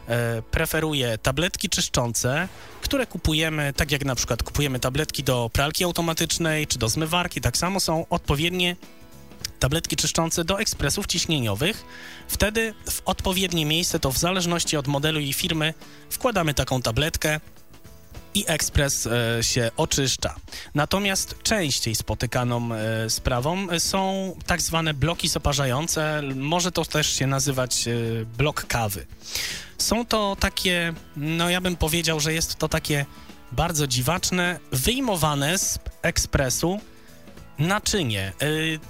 e, preferuje tabletki czyszczące, które kupujemy, tak jak na przykład kupujemy tabletki do pralki automatycznej czy do zmywarki, tak samo są odpowiednie tabletki czyszczące do ekspresów ciśnieniowych. Wtedy w odpowiednie miejsce, to w zależności od modelu i firmy, wkładamy taką tabletkę i ekspres e, się oczyszcza. Natomiast częściej spotykaną e, sprawą są tak zwane bloki zaparzające, może to też się nazywać e, blok kawy. Są to takie, no ja bym powiedział, że jest to takie bardzo dziwaczne, wyjmowane z ekspresu naczynie.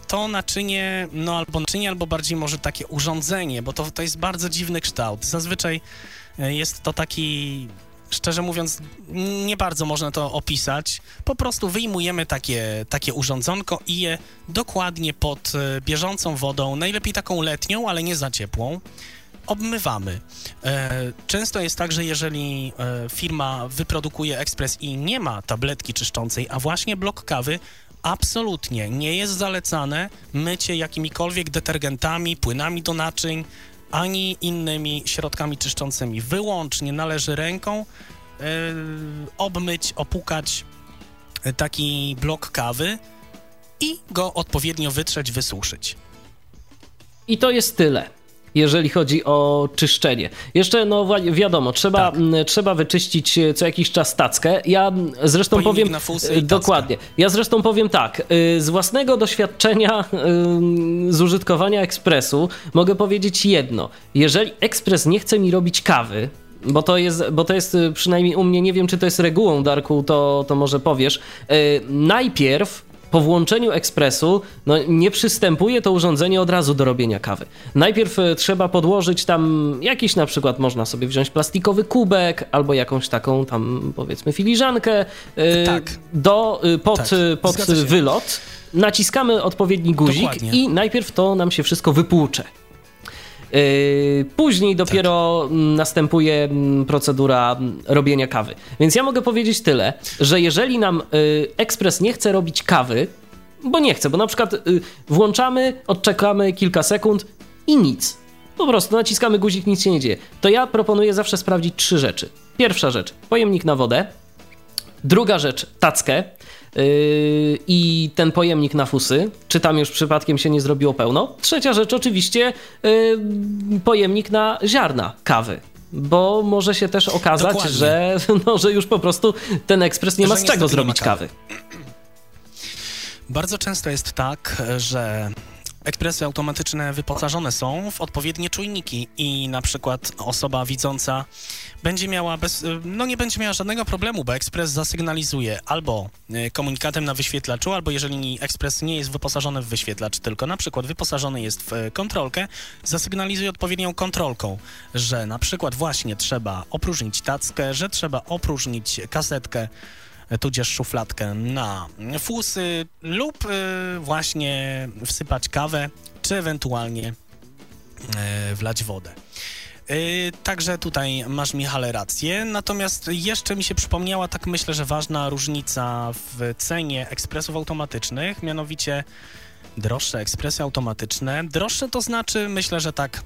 To naczynie, no albo naczynie, albo bardziej może takie urządzenie, bo to, to jest bardzo dziwny kształt. Zazwyczaj jest to taki szczerze mówiąc, nie bardzo można to opisać. Po prostu wyjmujemy takie, takie urządzonko i je dokładnie pod y, bieżącą wodą, najlepiej taką letnią, ale nie za ciepłą, obmywamy. Często jest tak, że jeżeli firma wyprodukuje ekspres i nie ma tabletki czyszczącej, a właśnie blok kawy, absolutnie nie jest zalecane mycie jakimikolwiek detergentami, płynami do naczyń, ani innymi środkami czyszczącymi. Wyłącznie należy ręką yy, obmyć, opukać e, taki blok kawy i go odpowiednio wytrzeć, wysuszyć. I to jest tyle. Jeżeli chodzi o czyszczenie. Jeszcze, no wiadomo, trzeba, tak. trzeba wyczyścić co jakiś czas tackę. Ja zresztą Pojemnik powiem... Na fusy dokładnie. Ja zresztą powiem tak, z własnego doświadczenia z użytkowania ekspresu mogę powiedzieć jedno. Jeżeli ekspres nie chce mi robić kawy, bo to jest, bo to jest przynajmniej u mnie, nie wiem czy to jest regułą, Darku, to, to może powiesz. Najpierw po włączeniu ekspresu no, nie przystępuje to urządzenie od razu do robienia kawy. Najpierw y, trzeba podłożyć tam jakiś na przykład można sobie wziąć plastikowy kubek albo jakąś taką tam powiedzmy filiżankę yy, tak. do, yy, pod, tak. pod wylot. Naciskamy odpowiedni guzik Dokładnie. i najpierw to nam się wszystko wypłucze. Yy, później dopiero tak. następuje mm, procedura mm, robienia kawy. Więc ja mogę powiedzieć tyle, że jeżeli nam yy, ekspres nie chce robić kawy, bo nie chce, bo na przykład yy, włączamy, odczekamy kilka sekund i nic. Po prostu naciskamy guzik, nic się nie dzieje. To ja proponuję zawsze sprawdzić trzy rzeczy. Pierwsza rzecz, pojemnik na wodę. Druga rzecz, tackę. Yy, i ten pojemnik na fusy, czy tam już przypadkiem się nie zrobiło pełno. Trzecia rzecz oczywiście yy, pojemnik na ziarna kawy. Bo może się też okazać, że, no, że już po prostu ten ekspres nie ma z czego zrobić kawy. kawy. Bardzo często jest tak, że ekspresy automatyczne wyposażone są w odpowiednie czujniki i na przykład osoba widząca będzie miała bez, no nie będzie miała żadnego problemu, bo ekspres zasygnalizuje albo e, komunikatem na wyświetlaczu, albo jeżeli ekspres nie jest wyposażony w wyświetlacz, tylko na przykład wyposażony jest w e, kontrolkę, zasygnalizuje odpowiednią kontrolką, że na przykład właśnie trzeba opróżnić tackę, że trzeba opróżnić kasetkę, tudzież szufladkę na fusy lub właśnie wsypać kawę, czy ewentualnie wlać wodę. Yy, także tutaj masz, Michale, rację. Natomiast jeszcze mi się przypomniała, tak myślę, że ważna różnica w cenie ekspresów automatycznych, mianowicie droższe ekspresy automatyczne. Droższe to znaczy, myślę, że tak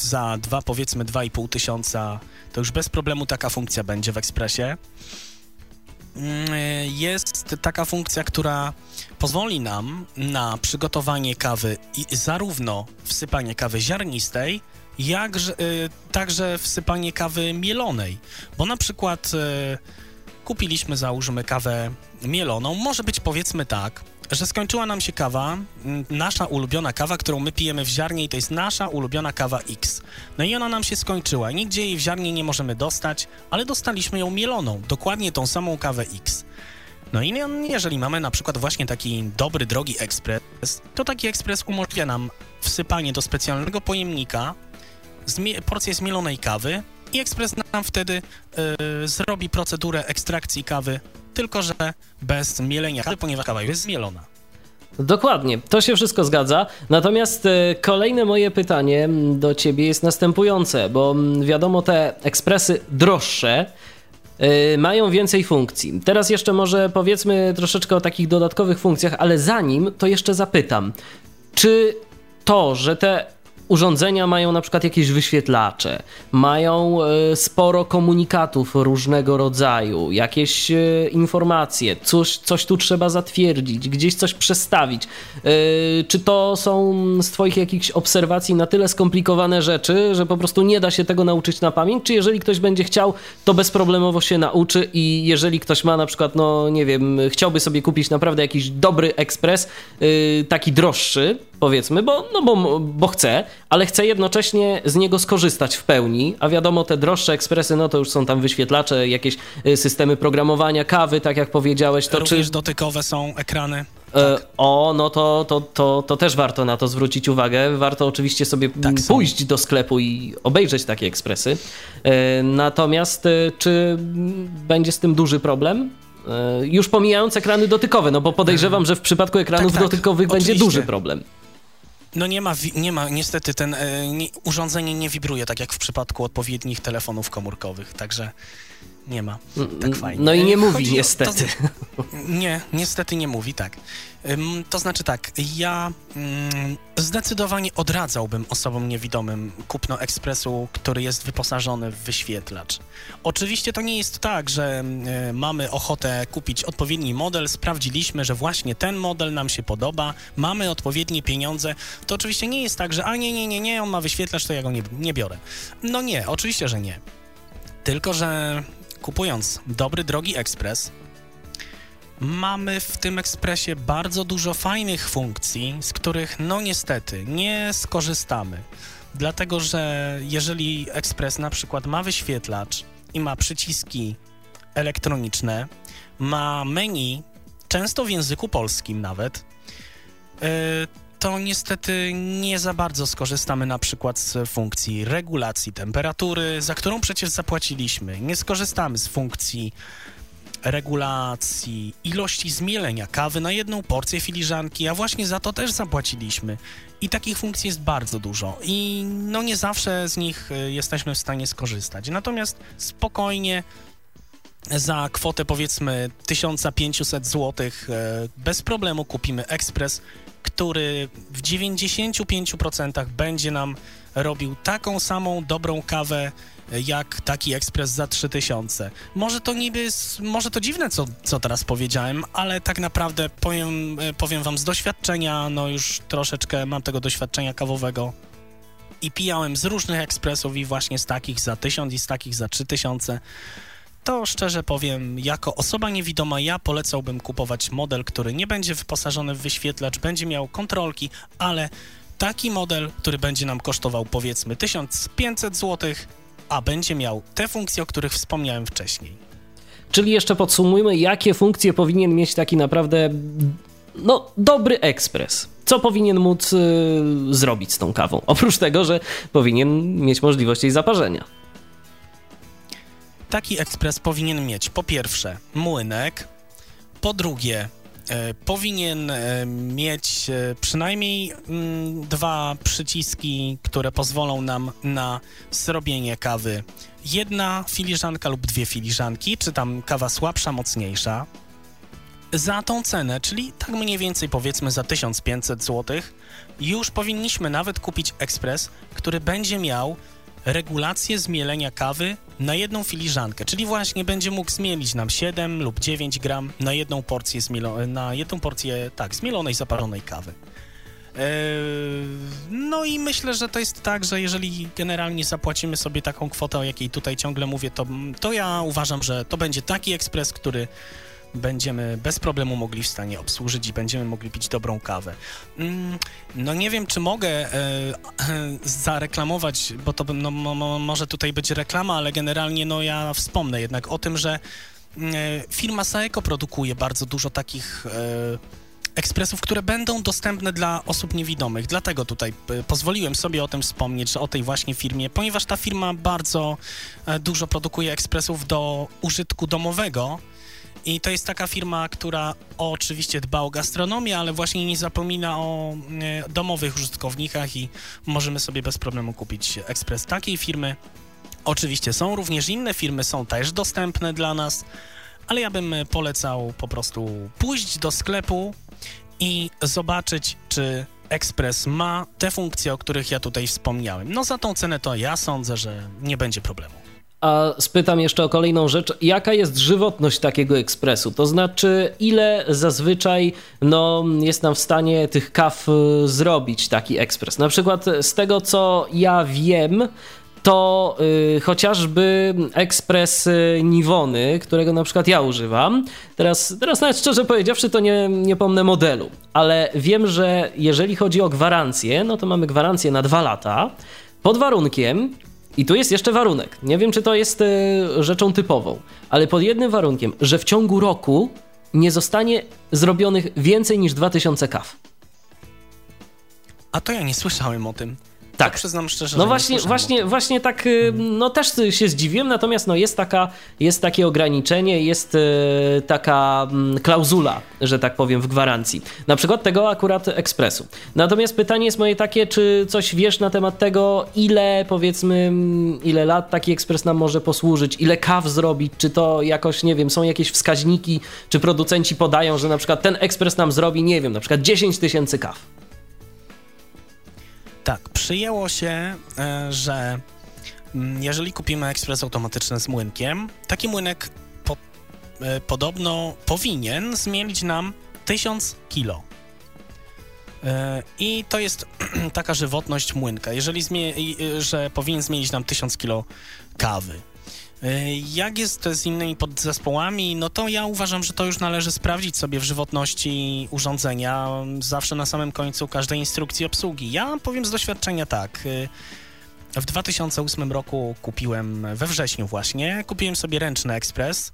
za dwa, powiedzmy 2,5 tysiąca, to już bez problemu taka funkcja będzie w ekspresie. Mm, jest taka funkcja, która pozwoli nam na przygotowanie kawy i zarówno wsypanie kawy ziarnistej, jak y, także wsypanie kawy mielonej, bo na przykład kupiliśmy, załóżmy, kawę mieloną, może być powiedzmy tak, że skończyła nam się kawa, nasza ulubiona kawa, którą my pijemy w ziarnie i to jest nasza ulubiona kawa X. No i ona nam się skończyła, nigdzie jej w ziarnie nie możemy dostać, ale dostaliśmy ją mieloną, dokładnie tą samą kawę X. No i jeżeli mamy na przykład właśnie taki dobry, drogi ekspres, to taki ekspres umożliwia nam wsypanie do specjalnego pojemnika porcję zmielonej kawy i ekspres nam wtedy yy, zrobi procedurę ekstrakcji kawy, tylko że bez mielenia kawy, ponieważ kawa jest zmielona. Dokładnie, to się wszystko zgadza. Natomiast e, kolejne moje pytanie do ciebie jest następujące, bo wiadomo, te ekspresy droższe e, mają więcej funkcji. Teraz jeszcze może powiedzmy troszeczkę o takich dodatkowych funkcjach, ale zanim to jeszcze zapytam, czy to, że te urządzenia mają na przykład jakieś wyświetlacze, mają e, sporo komunikatów różnego rodzaju, jakieś e, informacje, coś, coś tu trzeba zatwierdzić, gdzieś coś przestawić. E, czy to są z Twoich jakichś obserwacji na tyle skomplikowane rzeczy, że po prostu nie da się tego nauczyć na pamięć? Czy jeżeli ktoś będzie chciał, to bezproblemowo się nauczy i jeżeli ktoś ma na przykład, no nie wiem, chciałby sobie kupić naprawdę jakiś dobry ekspres, taki droższy, powiedzmy, bo, no bo, bo chce, ale chce jednocześnie z niego skorzystać w pełni, a wiadomo, te droższe ekspresy, no to już są tam wyświetlacze, jakieś y, systemy programowania kawy, tak jak powiedziałeś. To Również czy... dotykowe są ekrany. E, tak. O, no to, to, to, to też warto na to zwrócić uwagę. Warto oczywiście sobie tak pójść do sklepu i obejrzeć takie ekspresy. E, natomiast e, czy będzie z tym duży problem? Już pomijając ekrany dotykowe, no bo podejrzewam, że w przypadku ekranów tak, tak, dotykowych będzie duży problem. No nie ma, nie ma niestety ten e, nie, urządzenie nie wibruje tak jak w przypadku odpowiednich telefonów komórkowych, także nie ma tak fajnie. No i nie mówi chodzi niestety. To, nie, niestety nie mówi, tak. To znaczy tak, ja mm, zdecydowanie odradzałbym osobom niewidomym kupno ekspresu, który jest wyposażony w wyświetlacz. Oczywiście to nie jest tak, że y, mamy ochotę kupić odpowiedni model, sprawdziliśmy, że właśnie ten model nam się podoba, mamy odpowiednie pieniądze. To oczywiście nie jest tak, że a nie, nie, nie, nie, on ma wyświetlacz, to ja go nie, nie biorę. No nie, oczywiście, że nie. Tylko, że kupując dobry, drogi ekspres, mamy w tym ekspresie bardzo dużo fajnych funkcji, z których no niestety nie skorzystamy. Dlatego, że jeżeli ekspres na przykład ma wyświetlacz i ma przyciski elektroniczne, ma menu, często w języku polskim nawet, yy, to niestety nie za bardzo skorzystamy na przykład z funkcji regulacji temperatury, za którą przecież zapłaciliśmy. Nie skorzystamy z funkcji regulacji ilości zmielenia kawy na jedną porcję filiżanki, a właśnie za to też zapłaciliśmy. I takich funkcji jest bardzo dużo i no nie zawsze z nich y, jesteśmy w stanie skorzystać. Natomiast spokojnie za kwotę powiedzmy 1500 zł e, bez problemu kupimy ekspres, który w 95% będzie nam robił taką samą dobrą kawę e, jak taki ekspres za 3000. Może to niby może to dziwne, co, co teraz powiedziałem, ale tak naprawdę powiem, e, powiem wam z doświadczenia, no już troszeczkę mam tego doświadczenia kawowego i pijałem z różnych ekspresów i właśnie z takich za 1000 i z takich za 3000 to szczerze powiem, jako osoba niewidoma, ja polecałbym kupować model, który nie będzie wyposażony w wyświetlacz, będzie miał kontrolki, ale taki model, który będzie nam kosztował powiedzmy 1500 zł, a będzie miał te funkcje, o których wspomniałem wcześniej. Czyli jeszcze podsumujmy, jakie funkcje powinien mieć taki naprawdę no, dobry ekspres. Co powinien móc y, zrobić z tą kawą? Oprócz tego, że powinien mieć możliwość jej zaparzenia. Taki ekspres powinien mieć po pierwsze młynek, po drugie e, powinien e, mieć e, przynajmniej mm, dwa przyciski, które pozwolą nam na zrobienie kawy. Jedna filiżanka lub dwie filiżanki, czy tam kawa słabsza, mocniejsza. Za tą cenę, czyli tak mniej więcej powiedzmy za 1500 zł, już powinniśmy nawet kupić ekspres, który będzie miał regulację zmielenia kawy na jedną filiżankę, czyli właśnie będzie mógł zmielić nam 7 lub 9 gram na jedną porcję, zmielo- na jedną porcję tak, zmielonej, zaparzonej kawy. Eee, No i myślę, że to jest tak, że jeżeli generalnie zapłacimy sobie taką kwotę, o jakiej tutaj ciągle mówię, to, to ja uważam, że to będzie taki ekspres, który będziemy bez problemu mogli w stanie obsłużyć i będziemy mogli pić dobrą kawę. Mm, No nie wiem, czy mogę e, e, zareklamować, bo to no, mo, mo, może tutaj być reklama, ale generalnie no ja wspomnę jednak o tym, że mm, e, firma Saeco produkuje bardzo dużo takich ekspresów, które będą dostępne dla osób niewidomych. Dlatego tutaj pozwoliłem sobie o tym wspomnieć, że o tej właśnie firmie, ponieważ ta firma bardzo dużo produkuje ekspresów do użytku domowego. I to jest taka firma, która oczywiście dba o gastronomię, ale właśnie nie zapomina o e, domowych użytkownikach i możemy sobie bez problemu kupić ekspres takiej firmy. Oczywiście są również inne firmy, są też dostępne dla nas, ale ja bym polecał po prostu pójść do sklepu i zobaczyć, czy ekspres ma te funkcje, o których ja tutaj wspomniałem. No za tą cenę to ja sądzę, że nie będzie problemu. A spytam jeszcze o kolejną rzecz. Jaka jest żywotność takiego ekspresu? To znaczy, ile zazwyczaj no, jest nam w stanie tych kaw y, zrobić taki ekspres? Na przykład z tego, co ja wiem, to y, chociażby ekspres y, Niwony, którego na przykład ja używam. Teraz, teraz nawet szczerze powiedziawszy, to nie, nie pomnę modelu, ale wiem, że jeżeli chodzi o gwarancję, no to mamy gwarancję na dwa lata, pod warunkiem, i tu jest jeszcze warunek. Nie wiem, czy to jest e, rzeczą typową, ale pod jednym warunkiem, że w ciągu roku nie zostanie zrobionych więcej niż 2000 kaw. A to ja nie słyszałem o tym. Tak. To przyznam szczerze, No właśnie, właśnie, właśnie tak, y, no też się zdziwiłem, natomiast no jest, taka, jest takie ograniczenie, jest y, taka mm, klauzula, że tak powiem, w gwarancji. Na przykład tego akurat ekspresu. Natomiast pytanie jest moje takie, czy coś wiesz na temat tego, ile powiedzmy, mm, ile lat taki ekspres nam może posłużyć, ile kaw zrobić, czy to jakoś, nie wiem, są jakieś wskaźniki, czy producenci podają, że na przykład ten ekspres nam zrobi, nie wiem, na przykład 10 tysięcy kaw. Tak, przyjęło się, e, że jeżeli kupimy ekspres automatyczny z młynkiem, taki młynek po, e, podobno powinien zmienić nam 1000 kilo. E, I to jest taka żywotność młynka, jeżeli że powinien zmienić nam 1000 kilo kawy. Jak jest z innymi podzespołami, no to ja uważam, że to już należy sprawdzić sobie w żywotności urządzenia, zawsze na samym końcu każdej instrukcji obsługi. Ja powiem z doświadczenia tak. W 2008 roku kupiłem, we wrześniu właśnie, kupiłem sobie ręczny ekspres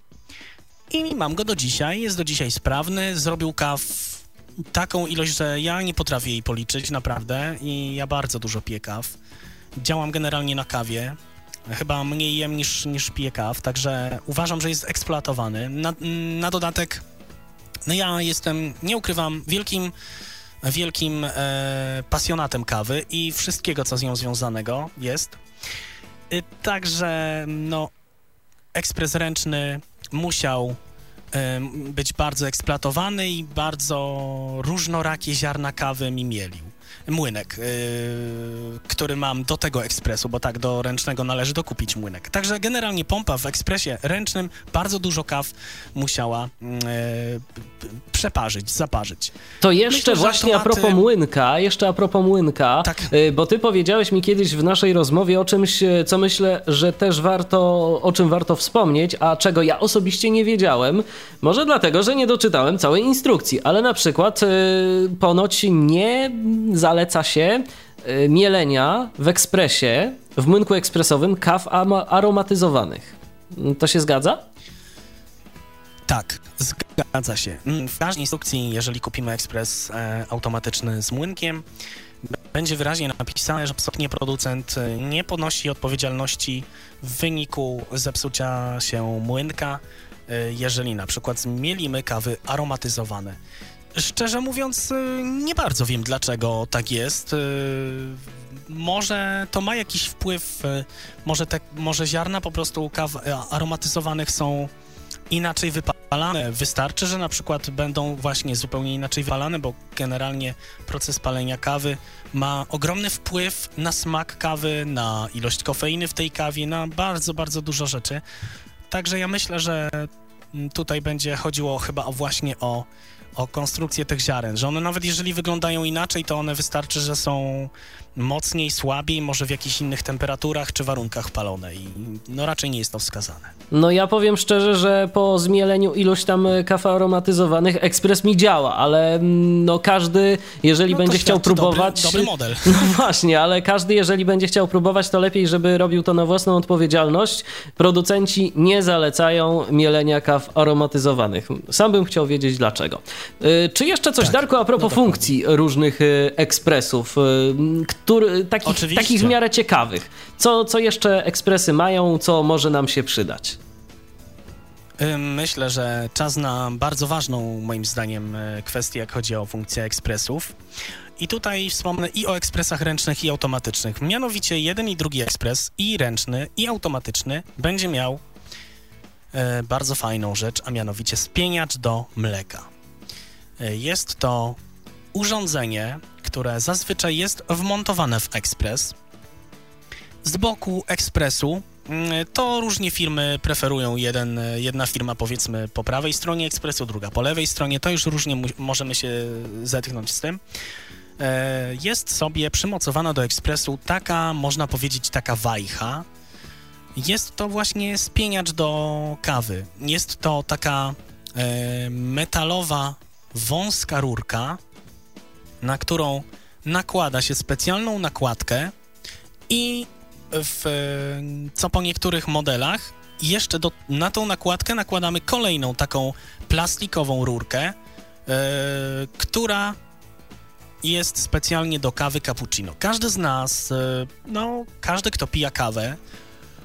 i mam go do dzisiaj, jest do dzisiaj sprawny, zrobił kaw taką ilość, że ja nie potrafię jej policzyć, naprawdę, i ja bardzo dużo piję kaw. Działam generalnie na kawie, Chyba mniej jem niż, niż piję kaw, także uważam, że jest eksploatowany. Na, na dodatek, no ja jestem, nie ukrywam, wielkim wielkim e, pasjonatem kawy i wszystkiego, co z nią związanego jest. E, także, no, ekspres ręczny musiał e, być bardzo eksploatowany i bardzo różnorakie ziarna kawy mi mielił młynek, yy, który mam do tego ekspresu, bo tak, do ręcznego należy dokupić młynek. Także generalnie pompa w ekspresie ręcznym bardzo dużo kaw musiała yy, przeparzyć, zaparzyć. To jeszcze Myślę, właśnie automaty... a propos młynka, jeszcze a propos młynka, tak. yy, bo ty powiedziałeś mi kiedyś w naszej rozmowie o czymś, yy, co myślę, że też warto, o czym warto wspomnieć, a czego ja osobiście nie wiedziałem. Może dlatego, że nie doczytałem całej instrukcji, ale na przykład yy, ponoć nie zaleca się y, mielenia w ekspresie, w młynku ekspresowym kaw aromatyzowanych. To się zgadza? Tak, zgadza się. Mm, w każdej instrukcji, jeżeli kupimy ekspres e, automatyczny z młynkiem, będzie wyraźnie napisane, że absolutnie producent e, nie ponosi odpowiedzialności w wyniku zepsucia się młynka, e, jeżeli na przykład zmielimy kawy aromatyzowane. Szczerze mówiąc, y, nie bardzo wiem, dlaczego tak jest. Y, może to ma jakiś wpływ, y, może, te, może ziarna po prostu kaw aromatyzowanych są inaczej wypalane. Wystarczy, że na przykład będą właśnie zupełnie inaczej wypalane, bo generalnie proces palenia kawy ma ogromny wpływ na smak kawy, na ilość kofeiny w tej kawie, na bardzo, bardzo dużo rzeczy. Także ja myślę, że tutaj będzie chodziło chyba właśnie o o konstrukcję tych ziaren, że one nawet jeżeli wyglądają inaczej, to one wystarczy, że są mocniej, słabiej, może w jakichś innych temperaturach czy warunkach palone i no raczej nie jest to wskazane. No ja powiem szczerze, że po zmieleniu ilość tam kaw aromatyzowanych ekspres mi działa, ale mm, no każdy, jeżeli no będzie chciał próbować... Dobry, dobry model. No właśnie, ale każdy, jeżeli będzie chciał próbować, to lepiej, żeby robił to na własną odpowiedzialność. Producenci nie zalecają mielenia kaw aromatyzowanych. Sam bym chciał wiedzieć dlaczego. Y, czy jeszcze coś, tak. Darko, a propos no funkcji różnych y, ekspresów, który, takich, takich w miarę ciekawych. Co, co jeszcze ekspresy mają, co może nam się przydać? Myślę, że czas na bardzo ważną, moim zdaniem, kwestię, jak chodzi o funkcję ekspresów. I tutaj wspomnę i o ekspresach ręcznych, i automatycznych. Mianowicie jeden i drugi ekspres, i ręczny, i automatyczny, będzie miał e, bardzo fajną rzecz, a mianowicie spieniacz do mleka. E, jest to urządzenie, które zazwyczaj jest wmontowane w ekspres. Z boku ekspresu mm, to różnie firmy preferują. Jeden, jedna firma powiedzmy po prawej stronie ekspresu, druga po lewej stronie. To już różnie możemy się zetknąć z tym. E, jest sobie przymocowana do ekspresu taka, można powiedzieć, taka wajcha. Jest to właśnie spieniacz do kawy. Jest to taka e, metalowa, wąska rurka, na którą nakłada się specjalną nakładkę i w, co po niektórych modelach jeszcze do, na tą nakładkę nakładamy kolejną taką plastikową rurkę, yy, która jest specjalnie do kawy cappuccino. Każdy z nas, e, no, każdy, kto pija kawę,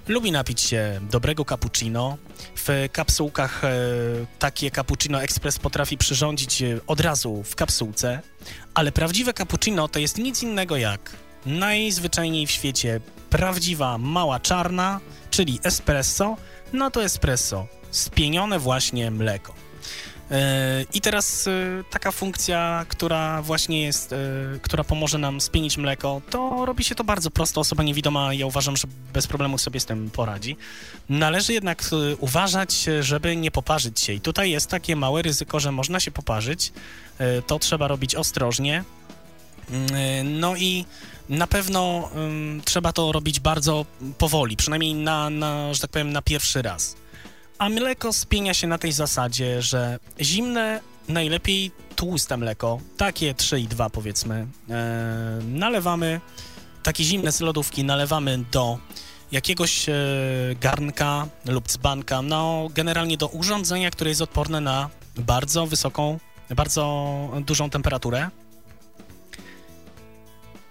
lubi napić się dobrego cappuccino. W kapsułkach e, takie cappuccino express potrafi przyrządzić e, od razu w kapsułce, ale prawdziwe cappuccino to jest nic innego jak najzwyczajniej w świecie prawdziwa mała czarna, czyli espresso, no to espresso, spienione właśnie mleko. E, I teraz e, taka funkcja, która właśnie jest, e, która pomoże nam spienić mleko, to robi się to bardzo prosto. Osoba niewidoma, ja uważam, że bez problemu sobie z tym poradzi. Należy jednak uważać, żeby nie poparzyć się. I tutaj jest takie małe ryzyko, że można się poparzyć. To trzeba robić ostrożnie. Mm, no i na pewno um, trzeba to robić bardzo powoli, przynajmniej na, na, że tak powiem, na pierwszy raz. A mleko spienia się na tej zasadzie, że zimne, najlepiej tłuste mleko, takie 3,2 powiedzmy, e, nalewamy, takie zimne z lodówki nalewamy do jakiegoś e, garnka lub dzbanka, no generalnie do urządzenia, które jest odporne na bardzo wysoką, bardzo dużą temperaturę.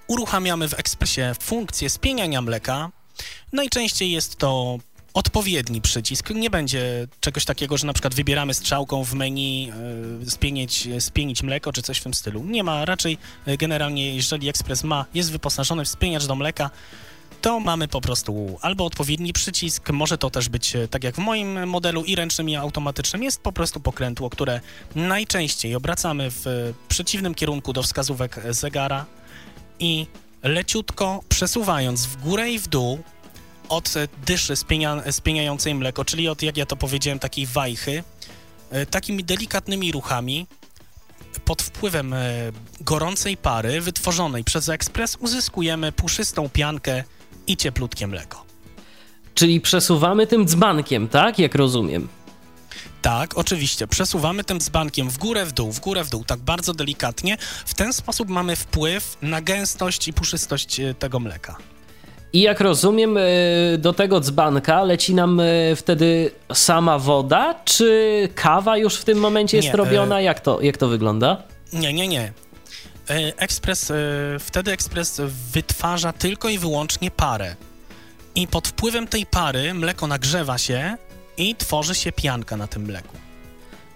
Uruchamiamy w ekspresie funkcję spieniania mleka. Najczęściej jest to odpowiedni przycisk. Nie będzie czegoś takiego, że na przykład wybieramy strzałką w menu e, spienić, spienić mleko czy coś w tym stylu. Nie ma, raczej e, generalnie jeżeli ekspres ma, jest wyposażony w spieniacz do mleka, to mamy po prostu albo odpowiedni przycisk, może to też być e, tak jak w moim modelu i ręcznym i automatycznym, jest po prostu pokrętło, które najczęściej obracamy w przeciwnym kierunku do wskazówek zegara i leciutko przesuwając w górę i w dół od dyszy spienia, spieniającej mleko, czyli od, jak ja to powiedziałem, takiej wajchy, e, takimi delikatnymi ruchami pod wpływem e, gorącej pary wytworzonej przez ekspres uzyskujemy puszystą piankę i cieplutkie mleko. Czyli przesuwamy tym dzbankiem, tak? Jak rozumiem. Tak, oczywiście. Przesuwamy tym dzbankiem w górę, w dół, w górę, w dół, tak bardzo delikatnie. W ten sposób mamy wpływ na gęstość i puszystość e, tego mleka. I jak rozumiem, e, do tego dzbanka leci nam e, wtedy sama woda, czy kawa już w tym momencie jest nie, robiona? Jak to, jak to wygląda? Nie, nie, nie. Ekspres, wtedy ekspres wytwarza tylko i wyłącznie parę. I pod wpływem tej pary mleko nagrzewa się i tworzy się pianka na tym mleku.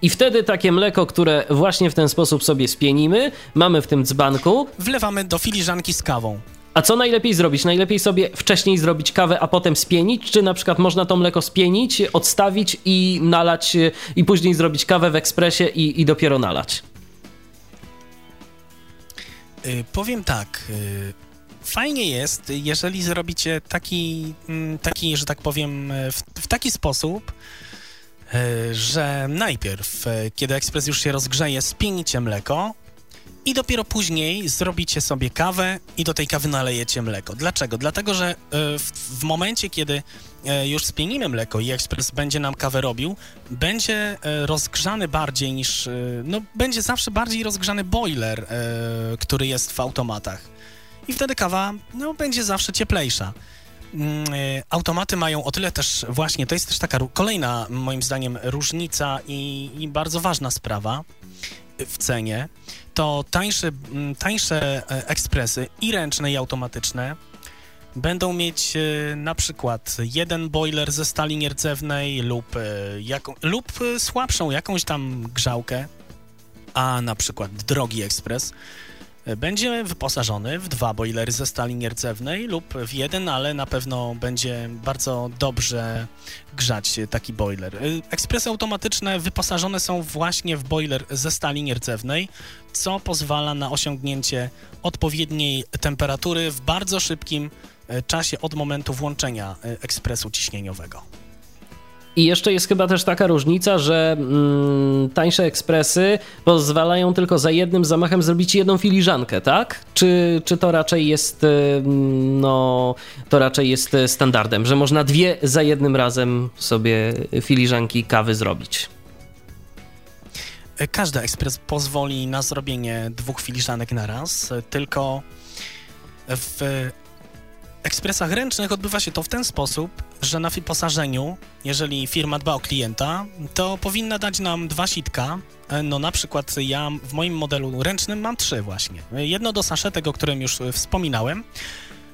I wtedy takie mleko, które właśnie w ten sposób sobie spienimy, mamy w tym dzbanku. Wlewamy do filiżanki z kawą. A co najlepiej zrobić? Najlepiej sobie wcześniej zrobić kawę, a potem spienić? Czy na przykład można to mleko spienić, odstawić i nalać, i później zrobić kawę w ekspresie i, i dopiero nalać? Yy, powiem tak. Yy, fajnie jest, jeżeli zrobicie taki, mm, taki że tak powiem, w, w taki sposób, że najpierw, kiedy ekspres już się rozgrzeje, spienicie mleko i dopiero później zrobicie sobie kawę i do tej kawy nalejecie mleko. Dlaczego? Dlatego, że e, w, w momencie, kiedy już spienimy mleko i ekspres będzie nam kawę robił, będzie rozgrzany bardziej niż, no będzie zawsze bardziej rozgrzany boiler, który jest w automatach i wtedy kawa no, będzie zawsze cieplejsza. Mm, e, automaty mają o tyle też właśnie, to jest też taka kolejna moim zdaniem różnica i, i bardzo ważna sprawa w cenie, to tańsze, mm, tańsze e, ekspresy i ręczne i automatyczne będą mieć e, na przykład jeden boiler ze stali nierdzewnej lub, jaką, lub słabszą jakąś tam grzałkę, a na przykład drogi ekspres będzie wyposażony w dwa boilery ze stali nierdzewnej lub w jeden, ale na pewno będzie bardzo dobrze grzać taki boiler. Ekspresy automatyczne wyposażone są właśnie w boiler ze stali nierdzewnej, co pozwala na osiągnięcie odpowiedniej temperatury w bardzo szybkim e, czasie od momentu włączenia e, ekspresu ciśnieniowego. I jeszcze jest chyba też taka różnica, że mm, tańsze ekspresy pozwalają tylko za jednym zamachem zrobić jedną filiżankę, tak? Czy, czy to raczej jest y, no, to raczej jest standardem, że można dwie za jednym razem sobie filiżanki kawy zrobić? Każdy ekspres pozwoli na zrobienie dwóch filiżanek na raz, tylko w ekspresach ręcznych odbywa się to w ten sposób, że na wyposażeniu, jeżeli firma dba o klienta, to powinna dać nam dwa sitka. E, no na przykład ja w moim modelu ręcznym mam trzy właśnie. Jedno do saszetek, o którym już wspominałem,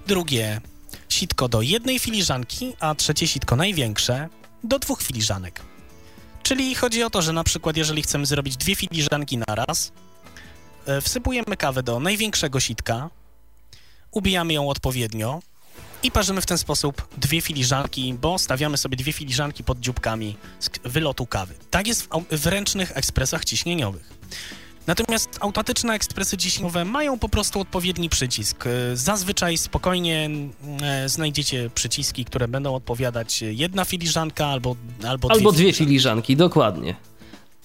drugie sitko do jednej filiżanki, a trzecie sitko największe do dwóch filiżanek. Czyli chodzi o to, że na przykład jeżeli chcemy zrobić dwie filiżanki na raz, e, wsypujemy kawę do największego sitka, ubijamy ją odpowiednio i parzymy w ten sposób dwie filiżanki, bo stawiamy sobie dwie filiżanki pod dzióbkami z wylotu kawy. Tak jest w, w ręcznych ekspresach ciśnieniowych. Natomiast automatyczne ekspresy ciśnieniowe mają po prostu odpowiedni przycisk. E, zazwyczaj spokojnie e, znajdziecie przyciski, które będą odpowiadać jedna filiżanka albo Albo, albo dwie, dwie filiżanki, dokładnie.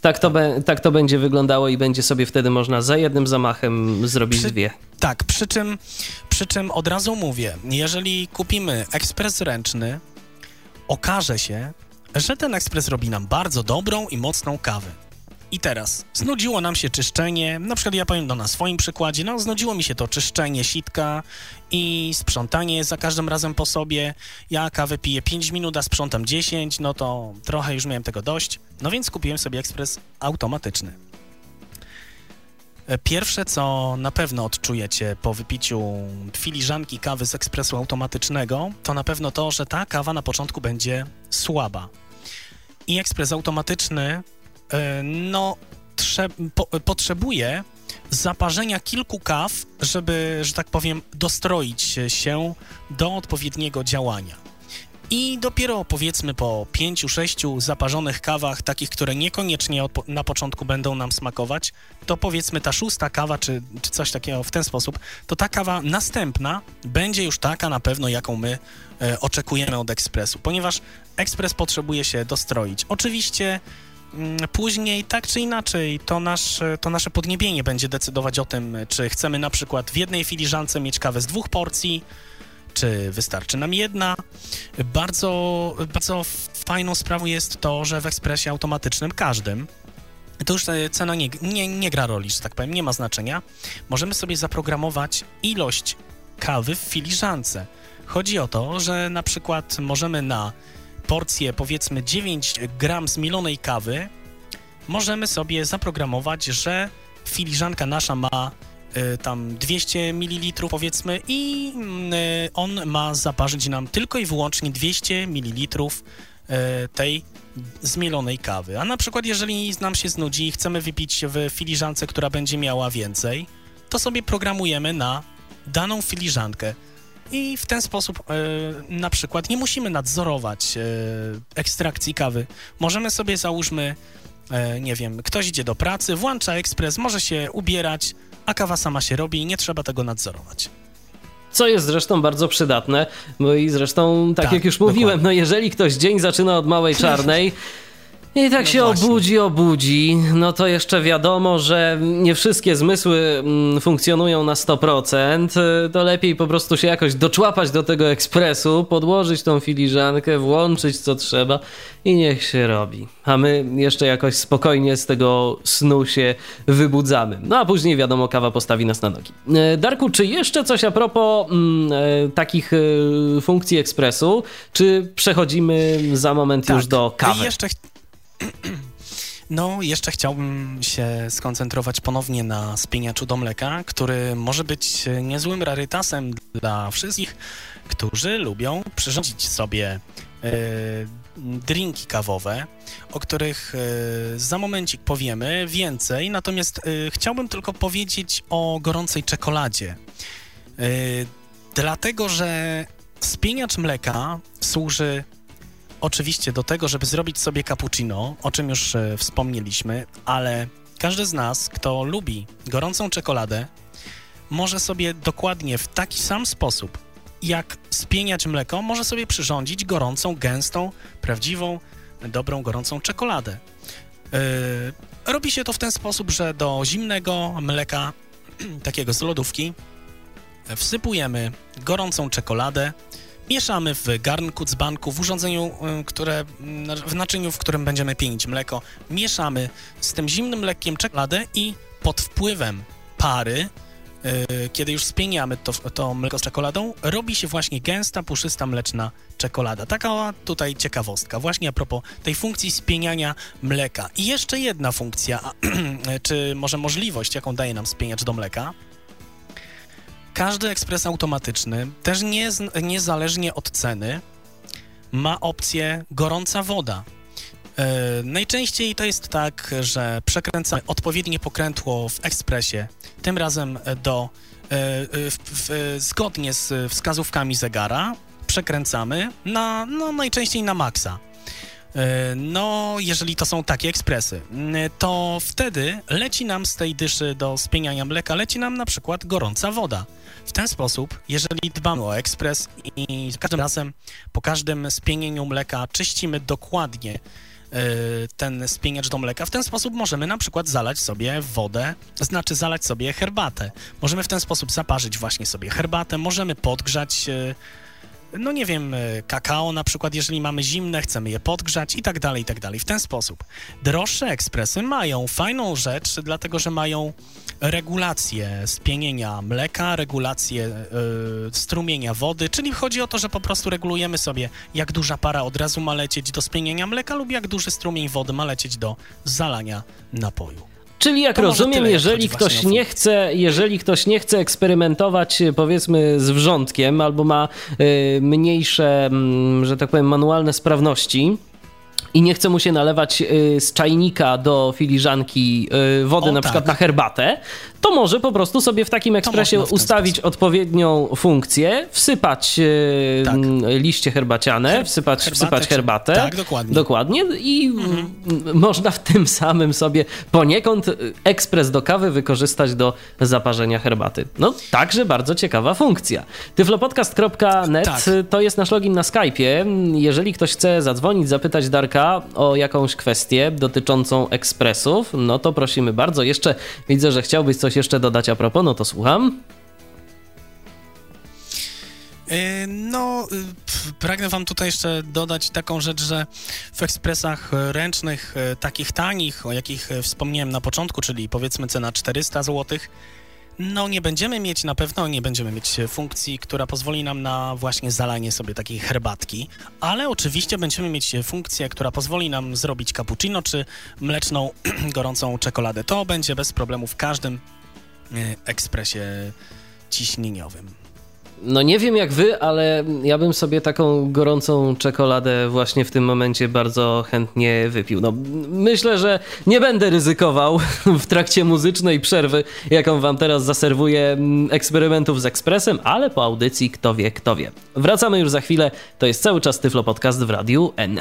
Tak to, be, tak to będzie wyglądało i będzie sobie wtedy można za jednym zamachem zrobić przy, dwie. Tak, przy czym, przy czym od razu mówię, jeżeli kupimy ekspres ręczny, okaże się, że ten ekspres robi nam bardzo dobrą i mocną kawę. I teraz, znudziło nam się czyszczenie, na przykład ja powiem no, na swoim przykładzie, no znudziło mi się to czyszczenie sitka i sprzątanie za każdym razem po sobie. Ja kawę piję 5 minut, a sprzątam 10, no to trochę już miałem tego dość. No więc kupiłem sobie ekspres automatyczny. E, pierwsze, co na pewno odczujecie po wypiciu filiżanki kawy z ekspresu automatycznego, to na pewno to, że ta kawa na początku będzie słaba. I ekspres automatyczny E, no, po, potrzebuje zaparzenia kilku kaw, żeby, że tak powiem, dostroić się do odpowiedniego działania. I dopiero powiedzmy po pięciu, sześciu zaparzonych kawach, takich, które niekoniecznie na początku będą nam smakować, to powiedzmy ta szósta kawa, czy, czy coś takiego w ten sposób, to ta kawa następna będzie już taka na pewno, jaką my e, oczekujemy od ekspresu, ponieważ ekspres potrzebuje się dostroić. Oczywiście Mm, później tak czy inaczej to, nasz, to nasze podniebienie będzie decydować o tym, czy chcemy na przykład w jednej filiżance mieć kawę z dwóch porcji, czy wystarczy nam jedna. Bardzo, bardzo fajną sprawą jest to, że w ekspresie automatycznym każdym to już cena nie, nie, nie gra roli, że tak powiem, nie ma znaczenia. Możemy sobie zaprogramować ilość kawy w filiżance. Chodzi o to, że na przykład możemy na porcję, powiedzmy 9 gram zmielonej kawy, możemy sobie zaprogramować, że filiżanka nasza ma tam 200 ml powiedzmy i y, on ma zaparzyć nam tylko i wyłącznie 200 ml y, tej zmielonej kawy. A na przykład jeżeli nam się znudzi i chcemy wypić w filiżance, która będzie miała więcej, to sobie programujemy na daną filiżankę i w ten sposób na przykład nie musimy nadzorować ekstrakcji kawy. Możemy sobie załóżmy, nie wiem, ktoś idzie do pracy, włącza ekspres, może się ubierać, a kawa sama się robi i nie trzeba tego nadzorować. Co jest zresztą bardzo przydatne, bo i zresztą, tak, tak jak już dokładnie. mówiłem, no jeżeli ktoś dzień zaczyna od małej czarnej, I tak no się właśnie. obudzi, obudzi, no to jeszcze wiadomo, że nie wszystkie zmysły mm, funkcjonują na 100%, to lepiej po prostu się jakoś doczłapać do tego ekspresu, podłożyć tą filiżankę, włączyć co trzeba i niech się robi. A my jeszcze jakoś spokojnie z tego snu się wybudzamy. No a później wiadomo, kawa postawi nas na nogi. E, Darku, czy jeszcze coś a propos mm, e, takich e, funkcji ekspresu, czy przechodzimy za moment tak. już do kawy? Jeszcze no, jeszcze chciałbym się skoncentrować ponownie na spieniaczu do mleka, który może być niezłym rarytasem dla wszystkich, którzy lubią przyrządzić sobie y, drinki kawowe, o których y, za momencik powiemy więcej, natomiast y, chciałbym tylko powiedzieć o gorącej czekoladzie. Dlatego, że spieniacz mleka służy oczywiście do tego, żeby zrobić sobie cappuccino, o czym już e, wspomnieliśmy, ale każdy z nas, kto lubi gorącą czekoladę, może sobie dokładnie w taki sam sposób, jak spieniać mleko, może sobie przyrządzić gorącą, gęstą, prawdziwą, dobrą, gorącą czekoladę. Yy, robi się to w ten sposób, że do zimnego mleka, takiego z lodówki, wsypujemy gorącą czekoladę, Mieszamy w garnku, dzbanku, w urządzeniu, y, które, w naczyniu, w którym będziemy pienić mleko. Mieszamy z tym zimnym lekkiem czekoladę i pod wpływem pary kiedy już spieniamy to, to mleko z czekoladą, robi się właśnie gęsta, puszysta mleczna czekolada. Taka tutaj ciekawostka, właśnie a propos tej funkcji spieniania mleka. I jeszcze jedna funkcja, czy może możliwość, jaką daje nam spieniacz do mleka. Każdy ekspres automatyczny, też nie, niezależnie od ceny, ma opcję gorąca woda. E, najczęściej to jest tak, że przekręcamy odpowiednie pokrętło w ekspresie, tym razem do, e, w, w, zgodnie z wskazówkami zegara, przekręcamy na, no najczęściej na maksa. E, no, jeżeli to są takie ekspresy, to wtedy leci nam z tej dyszy do spieniania mleka, leci nam na przykład gorąca woda. W ten sposób, jeżeli dbamy o ekspres i każdym razem po każdym spienieniu mleka czyścimy dokładnie e, ten spieniacz do mleka. W ten sposób możemy na przykład zalać sobie wodę, znaczy zalać sobie herbatę. Możemy w ten sposób zaparzyć właśnie sobie herbatę, możemy podgrzać e, no nie wiem, e, kakao na przykład, jeżeli mamy zimne, chcemy je podgrzać i tak dalej, i tak dalej. W ten sposób. Droższe ekspresy mają fajną rzecz, dlatego że mają regulację spienienia mleka, regulację y, strumienia wody, czyli chodzi o to, że po prostu regulujemy sobie, jak duża para od razu ma lecieć do spienienia mleka lub jak duży strumień wody ma lecieć do zalania napoju. Czyli jak to rozumiem, jeżeli ktoś nie chce, jeżeli ktoś nie chce eksperymentować powiedzmy z wrzątkiem albo ma y, mniejsze, y, że tak powiem, manualne sprawności, i nie chce mu się nalewać y, z czajnika do filiżanki y, wody, o, na tak. przykład na herbatę, to może po prostu sobie w takim ekspresie ustawić sposób. odpowiednią funkcję, wsypać y, tak. liście herbaciane, Her wsypać, herbatę, wsypać herbatę. Tak, dokładnie. Dokładnie i mhm. można w tym samym sobie poniekąd ekspres do kawy wykorzystać do zaparzenia herbaty. No, także bardzo ciekawa funkcja. tyflopodcast.net tak. to jest nasz login na Skype'ie. Jeżeli ktoś chce zadzwonić, zapytać Darka, o jakąś kwestię dotyczącą ekspresów, no to prosimy bardzo. Jeszcze widzę, że chciałbyś coś jeszcze dodać a propos, no to słucham. E, no, y, pragnę Wam tutaj jeszcze dodać taką rzecz, że w ekspresach ręcznych, e, takich tanich, o jakich e, wspomniałem na początku, czyli powiedzmy cena 400 zł, no nie będziemy mieć, na pewno nie będziemy mieć funkcji, która pozwoli nam na właśnie zalanie sobie takiej herbatki, ale oczywiście będziemy mieć funkcję, która pozwoli nam zrobić cappuccino czy mleczną gorącą czekoladę. To będzie bez problemu w każdym e, ekspresie ciśnieniowym. No nie wiem jak wy, ale ja bym sobie taką gorącą czekoladę właśnie w tym momencie bardzo chętnie wypił. No myślę, że nie będę ryzykował w trakcie muzycznej przerwy, jaką wam teraz zaserwuję mm, eksperymentów z ekspresem, ale po audycji kto wie, kto wie. Wracamy już za chwilę. To jest cały czas Tyflo Podcast w Radiu N.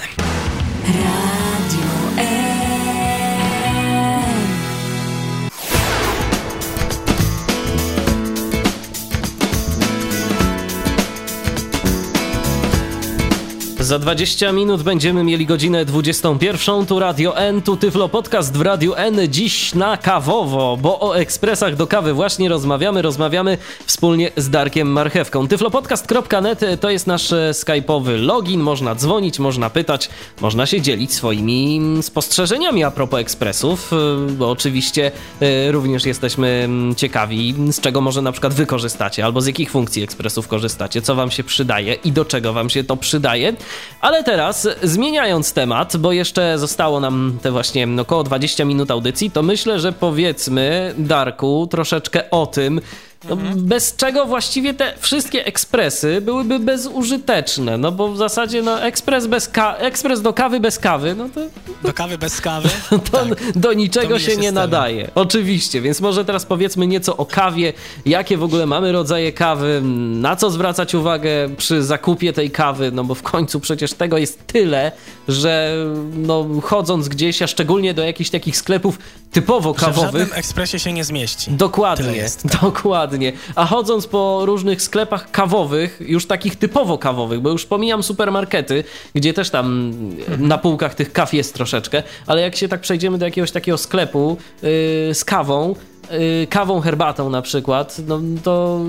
Za 20 minut będziemy mieli godzinę 21. Tu Radio N, tu Tyflo Podcast w Radiu N. Dziś na kawowo, bo o ekspresach do kawy właśnie rozmawiamy. Rozmawiamy wspólnie z Darkiem Marchewką. Tyflopodcast.net to jest nasz e, skype'owy login. Można dzwonić, można pytać, można się dzielić swoimi mm, spostrzeżeniami a propos ekspresów, e, bo oczywiście e, również jesteśmy mm, ciekawi, z czego może na przykład wy korzystacie, albo z jakich funkcji ekspresów korzystacie, co wam się przydaje i do czego wam się to przydaje. Ale teraz, zmieniając temat, bo jeszcze zostało nam te właśnie około 20 minut audycji, to myślę, że powiedzmy, Darku, troszeczkę o tym, no, mhm. Bez czego właściwie te wszystkie ekspresy byłyby bezużyteczne, no bo w zasadzie no, ekspres, bez ka- ekspres do kawy bez kawy, no to... Do kawy bez kawy? to tak. do niczego się, się nie nadaje. Oczywiście, więc może teraz powiedzmy nieco o kawie, jakie w ogóle mamy rodzaje kawy, na co zwracać uwagę przy zakupie tej kawy, no bo w końcu przecież tego jest tyle, że no chodząc gdzieś, a szczególnie do jakichś takich sklepów typowo kawowych... Że w żadnym ekspresie się nie zmieści. Dokładnie, jest, tak. dokładnie. A chodząc po różnych sklepach kawowych, już takich typowo kawowych, bo już pomijam supermarkety, gdzie też tam na półkach tych kaw jest troszeczkę, ale jak się tak przejdziemy do jakiegoś takiego sklepu yy, z kawą, yy, kawą, herbatą na przykład, no, to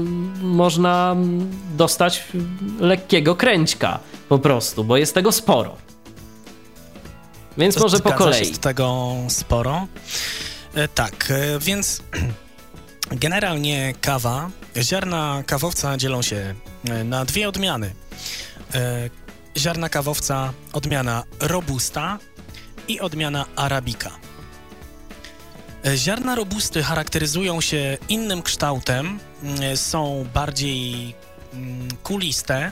można dostać lekkiego kręćka po prostu, bo jest tego sporo. Więc może po kolei. Jest tego sporo. E, tak, e, więc Generalnie kawa, ziarna kawowca dzielą się e, na dwie odmiany. Ziarna kawowca odmiana robusta i odmiana arabika. Ziarna robusty charakteryzują się innym kształtem, są bardziej kuliste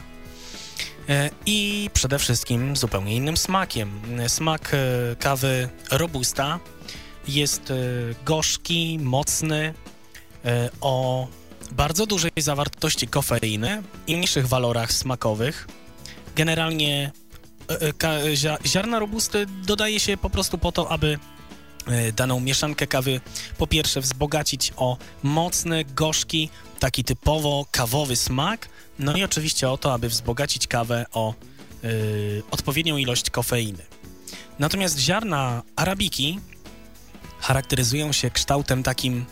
i przede wszystkim zupełnie innym smakiem. Smak kawy robusta jest gorzki, mocny, E, o bardzo dużej zawartości kofeiny i mniejszych walorach smakowych. Generalnie e, e, ziarna robusty dodaje się po prostu po to, aby daną mieszankę kawy po pierwsze wzbogacić o mocny, gorzki, taki typowo kawowy smak, no i oczywiście o to, aby wzbogacić kawę o y, odpowiednią ilość kofeiny. Natomiast ziarna arabiki charakteryzują się kształtem takim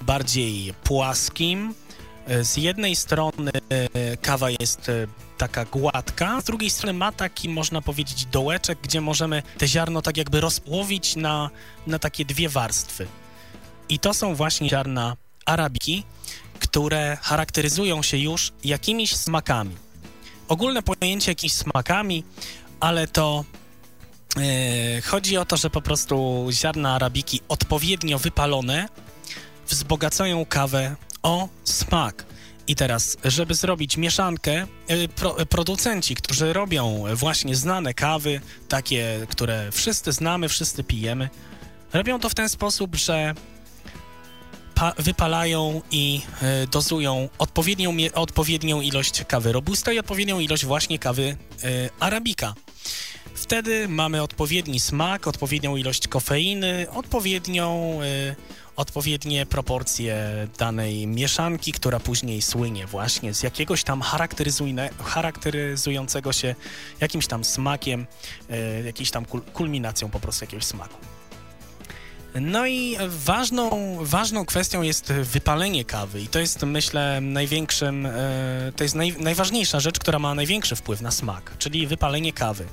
bardziej płaskim. E, z jednej strony e, kawa jest e, taka gładka, z drugiej strony ma taki, można powiedzieć, dołeczek, gdzie możemy te ziarno tak jakby rozpłowić na, na takie dwie warstwy. I to są właśnie ziarna arabiki, które charakteryzują się już jakimiś smakami. Ogólne pojęcie jakimiś smakami, ale to yy, chodzi o to, że po prostu ziarna arabiki odpowiednio wypalone wzbogacają kawę o smak. I teraz, żeby zrobić mieszankę, e, producenci, którzy robią właśnie znane kawy, takie, które wszyscy znamy, wszyscy pijemy, robią to w ten sposób, że wypalają i y, dozują odpowiednią, odpowiednią ilość kawy robusta i odpowiednią ilość właśnie kawy y, arabika. Wtedy mamy odpowiedni smak, odpowiednią ilość kofeiny, odpowiednią y, odpowiednie proporcje danej mieszanki, która później słynie właśnie z jakiegoś tam charakteryzującego się jakimś tam smakiem, jakąś tam kul kulminacją po prostu jakiegoś smaku. No i ważną, ważną kwestią jest wypalenie kawy i to jest myślę największym, e, to jest naj, najważniejsza rzecz, która ma największy wpływ na smak, czyli wypalenie kawy.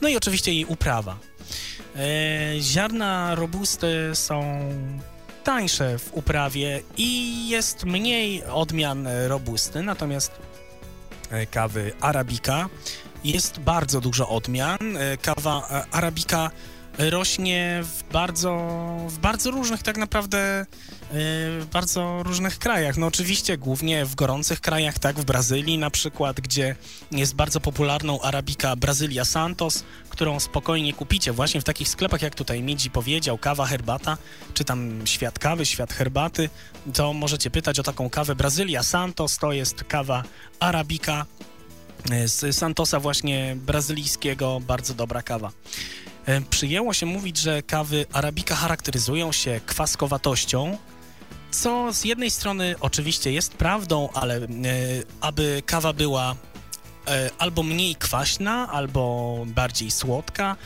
No i oczywiście jej uprawa. E, ziarna robusty są tańsze w uprawie i jest mniej odmian robusty, natomiast e, kawy Arabika jest bardzo dużo odmian. E, kawa Arabika rośnie w bardzo, w bardzo różnych tak naprawdę w bardzo różnych krajach. No oczywiście głównie w gorących krajach, tak w Brazylii na przykład, gdzie jest bardzo popularną arabika Brazylia Santos, którą spokojnie kupicie właśnie w takich sklepach, jak tutaj Midzi powiedział, kawa, herbata, czy tam świat kawy, świat herbaty, to możecie pytać o taką kawę Brazylia Santos, to jest kawa arabika z Santosa właśnie brazylijskiego, bardzo dobra kawa. E, przyjęło się mówić, że kawy arabika charakteryzują się kwaskowatością, co z jednej strony oczywiście jest prawdą, ale e, aby kawa była e, albo mniej kwaśna, albo bardziej słodka,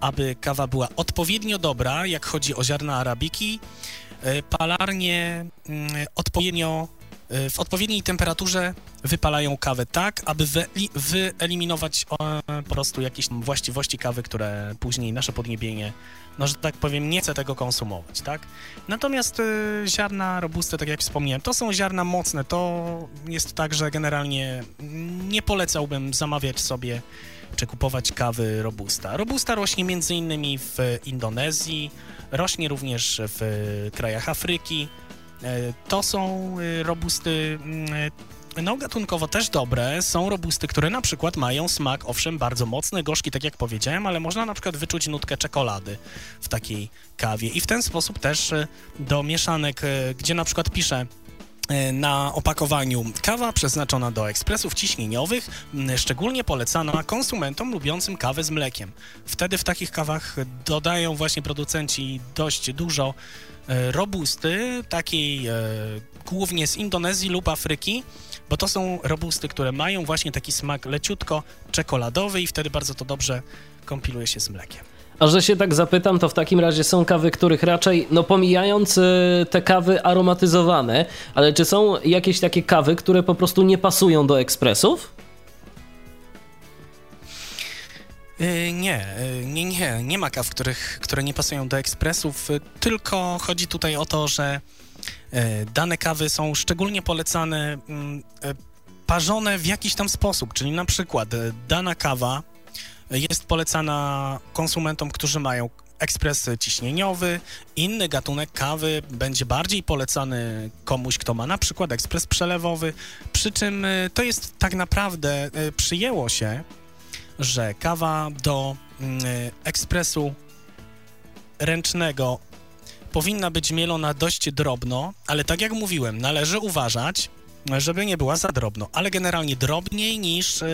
aby kawa była odpowiednio dobra, jak chodzi o ziarna arabiki, palarnie mm, odpowiednio w odpowiedniej temperaturze wypalają kawę tak, aby wyeliminować e, po prostu jakieś właściwości kawy, które później nasze podniebienie, no że tak powiem, nie chce tego konsumować, tak? Natomiast y, ziarna robuste, tak jak wspomniałem, to są ziarna mocne, to jest tak, że generalnie nie polecałbym zamawiać sobie czy kupować kawy robusta. Robusta rośnie między innymi w Indonezji, rośnie również w krajach Afryki, E, to są y, robusty mm, e, no, gatunkowo też dobre. Są robusty, które na przykład mają smak, owszem, bardzo mocny, gorzki, tak jak powiedziałem, ale można na przykład wyczuć nutkę czekolady w takiej kawie. I w ten sposób też do mieszanek, gdzie na przykład piszę na opakowaniu kawa przeznaczona do ekspresów ciśnieniowych, szczególnie polecana konsumentom lubiącym kawę z mlekiem. Wtedy w takich kawach dodają właśnie producenci dość dużo E, robusty, takiej e, głównie z Indonezji lub Afryki, bo to są robusty, które mają właśnie taki smak leciutko czekoladowy i wtedy bardzo to dobrze kompiluje się z mlekiem. A że się tak zapytam, to w takim razie są kawy, których raczej, no pomijając e, te kawy aromatyzowane, ale czy są jakieś takie kawy, które po prostu nie pasują do ekspresów? Nie, y, nie, nie, nie ma kaw, których, które nie pasują do ekspresów, y, tylko chodzi tutaj o to, że Dane kawy są szczególnie polecane mm, parzone w jakiś tam sposób, czyli na przykład dana kawa jest polecana konsumentom, którzy mają ekspres ciśnieniowy, inny gatunek kawy będzie bardziej polecany komuś, kto ma na przykład ekspres przelewowy, przy czym to jest tak naprawdę, przyjęło się, że kawa do mm, y, ekspresu ręcznego powinna być mielona dość drobno, ale tak jak mówiłem, należy uważać, żeby nie była za drobno, ale generalnie drobniej niż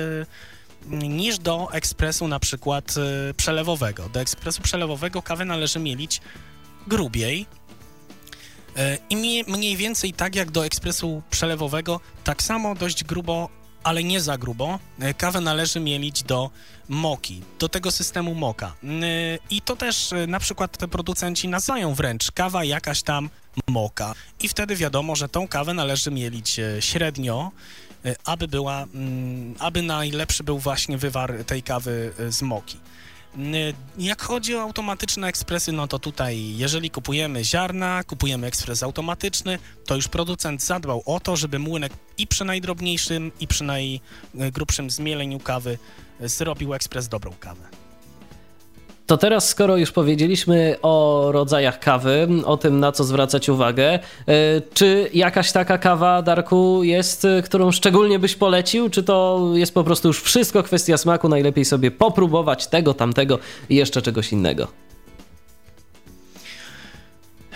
niż do ekspresu na przykład y, przelewowego. Do ekspresu przelewowego kawę należy mielić grubiej. I mniej więcej tak jak do ekspresu przelewowego, tak samo dość grubo, ale nie za grubo, y, kawę należy mielić do moki, do tego systemu moka. I to też na przykład te producenci nazywają wręcz kawa jakaś tam moka. I wtedy wiadomo, że tą kawę należy mielić średnio, E, aby była, mm, aby najlepszy był właśnie wywar tej kawy e, z moki. Jak chodzi o automatyczne ekspresy, no to tutaj, jeżeli kupujemy ziarna, kupujemy ekspres automatyczny, to już producent zadbał o to, żeby młynek i przy najdrobniejszym, i przy najgrubszym zmieleniu kawy zrobił ekspres dobrą kawę. To teraz, skoro już powiedzieliśmy o rodzajach kawy, o tym na co zwracać uwagę, e, czy jakaś taka kawa, Darku, jest, e, którą szczególnie byś polecił? Czy to jest po prostu już wszystko kwestia smaku? Najlepiej sobie popróbować tego, tamtego i jeszcze czegoś innego.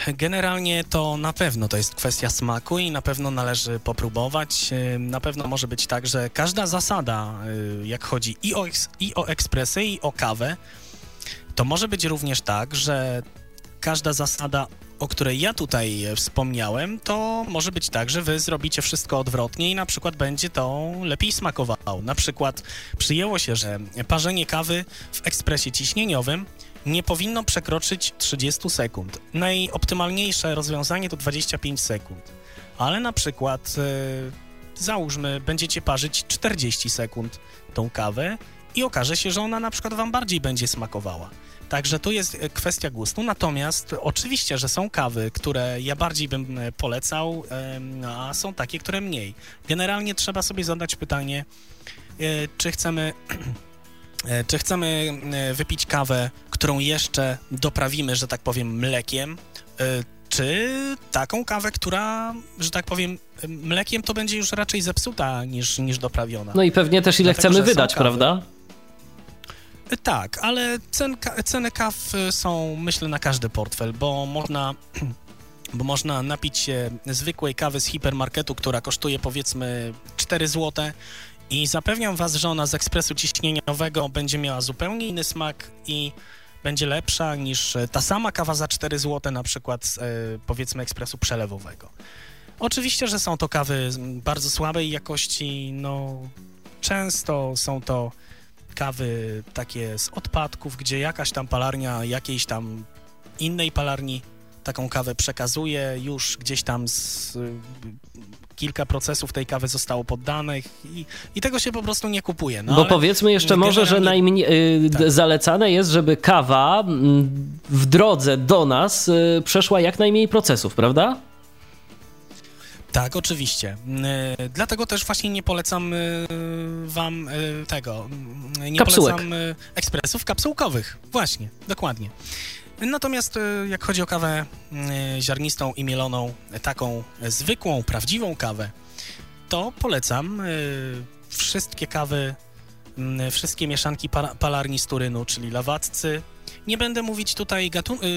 Generalnie to na pewno to jest kwestia smaku i na pewno należy popróbować. E, na pewno może być tak, że każda zasada, jak chodzi i o, i o ekspresy, i o kawę, to może być również tak, że każda zasada, o której ja tutaj wspomniałem, to może być tak, że wy zrobicie wszystko odwrotnie i na przykład będzie to lepiej smakowało. Na przykład przyjęło się, że parzenie kawy w ekspresie ciśnieniowym nie powinno przekroczyć 30 sekund. Najoptymalniejsze rozwiązanie to 25 sekund. Ale na przykład, yy, załóżmy, będziecie parzyć 40 sekund tą kawę i okaże się, że ona na przykład wam bardziej będzie smakowała. Także tu jest e, kwestia gustu. Natomiast oczywiście, że są kawy, które ja bardziej bym e, polecał, a są takie, które mniej. Generalnie trzeba sobie zadać pytanie, e, czy chcemy czy chcemy wypić kawę, którą jeszcze doprawimy, że tak powiem, mlekiem, czy taką kawę, która, że tak powiem, mlekiem to będzie już raczej zepsuta niż, niż doprawiona. No i pewnie też ile Dlatego, chcemy wydać, prawda? Tak, ale cen, ceny kaw y, są, myślę, na każdy portfel, bo można bo można napić się zwykłej kawy z hipermarketu, która kosztuje powiedzmy 4 zł i zapewniam Was, że ona z ekspresu ciśnieniowego będzie miała zupełnie inny smak i będzie lepsza niż ta sama kawa za 4 zł na przykład z, e, powiedzmy ekspresu przelewowego. Oczywiście, że są to kawy bardzo słabej jakości, no często są to kawy takie z odpadków, gdzie jakaś tam palarnia jakiejś tam innej palarni taką kawę przekazuje, już gdzieś tam z, y, kilka procesów tej kawy zostało poddanych i, i tego się po prostu nie kupuje. No, Bo powiedzmy jeszcze może, że najmniej y, tak. zalecane jest, żeby kawa mm, w drodze do nas y, przeszła jak najmniej procesów, prawda? Tak, oczywiście. E, dlatego też właśnie nie polecam e, wam e, tego. Nie Kapsułek. polecam ekspresów kapsułkowych. Właśnie, dokładnie. Natomiast jak chodzi o kawę ziarnistą i mieloną, taką zwykłą, prawdziwą kawę, to polecam wszystkie kawy, wszystkie mieszanki palarni z Turynu, czyli lawatcy, nie będę mówić tutaj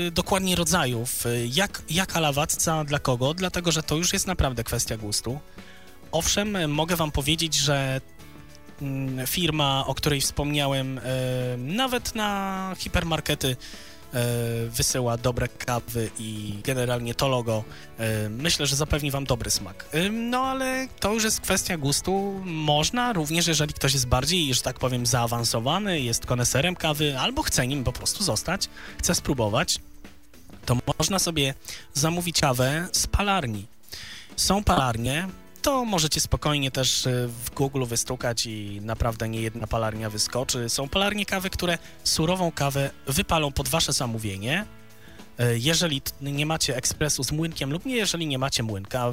y, dokładnie rodzajów, y, jak, jaka lawacca dla kogo, dlatego że to już jest naprawdę kwestia gustu. Owszem, mogę wam powiedzieć, że mm, firma, o której wspomniałem, y, nawet na hipermarkety wysyła dobre kawy i generalnie to logo e, myślę, że zapewni wam dobry smak. E, no ale to już jest kwestia gustu. Można również, jeżeli ktoś jest bardziej, że tak powiem, zaawansowany, jest koneserem kawy albo chce nim po prostu zostać, chce spróbować, to można sobie zamówić kawę z palarni. Są palarnie, to możecie spokojnie też e, w Google wystukać i naprawdę nie jedna palarnia wyskoczy. Są palarnie kawy, które surową kawę wypalą pod wasze zamówienie, E, jeżeli nie macie ekspresu z młynkiem lub nie, jeżeli nie macie młynka,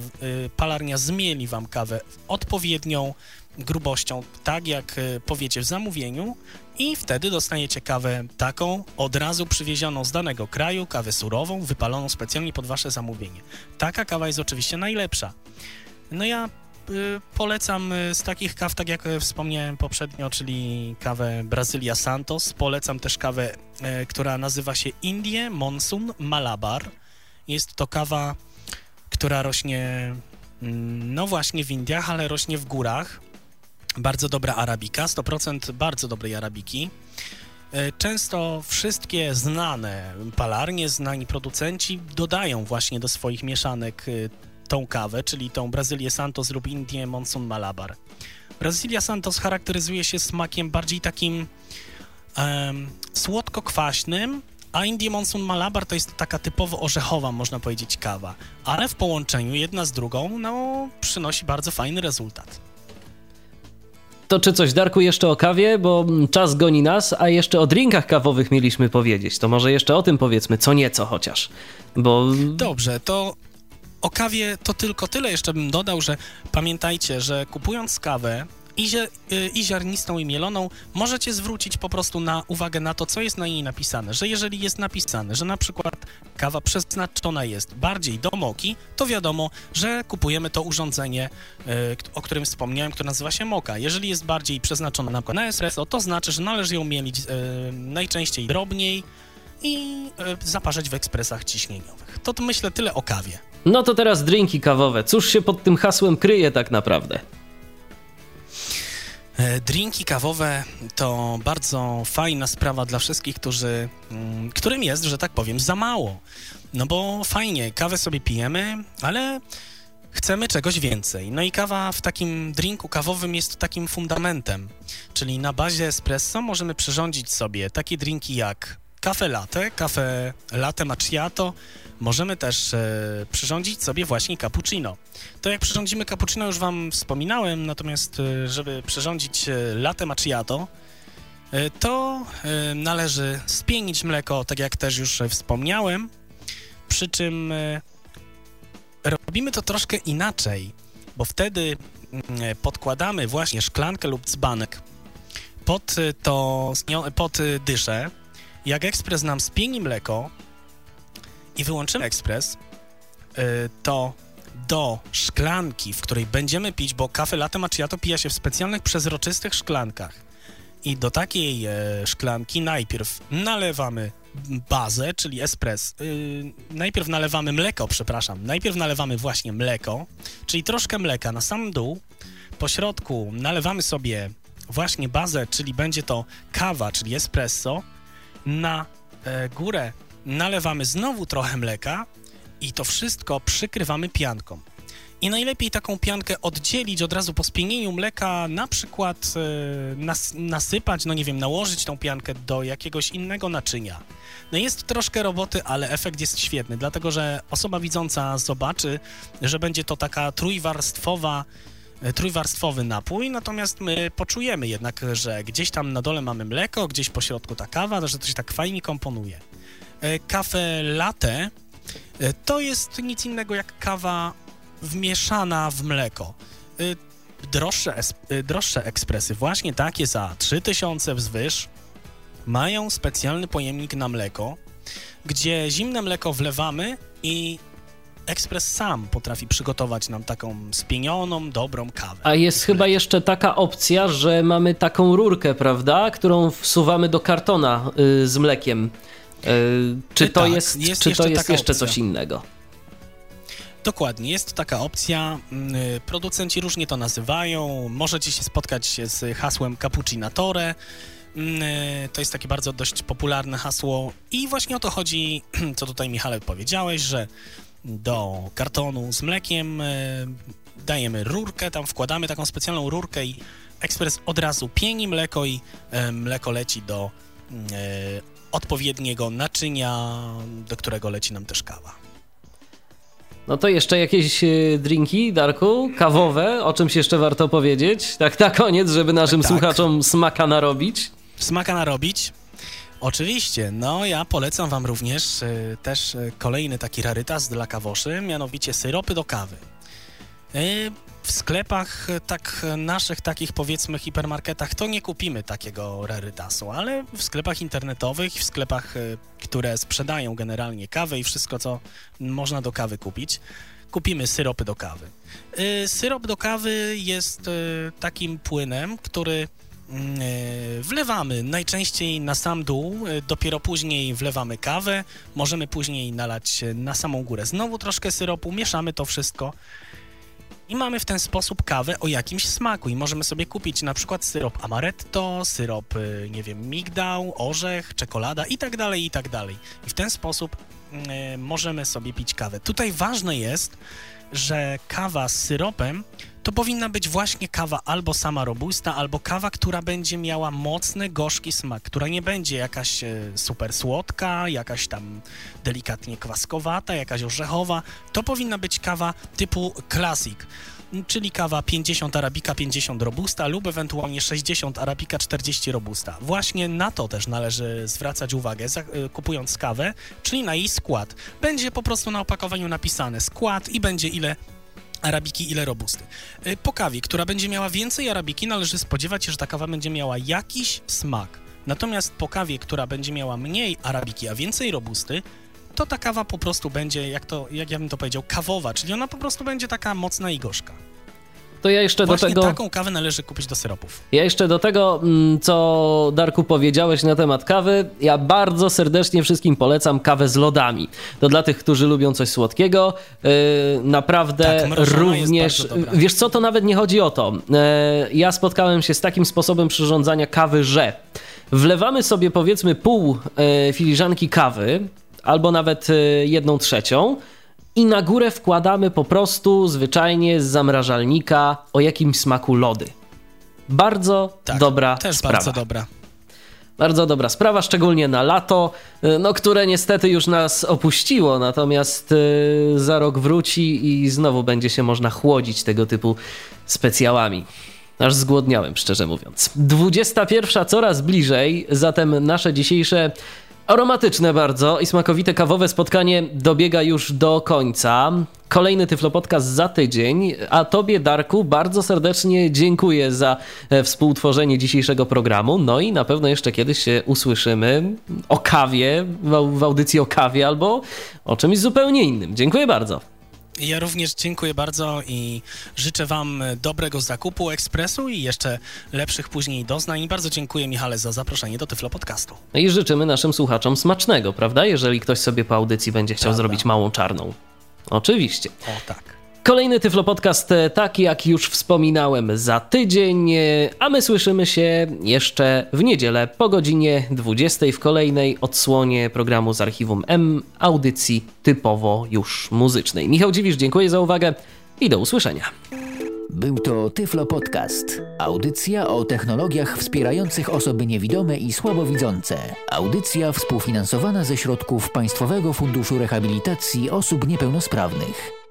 palarnia zmieli wam kawę odpowiednią grubością, tak jak powiecie w zamówieniu i wtedy dostaniecie kawę taką, od razu przywiezioną z danego kraju, kawę surową, wypaloną specjalnie pod wasze zamówienie. Taka kawa jest oczywiście najlepsza. No ja y, polecam y, z takich kaw, tak jak wspomniałem poprzednio, czyli kawę Brazylia Santos. Polecam też kawę, y, która nazywa się Indie Monsoon Malabar. Jest to kawa, która rośnie, mm, no właśnie w Indiach, ale rośnie w górach. Bardzo dobra arabika, 100% bardzo dobrej arabiki. Często wszystkie znane palarnie, znani producenci dodają właśnie do swoich mieszanek tą kawę, czyli tą Brazylię Santos lub Indię Monsoon Malabar. Brazylia Santos charakteryzuje się smakiem bardziej takim um, słodko-kwaśnym, a Indie Monsoon Malabar to jest taka typowo orzechowa, można powiedzieć, kawa. Ale w połączeniu jedna z drugą, no, przynosi bardzo fajny rezultat. To czy coś, Darku, jeszcze o kawie, bo czas goni nas, a jeszcze o drinkach kawowych mieliśmy powiedzieć. To może jeszcze o tym powiedzmy, co nieco chociaż, bo... Dobrze, to o kawie to tylko tyle jeszcze bym dodał, że pamiętajcie, że kupując kawę i, zi y, i ziarnistą i mieloną, możecie zwrócić po prostu na uwagę na to, co jest na niej napisane. Że jeżeli jest napisane, że na przykład kawa przeznaczona jest bardziej do moki, to wiadomo, że kupujemy to urządzenie, y, o którym wspomniałem, które nazywa się moka. Jeżeli jest bardziej przeznaczona na, na espresso, to znaczy, że należy ją mielić y, najczęściej drobniej i zaparzać w ekspresach ciśnieniowych. To, to myślę tyle o kawie. No to teraz drinki kawowe. Cóż się pod tym hasłem kryje tak naprawdę? E, drinki kawowe to bardzo fajna sprawa dla wszystkich, którzy, mm, którym jest, że tak powiem, za mało. No bo fajnie, kawę sobie pijemy, ale chcemy czegoś więcej. No i kawa w takim drinku kawowym jest takim fundamentem, czyli na bazie espresso możemy przyrządzić sobie takie drinki jak kafe latte, kafe latte macchiato, możemy też e, przyrządzić sobie właśnie cappuccino. To jak przyrządzimy cappuccino już Wam wspominałem, natomiast e, żeby przyrządzić e, latte macchiato, e, to e, należy spienić mleko, tak jak też już wspomniałem, przy czym e, robimy to troszkę inaczej, bo wtedy mm, podkładamy właśnie szklankę lub dzbanek pod to, pod dyszę, jak ekspres nam spieni mleko i wyłączymy ekspres, y, to do szklanki, w której będziemy pić, bo kawę latte macchiato pija się w specjalnych, przezroczystych szklankach. I do takiej e, szklanki najpierw nalewamy bazę, czyli espres. Yy, najpierw nalewamy mleko, przepraszam. Najpierw nalewamy właśnie mleko, czyli troszkę mleka na sam dół. Po środku nalewamy sobie właśnie bazę, czyli będzie to kawa, czyli espresso na e, górę nalewamy znowu trochę mleka i to wszystko przykrywamy pianką. I najlepiej taką piankę oddzielić od razu po spienieniu mleka, na przykład e, nas, nasypać, no nie wiem, nałożyć tą piankę do jakiegoś innego naczynia. No jest troszkę roboty, ale efekt jest świetny, dlatego że osoba widząca zobaczy, że będzie to taka trójwarstwowa trójwarstwowy napój, natomiast my poczujemy jednak, że gdzieś tam na dole mamy mleko, gdzieś po środku ta kawa, że to się tak fajnie komponuje. E, Kawę latte e, to jest nic innego jak kawa wmieszana w mleko. Droższe, droższe ekspresy, właśnie takie za 3000 wzwyż, mają specjalny pojemnik na mleko, gdzie zimne mleko wlewamy i ekspres sam potrafi przygotować nam taką spienioną, dobrą kawę. A jest chyba jeszcze taka opcja, że mamy taką rurkę, prawda, którą wsuwamy do kartona y, z mlekiem. Y, czy to tak, jest, jest, czy to jest jeszcze opcja. coś innego? Dokładnie, jest taka opcja. Mm, y, producenci różnie to nazywają. Możecie się spotkać z hasłem Cappuccinatore. Mm, y, to jest takie bardzo dość popularne hasło i właśnie o to chodzi, co tutaj Michale powiedziałeś, że do kartonu z mlekiem, e, dajemy rurkę, tam wkładamy taką specjalną rurkę i ekspres od razu pieni mleko i e, mleko leci do mm, e, odpowiedniego naczynia, do którego leci nam też kawa. No to jeszcze jakieś drinki, Darku, kawowe, o czymś jeszcze warto powiedzieć? Tak na koniec, żeby naszym tak, tak. słuchaczom smaka narobić. Smaka narobić. Oczywiście, no ja polecam Wam również y, też y, kolejny taki rarytas dla kawoszy, mianowicie syropy do kawy. Y, w sklepach tak naszych takich powiedzmy hipermarketach to nie kupimy takiego rarytasu, ale w sklepach internetowych, w sklepach, które sprzedają generalnie kawę i wszystko co można do kawy kupić, kupimy syropy do kawy. Syrop do kawy jest takim płynem, który wlewamy najczęściej na sam dół, e, dopiero później wlewamy kawę, możemy później nalać na samą górę znowu troszkę syropu, mieszamy to wszystko i mamy w ten sposób kawę o jakimś smaku i możemy sobie kupić na przykład syrop amaretto, syrop, e, nie wiem, migdał, orzech, czekolada i tak dalej, i tak dalej. I w ten sposób y, możemy sobie pić kawę. Tutaj ważne jest, że kawa z syropem to powinna być właśnie kawa albo sama robusta, albo kawa, która będzie miała mocny, gorzki smak, która nie będzie jakaś e, super słodka, jakaś tam delikatnie kwaskowata, jakaś orzechowa. To powinna być kawa typu classic czyli kawa 50 arabika, 50 robusta lub ewentualnie 60 arabika, 40 robusta. Właśnie na to też należy zwracać uwagę, e, kupując kawę, czyli na jej skład. Będzie po prostu na opakowaniu napisane skład i będzie ile arabiki, ile robusty. Y, po kawie, która będzie miała więcej arabiki, należy spodziewać się, że ta kawa będzie miała jakiś smak. Natomiast po kawie, która będzie miała mniej arabiki, a więcej robusty, to ta kawa po prostu będzie, jak, to, jak ja bym to powiedział, kawowa, czyli ona po prostu będzie taka mocna i gorzka to ja jeszcze Właśnie do tego. taką kawę należy kupić do syropów. Ja jeszcze do tego, mm, co Darku powiedziałeś na temat kawy, ja bardzo serdecznie wszystkim polecam kawę z lodami. To dla tych, którzy lubią coś słodkiego, yy, naprawdę tak, również. Wiesz co, to nawet nie chodzi o to. Yy, ja spotkałem się z takim sposobem przyrządzania kawy, że wlewamy sobie powiedzmy pół yy, filiżanki kawy, albo nawet yy, jedną trzecią i na górę wkładamy po prostu zwyczajnie z zamrażalnika o jakimś smaku lody. Bardzo tak, dobra też sprawa. bardzo dobra. Bardzo dobra sprawa, szczególnie na lato, no, które niestety już nas opuściło, natomiast yy, za rok wróci i znowu będzie się można chłodzić tego typu specjałami. Aż zgłodniałem, szczerze mówiąc. 21 coraz bliżej, zatem nasze dzisiejsze Aromatyczne bardzo i smakowite kawowe spotkanie dobiega już do końca. Kolejny Tyflo Podcast za tydzień, a Tobie, Darku, bardzo serdecznie dziękuję za e, współtworzenie dzisiejszego programu. No i na pewno jeszcze kiedyś się usłyszymy o kawie, w audycji o kawie albo o czymś zupełnie innym. Dziękuję bardzo. Ja również dziękuję bardzo i życzę Wam dobrego zakupu ekspresu i jeszcze lepszych później doznań. I bardzo dziękuję Michale za zaproszenie do Tyflo Podcastu. No I życzymy naszym słuchaczom smacznego, prawda? Jeżeli ktoś sobie po audycji będzie chciał prawda. zrobić małą czarną. Oczywiście. O tak. Kolejny Tyflo Podcast, e, taki jak już wspominałem, za tydzień, e, a my słyszymy się jeszcze w niedzielę po godzinie 20 w kolejnej odsłonie programu z archiwum M, audycji typowo już muzycznej. Michał Dziwisz, dziękuję za uwagę i do usłyszenia. Był to Tyflo Podcast. Audycja o technologiach wspierających osoby niewidome i słabowidzące. Audycja współfinansowana ze środków Państwowego Funduszu Rehabilitacji Osób Niepełnosprawnych.